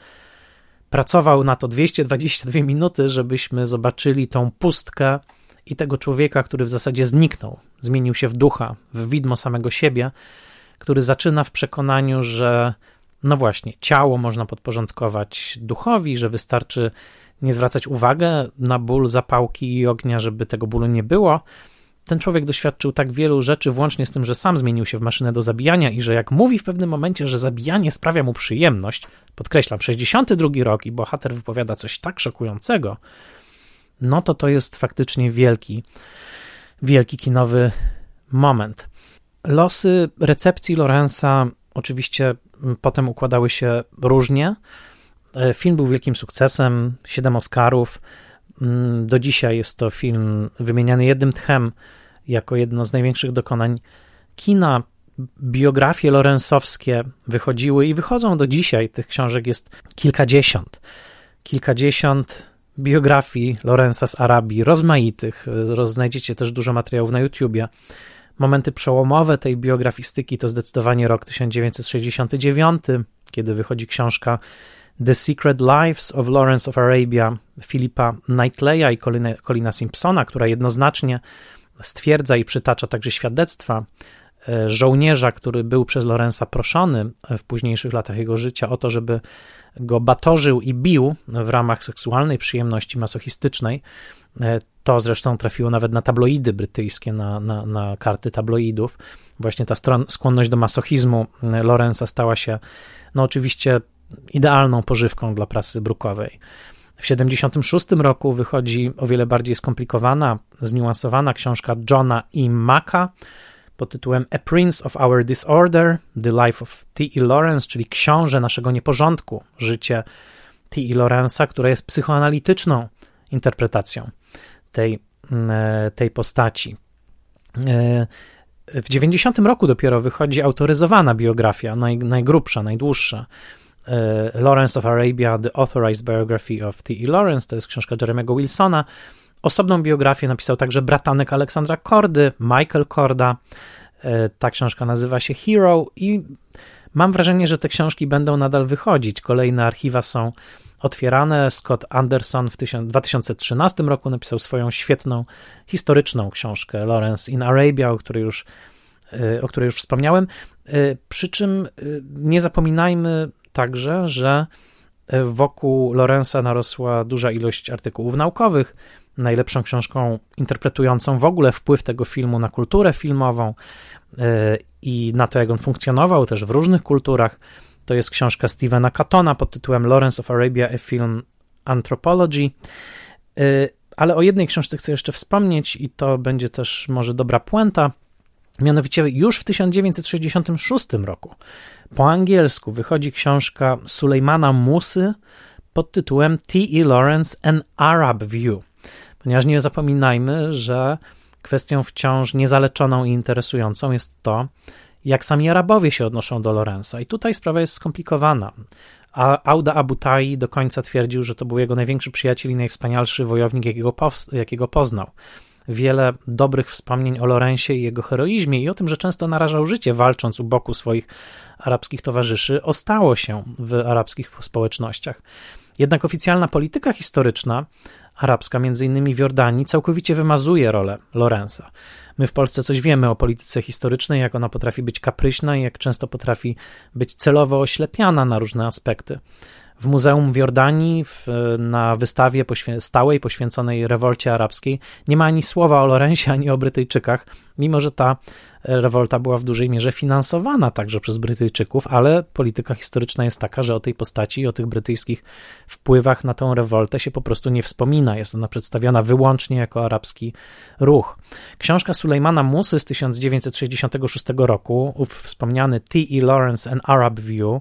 pracował na to 222 minuty, żebyśmy zobaczyli tą pustkę i tego człowieka, który w zasadzie zniknął, zmienił się w ducha, w widmo samego siebie, który zaczyna w przekonaniu, że no właśnie, ciało można podporządkować duchowi, że wystarczy nie zwracać uwagi na ból zapałki i ognia, żeby tego bólu nie było. Ten człowiek doświadczył tak wielu rzeczy, włącznie z tym, że sam zmienił się w maszynę do zabijania i że jak mówi w pewnym momencie, że zabijanie sprawia mu przyjemność, podkreślam, 62 rok i bohater wypowiada coś tak szokującego, no to to jest faktycznie wielki, wielki kinowy moment. Losy recepcji Lorenza oczywiście potem układały się różnie. E, film był wielkim sukcesem, siedem Oscarów. Mm, do dzisiaj jest to film wymieniany jednym tchem jako jedno z największych dokonań kina. Biografie lorensowskie wychodziły i wychodzą do dzisiaj. Tych książek jest kilkadziesiąt. Kilkadziesiąt biografii Lorenza z Arabii, rozmaitych. Znajdziecie też dużo materiałów na YouTubie. Momenty przełomowe tej biografistyki to zdecydowanie rok 1969, kiedy wychodzi książka The Secret Lives of Lawrence of Arabia Filipa Knightleya i Colina, Simpsona, która jednoznacznie stwierdza i przytacza także świadectwa e, żołnierza, który był przez Lorenza proszony w późniejszych latach jego życia o to, żeby go batorzył i bił w ramach seksualnej przyjemności masochistycznej. E, to zresztą trafiło nawet na tabloidy brytyjskie, na, na, na karty tabloidów. Właśnie ta skłonność do masochizmu e, Lorenza stała się, no oczywiście, idealną pożywką dla prasy brukowej. W 1976 roku wychodzi o wiele bardziej skomplikowana, zniuansowana książka Johna E. Macka pod tytułem A Prince of Our Disorder, The Life of T.E. Lawrence, czyli książę naszego nieporządku, życie T.E. Lawrence'a, która jest psychoanalityczną interpretacją tej, mm, e, tej postaci. E, w 90 roku dopiero wychodzi autoryzowana biografia, naj, najgrubsza, najdłuższa. E, Lawrence of Arabia, The Authorized Biography of T.E. Lawrence, to jest książka Jeremy'ego Wilsona. Osobną biografię napisał także bratanek Aleksandra Kordy, Michael Korda. Ta książka nazywa się Hero i mam wrażenie, że te książki będą nadal wychodzić. Kolejne archiwa są otwierane. Scott Anderson w 2013 roku napisał swoją świetną historyczną książkę Lawrence in Arabia, o której już, e, o której już wspomniałem. E, przy czym e, nie zapominajmy także, że wokół Lorenza narosła duża ilość artykułów naukowych. Najlepszą książką interpretującą w ogóle wpływ tego filmu na kulturę filmową i na to, jak on funkcjonował też w różnych kulturach to jest książka Stevena Catona pod tytułem Lawrence of Arabia, a Film Anthropology. Y, ale o jednej książce chcę jeszcze wspomnieć i to będzie też może dobra puenta. Mianowicie już w 1966 roku po angielsku wychodzi książka Sulejmana Musy pod tytułem T.E. Lawrence An Arab View. Ponieważ nie zapominajmy, że kwestią wciąż niezaleczoną i interesującą jest to, jak sami Arabowie się odnoszą do Lorenza. I tutaj sprawa jest skomplikowana. A Auda Abutai do końca twierdził, że to był jego największy przyjaciel i najwspanialszy wojownik, jakiego, jakiego poznał. Wiele dobrych wspomnień o Lorencie i jego heroizmie i o tym, że często narażał życie walcząc u boku swoich arabskich towarzyszy, ostało się w arabskich społecznościach. Jednak oficjalna polityka historyczna arabska, między innymi w Jordanii, całkowicie wymazuje rolę Lorenza. My w Polsce coś wiemy o polityce historycznej, jak ona potrafi być kapryśna i jak często potrafi być celowo oślepiana na różne aspekty. W Muzeum w Jordanii, w, na wystawie stałej poświęconej rewolcie arabskiej, nie ma ani słowa o Lorenzie, ani o Brytyjczykach, mimo że ta rewolta była w dużej mierze finansowana także przez Brytyjczyków, ale polityka historyczna jest taka, że o tej postaci i o tych brytyjskich wpływach na tę rewoltę się po prostu nie wspomina. Jest ona przedstawiona wyłącznie jako arabski ruch. Książka Sulejmana Musy z 1966 roku, ów wspomniany T.E. Lawrence An Arab View,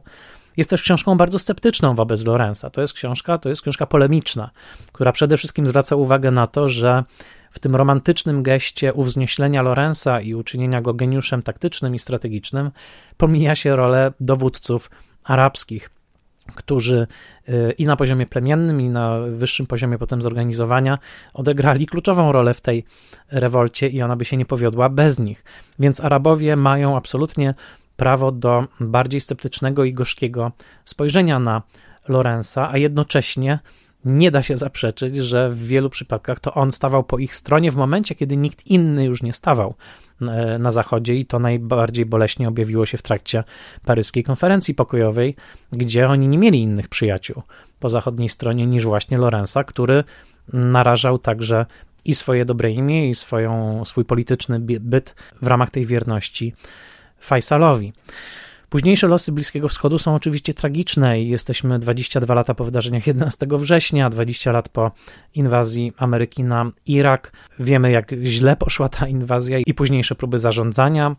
jest też książką bardzo sceptyczną wobec Lorenza. To jest książka, to jest książka polemiczna, która przede wszystkim zwraca uwagę na to, że w tym romantycznym geście uwznieślenia Lorenza i uczynienia go geniuszem taktycznym i strategicznym pomija się rolę dowódców arabskich, którzy y, i na poziomie plemiennym, i na wyższym poziomie potem zorganizowania odegrali kluczową rolę w tej rewolcie i ona by się nie powiodła bez nich. Więc Arabowie mają absolutnie prawo do bardziej sceptycznego i gorzkiego spojrzenia na Lorenza, a jednocześnie nie da się zaprzeczyć, że w wielu przypadkach to on stawał po ich stronie w momencie, kiedy nikt inny już nie stawał e, na Zachodzie, i to najbardziej boleśnie objawiło się w trakcie paryskiej konferencji pokojowej, gdzie oni nie mieli innych przyjaciół po zachodniej stronie niż właśnie Lorenza, który narażał także i swoje dobre imię, i swoją, swój polityczny byt w ramach tej wierności Faisalowi. Późniejsze losy Bliskiego Wschodu są oczywiście tragiczne i jesteśmy 22 lata po wydarzeniach 11 września, 20 lat po inwazji Ameryki na Irak. Wiemy, jak źle poszła ta inwazja i późniejsze próby zarządzania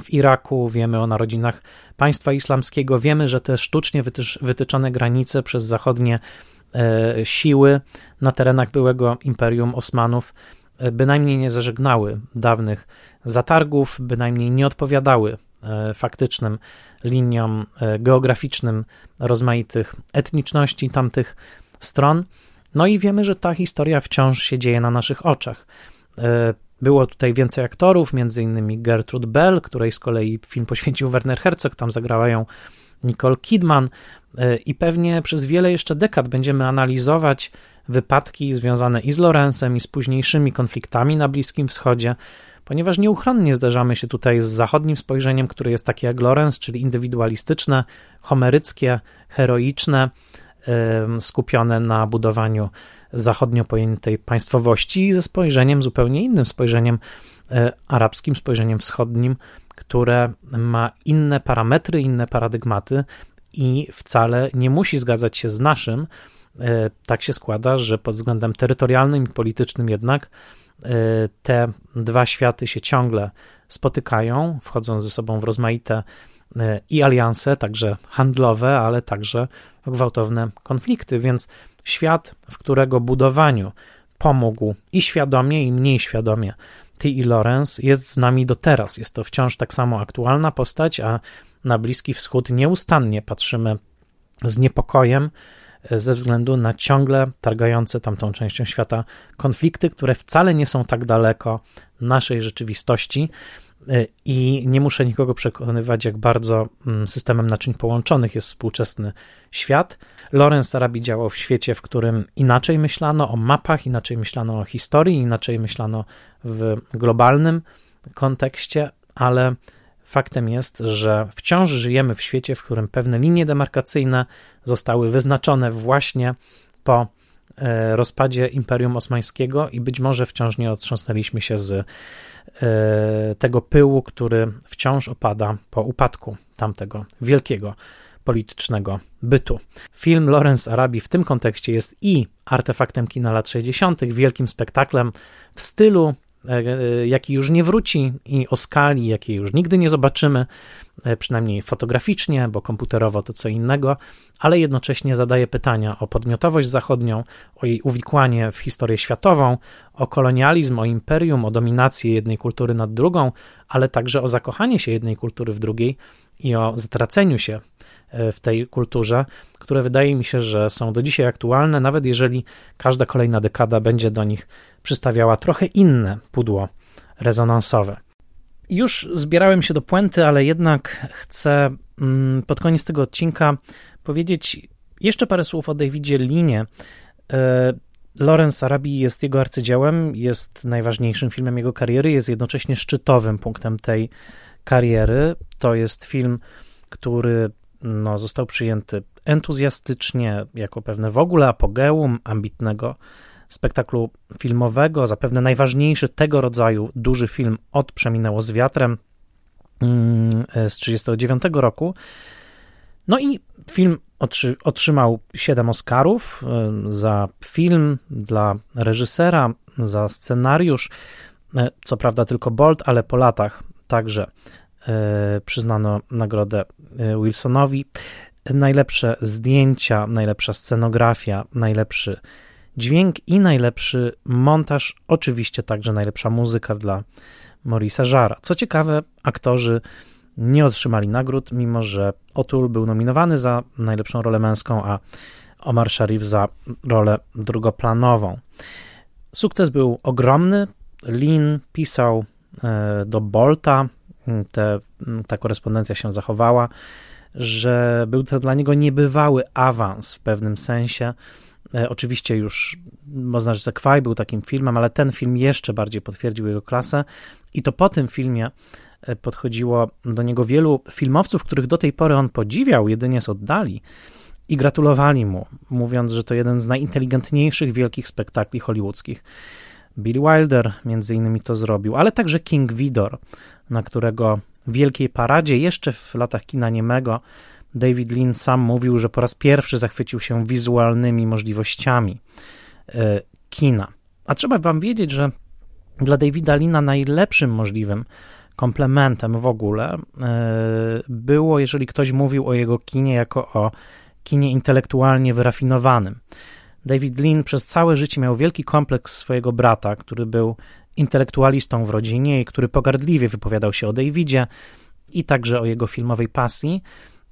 w Iraku, wiemy o narodzinach państwa islamskiego, wiemy, że te sztucznie wytyczone granice przez zachodnie e, siły na terenach byłego Imperium Osmanów bynajmniej nie zażegnały dawnych zatargów, bynajmniej nie odpowiadały E, faktycznym liniom e, geograficznym rozmaitych etniczności tamtych stron. No i wiemy, że ta historia wciąż się dzieje na naszych oczach. E, było tutaj więcej aktorów, innymi Gertrude Bell, której z kolei film poświęcił Werner Herzog, tam zagrała ją Nicole Kidman i pewnie przez wiele jeszcze dekad będziemy analizować wypadki związane i z Lorenzem, i z późniejszymi konfliktami na Bliskim Wschodzie, ponieważ nieuchronnie zderzamy się tutaj z zachodnim spojrzeniem, które jest takie jak Lorenz, czyli indywidualistyczne, homeryckie, heroiczne, skupione na budowaniu zachodnio pojętej państwowości, ze spojrzeniem zupełnie innym, spojrzeniem e, arabskim, spojrzeniem wschodnim, które ma inne parametry, inne paradygmaty i wcale nie musi zgadzać się z naszym. E, tak się składa, że pod względem terytorialnym i politycznym jednak Y, te dwa światy się ciągle spotykają, wchodzą ze sobą w rozmaite y, i alianse, także handlowe, ale także gwałtowne konflikty, więc świat, w którego budowaniu pomógł i świadomie, i mniej świadomie T. i Lawrence, jest z nami do teraz. Jest to wciąż tak samo aktualna postać, a na Bliski Wschód nieustannie patrzymy z niepokojem, ze względu na ciągle targające tamtą częścią świata konflikty, które wcale nie są tak daleko naszej rzeczywistości. Y, I nie muszę nikogo przekonywać, jak bardzo mm, systemem naczyń połączonych jest współczesny świat. Lorenz Arabi działał w świecie, w którym inaczej myślano o mapach, inaczej myślano o historii, inaczej myślano w globalnym kontekście, ale Faktem jest, że wciąż żyjemy w świecie, w którym pewne linie demarkacyjne zostały wyznaczone właśnie po e, rozpadzie Imperium Osmańskiego i być może wciąż nie otrząsnęliśmy się z e, tego pyłu, który wciąż opada po upadku tamtego wielkiego politycznego bytu. Film Lawrence Arabi w tym kontekście jest i artefaktem kina lat 60., wielkim spektaklem w stylu jaki już nie wróci i o skali, jakiej już nigdy nie zobaczymy, e, przynajmniej fotograficznie, bo komputerowo to co innego, ale jednocześnie zadaje pytania o podmiotowość zachodnią, o jej uwikłanie w historię światową, o kolonializm, o imperium, o dominację jednej kultury nad drugą, ale także o zakochanie się jednej kultury w drugiej i o zatraceniu się w tej kulturze, które wydaje mi się, że są do dzisiaj aktualne, nawet jeżeli każda kolejna dekada będzie do nich przystawiała trochę inne pudło rezonansowe. Już zbierałem się do puenty, ale jednak chcę mm, pod koniec tego odcinka powiedzieć jeszcze parę słów o Davidzie Linie. E, Lawrence Arabi jest jego arcydziełem, jest najważniejszym filmem jego kariery, jest jednocześnie szczytowym punktem tej kariery. To jest film, który no, został przyjęty entuzjastycznie jako pewne w ogóle apogeum ambitnego spektaklu filmowego, zapewne najważniejszy tego rodzaju duży film od Przeminęło z wiatrem mm, z 1939 roku. No i film otrzymał 7 Oscarów y, za film, dla reżysera, za scenariusz. Y, co prawda tylko Bolt, ale po latach także przyznano nagrodę Wilsonowi. Najlepsze zdjęcia, najlepsza scenografia, najlepszy dźwięk i najlepszy montaż, oczywiście także najlepsza muzyka dla Maurice'a Żara. Co ciekawe, aktorzy nie otrzymali nagród, mimo że Otul był nominowany za najlepszą rolę męską, a Omar Sharif za rolę drugoplanową. Sukces był ogromny. Lin pisał e, do Bolta, te, ta korespondencja się zachowała, że był to dla niego niebywały awans w pewnym sensie. E, oczywiście już można rzec, że Kwaj był takim filmem, ale ten film jeszcze bardziej potwierdził jego klasę i to po tym filmie E, podchodziło do niego wielu filmowców, których do tej pory on podziwiał jedynie z oddali i gratulowali mu, mówiąc, że to jeden z najinteligentniejszych wielkich spektakli hollywoodzkich. Billy Wilder między innymi to zrobił, ale także King Vidor, na którego wielkiej paradzie jeszcze w latach kina niemego David Lean sam mówił, że po raz pierwszy zachwycił się wizualnymi możliwościami e, kina. A trzeba wam wiedzieć, że dla Davida Lina najlepszym możliwym komplementem w ogóle e, było, jeżeli ktoś mówił o jego kinie jako o kinie intelektualnie wyrafinowanym. David Lean przez całe życie miał wielki kompleks swojego brata, który był intelektualistą w rodzinie i który pogardliwie wypowiadał się o Davidzie i także o jego filmowej pasji.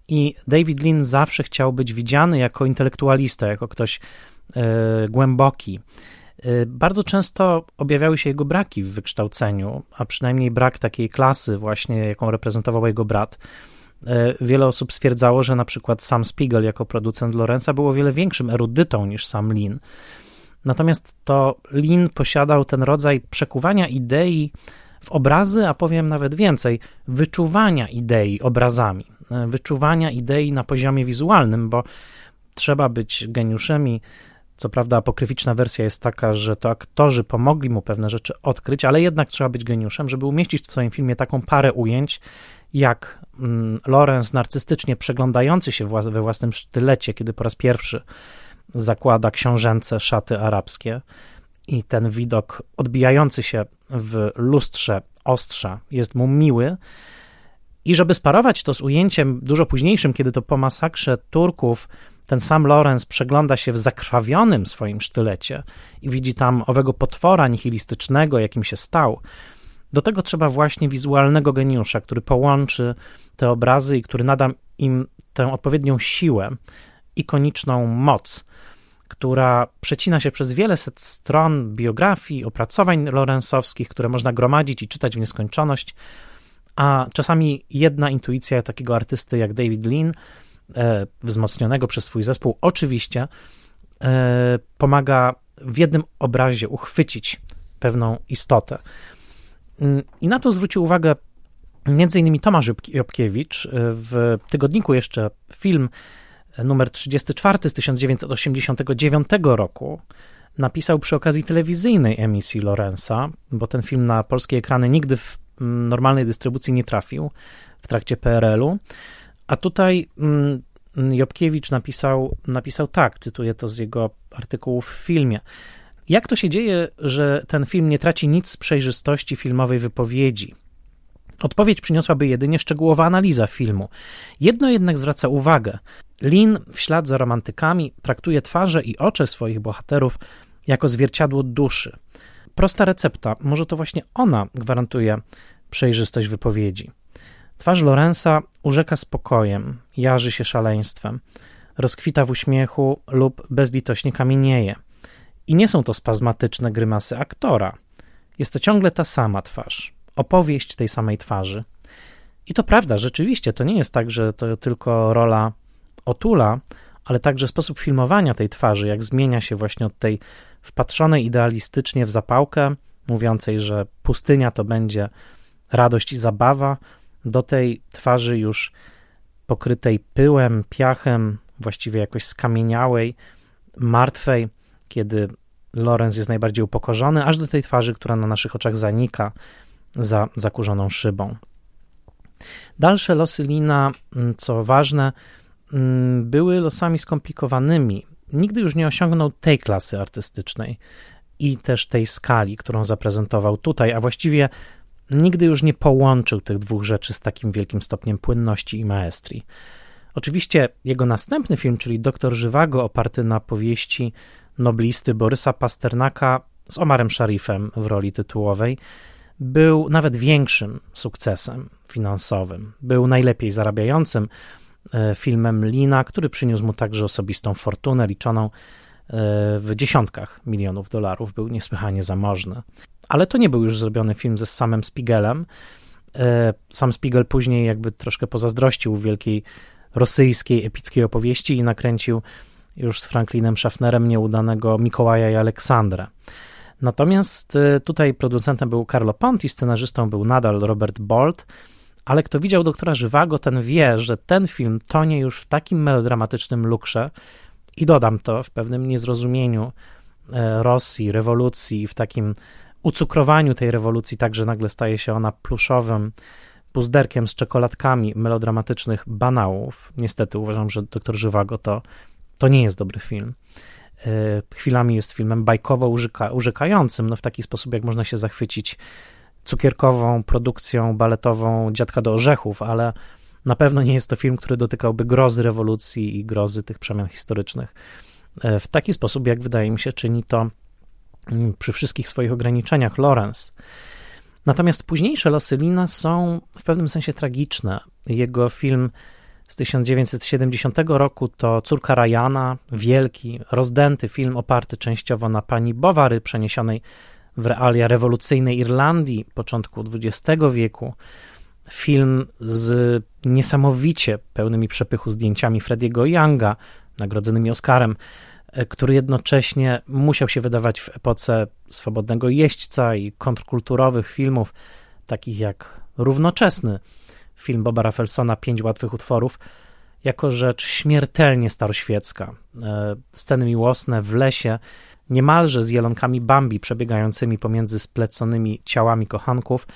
I David Lean zawsze chciał być widziany jako intelektualista, jako ktoś e, głęboki. Y, bardzo często objawiały się jego braki w wykształceniu, a przynajmniej brak takiej klasy, właśnie jaką reprezentował jego brat. Y, wiele osób stwierdzało, że na przykład sam Spiegel jako producent Lorenza był o wiele większym erudytą niż sam Lin. Natomiast to Lin posiadał ten rodzaj przekuwania idei w obrazy, a powiem nawet więcej, wyczuwania idei obrazami, y, wyczuwania idei na poziomie wizualnym, bo trzeba być geniuszem i co prawda apokryficzna wersja jest taka, że to aktorzy pomogli mu pewne rzeczy odkryć, ale jednak trzeba być geniuszem, żeby umieścić w swoim filmie taką parę ujęć, jak mm, Lorenz narcystycznie przeglądający się we własnym sztylecie, kiedy po raz pierwszy zakłada książęce szaty arabskie i ten widok odbijający się w lustrze ostrza jest mu miły. I żeby sparować to z ujęciem dużo późniejszym, kiedy to po masakrze Turków ten sam Lorenz przegląda się w zakrwawionym swoim sztylecie i widzi tam owego potwora nihilistycznego, jakim się stał. Do tego trzeba właśnie wizualnego geniusza, który połączy te obrazy i który nada im tę odpowiednią siłę, ikoniczną moc, która przecina się przez wiele set stron biografii, opracowań lorenzowskich, które można gromadzić i czytać w nieskończoność, a czasami jedna intuicja takiego artysty jak David Lean E, wzmocnionego przez swój zespół, oczywiście e, pomaga w jednym obrazie uchwycić pewną istotę. Mm, I na to zwrócił uwagę między innymi Tomasz Jobkiewicz e, w tygodniku jeszcze film numer 34 z 1989 roku napisał przy okazji telewizyjnej emisji Lorenza, bo ten film na polskie ekrany nigdy w mm, normalnej dystrybucji nie trafił w trakcie PRL-u. A tutaj mm, Jobkiewicz napisał, napisał tak, cytuję to z jego artykułów w filmie. Jak to się dzieje, że ten film nie traci nic z przejrzystości filmowej wypowiedzi? Odpowiedź przyniosłaby jedynie szczegółowa analiza filmu. Jedno jednak zwraca uwagę. Lin, w ślad za romantykami, traktuje twarze i oczy swoich bohaterów jako zwierciadło duszy. Prosta recepta, może to właśnie ona gwarantuje przejrzystość wypowiedzi. Twarz Lorenza urzeka spokojem, jarzy się szaleństwem, rozkwita w uśmiechu lub bezlitośnie kamienieje. I nie są to spazmatyczne grymasy aktora. Jest to ciągle ta sama twarz, opowieść tej samej twarzy. I to prawda, rzeczywiście, to nie jest tak, że to tylko rola Otula, ale także sposób filmowania tej twarzy, jak zmienia się właśnie od tej wpatrzonej idealistycznie w zapałkę, mówiącej, że pustynia to będzie radość i zabawa, do tej twarzy już pokrytej pyłem, piachem, właściwie jakoś skamieniałej, martwej, kiedy Lorenz jest najbardziej upokorzony, aż do tej twarzy, która na naszych oczach zanika za zakurzoną szybą. Dalsze losy Lina, co ważne, były losami skomplikowanymi. Nigdy już nie osiągnął tej klasy artystycznej i też tej skali, którą zaprezentował tutaj, a właściwie nigdy już nie połączył tych dwóch rzeczy z takim wielkim stopniem płynności i maestrii. Oczywiście jego następny film, czyli Doktor Żywago, oparty na powieści noblisty Borysa Pasternaka z Omarem Sharifem w roli tytułowej, był nawet większym sukcesem finansowym. Był najlepiej zarabiającym filmem Lina, który przyniósł mu także osobistą fortunę liczoną e, w dziesiątkach milionów dolarów. Był niesłychanie zamożny. Ale to nie był już zrobiony film ze samym Spiegelem. E, sam Spiegel później jakby troszkę pozazdrościł wielkiej rosyjskiej, epickiej opowieści i nakręcił już z Franklinem Schaffnerem nieudanego Mikołaja i Aleksandra. Natomiast tutaj producentem był Carlo Ponti, scenarzystą był nadal Robert Bolt, ale kto widział doktora Żywago, ten wie, że ten film tonie już w takim melodramatycznym luksze i dodam to w pewnym niezrozumieniu e, Rosji, rewolucji, w takim ucukrowaniu tej rewolucji, tak że nagle staje się ona pluszowym puzderkiem z czekoladkami melodramatycznych banałów. Niestety uważam, że doktor Żywago to, to nie jest dobry film. E, chwilami jest filmem bajkowo użyka, urzekającym, no w taki sposób, jak można się zachwycić cukierkową produkcją baletową Dziadka do Orzechów, ale na pewno nie jest to film, który dotykałby grozy rewolucji i grozy tych przemian historycznych. E, w taki sposób, jak wydaje mi się, czyni to mm, przy wszystkich swoich ograniczeniach Lorenz. Natomiast późniejsze losy Lina są w pewnym sensie tragiczne. Jego film z 1970 roku to Córka Ryana, wielki, rozdęty film oparty częściowo na pani Bowary, przeniesionej w realia rewolucyjnej Irlandii początku XX wieku. Film z niesamowicie pełnymi przepychu zdjęciami Frediego Younga, nagrodzonymi Oscarem, e, który jednocześnie musiał się wydawać w epoce swobodnego jeźdźca i kontrkulturowych filmów, takich jak Równoczesny, film Boba Raffelsona Pięć łatwych utworów, jako rzecz śmiertelnie staroświecka. E, sceny miłosne w lesie, niemalże z jelonkami Bambi przebiegającymi pomiędzy spleconymi ciałami kochanków.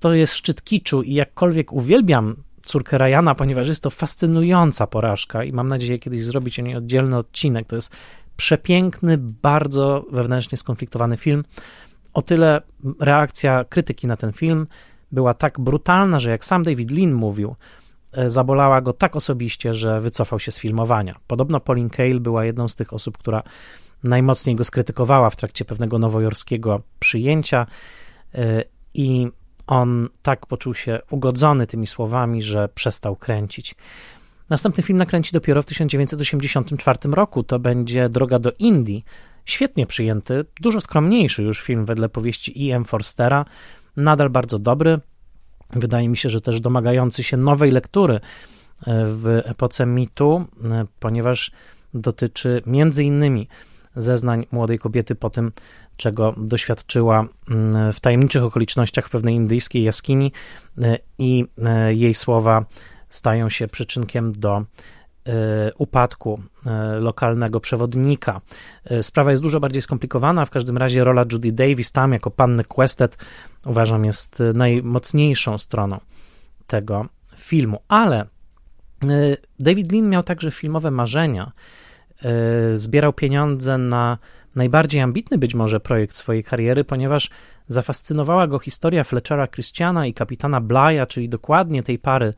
To jest szczyt kiczu i jakkolwiek uwielbiam córkę Ryana, ponieważ jest to fascynująca porażka i mam nadzieję kiedyś zrobić o niej oddzielny odcinek. To jest przepiękny, bardzo wewnętrznie skonfliktowany film. O tyle reakcja krytyki na ten film była tak brutalna, że jak sam David Lean mówił, e, zabolała go tak osobiście, że wycofał się z filmowania. Podobno Pauline Kael była jedną z tych osób, która najmocniej go skrytykowała w trakcie pewnego nowojorskiego przyjęcia e, i on tak poczuł się ugodzony tymi słowami, że przestał kręcić. Następny film nakręci dopiero w 1984 roku. To będzie Droga do Indii. Świetnie przyjęty, dużo skromniejszy już film wedle powieści E.M. Forstera, nadal bardzo dobry. Wydaje mi się, że też domagający się nowej lektury e, w epoce mitu, e, ponieważ dotyczy między innymi zeznań młodej kobiety po tym, czego doświadczyła mm, w tajemniczych okolicznościach pewnej indyjskiej jaskini e, i jej słowa stają się przyczynkiem do E, upadku e, lokalnego przewodnika. E, sprawa jest dużo bardziej skomplikowana, w każdym razie rola Judy Davis tam jako panny Questet uważam jest najmocniejszą stroną tego filmu, ale David Lean miał także filmowe marzenia. Zbierał pieniądze na najbardziej ambitny być może projekt swojej kariery, ponieważ zafascynowała go historia Fletchera Christiana i kapitana Blaya, czyli dokładnie tej pary,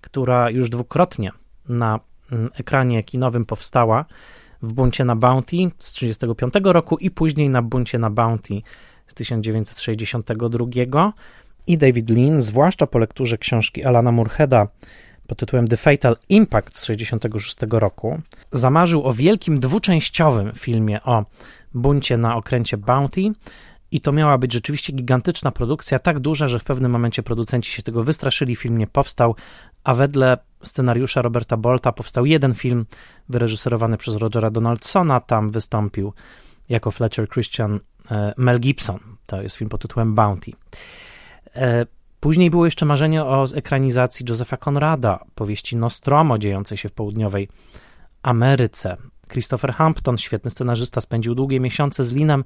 która już dwukrotnie na Mm, ekranie kinowym powstała w buncie na Bounty z 1935 roku i później na buncie na Bounty z 1962 i David Lean, zwłaszcza po lekturze książki Alana Murheada pod tytułem The Fatal Impact z 1966 roku, zamarzył o wielkim dwuczęściowym filmie o buncie na okręcie Bounty i to miała być rzeczywiście gigantyczna produkcja, tak duża, że w pewnym momencie producenci się tego wystraszyli, film nie powstał, a wedle scenariusza Roberta Bolta powstał jeden film wyreżyserowany przez Rogera Donaldsona. Tam wystąpił jako Fletcher Christian e, Mel Gibson. To jest film pod tytułem Bounty. Później było jeszcze marzenie o ekranizacji Josepha Conrada, powieści Nostromo dziejącej się w południowej Ameryce. Christopher Hampton, świetny scenarzysta, spędził długie miesiące z Linem,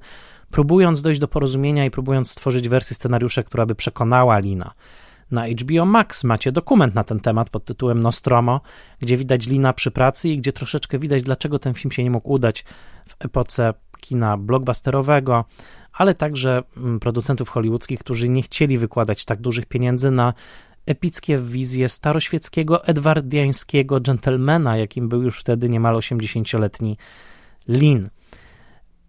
próbując dojść do porozumienia i próbując stworzyć wersję scenariusza, która by przekonała Lina. Na HBO Max macie dokument na ten temat pod tytułem Nostromo, gdzie widać Lina przy pracy i gdzie troszeczkę widać, dlaczego ten film się nie mógł udać w epoce kina blockbusterowego, ale także mm, producentów hollywoodzkich, którzy nie chcieli wykładać tak dużych pieniędzy na epickie wizje staroświeckiego, edwardiańskiego dżentelmena, jakim był już wtedy niemal 80-letni Lin.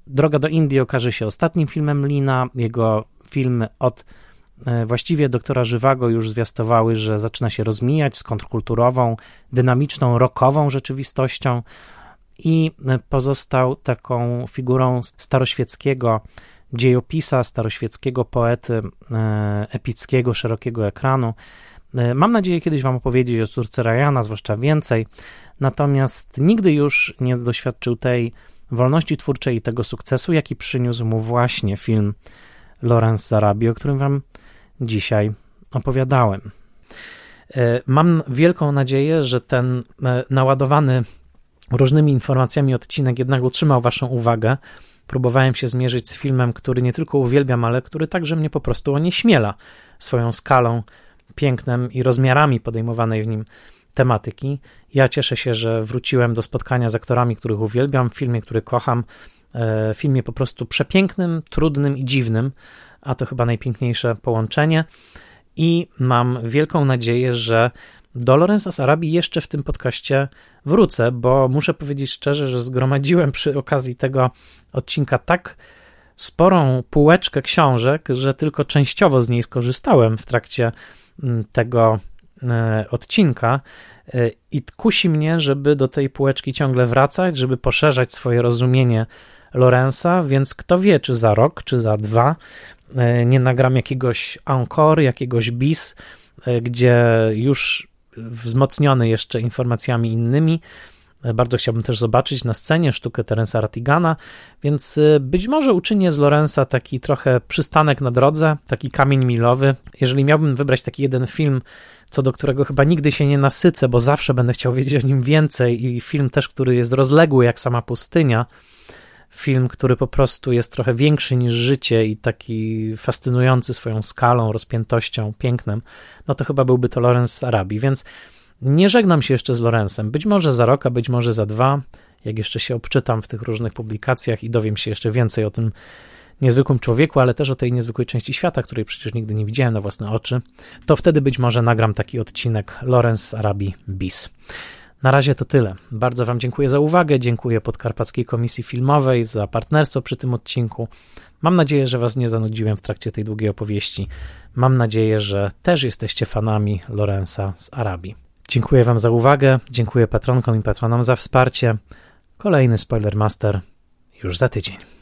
Droga do Indii okaże się ostatnim filmem Lina. Jego filmy od e, właściwie doktora Żywago już zwiastowały, że zaczyna się rozmijać z kontrkulturową, dynamiczną, rockową rzeczywistością i e, pozostał taką figurą staroświeckiego dziejopisa, staroświeckiego poety e, epickiego, szerokiego ekranu. E, mam nadzieję kiedyś Wam opowiedzieć o córce Ryana, zwłaszcza więcej, natomiast nigdy już nie doświadczył tej wolności twórczej i tego sukcesu, jaki przyniósł mu właśnie film Lawrence Zarabi, o którym Wam dzisiaj opowiadałem. Mam wielką nadzieję, że ten naładowany różnymi informacjami odcinek jednak utrzymał Waszą uwagę. Próbowałem się zmierzyć z filmem, który nie tylko uwielbiam, ale który także mnie po prostu onieśmiela swoją skalą, pięknem i rozmiarami podejmowanej w nim tematyki. Ja cieszę się, że wróciłem do spotkania z aktorami, których uwielbiam, w filmie, który kocham, e, filmie po prostu przepięknym, trudnym i dziwnym, a to chyba najpiękniejsze połączenie. I mam wielką nadzieję, że do Lorenza z Arabii jeszcze w tym podcaście wrócę, bo muszę powiedzieć szczerze, że zgromadziłem przy okazji tego odcinka tak sporą półeczkę książek, że tylko częściowo z niej skorzystałem w trakcie mm, tego e, odcinka. E, i kusi mnie, żeby do tej półeczki ciągle wracać, żeby poszerzać swoje rozumienie Lorenza, więc kto wie, czy za rok, czy za dwa e, nie nagram jakiegoś encore, jakiegoś bis, gdzie już wzmocniony jeszcze informacjami innymi. Bardzo chciałbym też zobaczyć na scenie sztukę Terensa Ratigana, więc y, być może uczynię z Lorenza taki trochę przystanek na drodze, taki kamień milowy. Jeżeli miałbym wybrać taki jeden film, co do którego chyba nigdy się nie nasycę, bo zawsze będę chciał wiedzieć o nim więcej i film też, który jest rozległy jak sama pustynia, film, który po prostu jest trochę większy niż życie i taki fascynujący swoją skalą, rozpiętością, pięknem, no to chyba byłby to Lorenz z Arabii, więc nie żegnam się jeszcze z Lorenzem. Być może za rok, a być może za dwa, jak jeszcze się obczytam w tych różnych publikacjach i dowiem się jeszcze więcej o tym niezwykłym człowieku, ale też o tej niezwykłej części świata, której przecież nigdy nie widziałem na własne oczy, to wtedy być może nagram taki odcinek Lorenz z Arabii bis. Na razie to tyle. Bardzo Wam dziękuję za uwagę, dziękuję Podkarpackiej Komisji Filmowej za partnerstwo przy tym odcinku. Mam nadzieję, że Was nie zanudziłem w trakcie tej długiej opowieści. Mam nadzieję, że też jesteście fanami Lorenza z Arabii. Dziękuję Wam za uwagę, dziękuję patronkom i patronom za wsparcie. Kolejny Spoiler Master już za tydzień.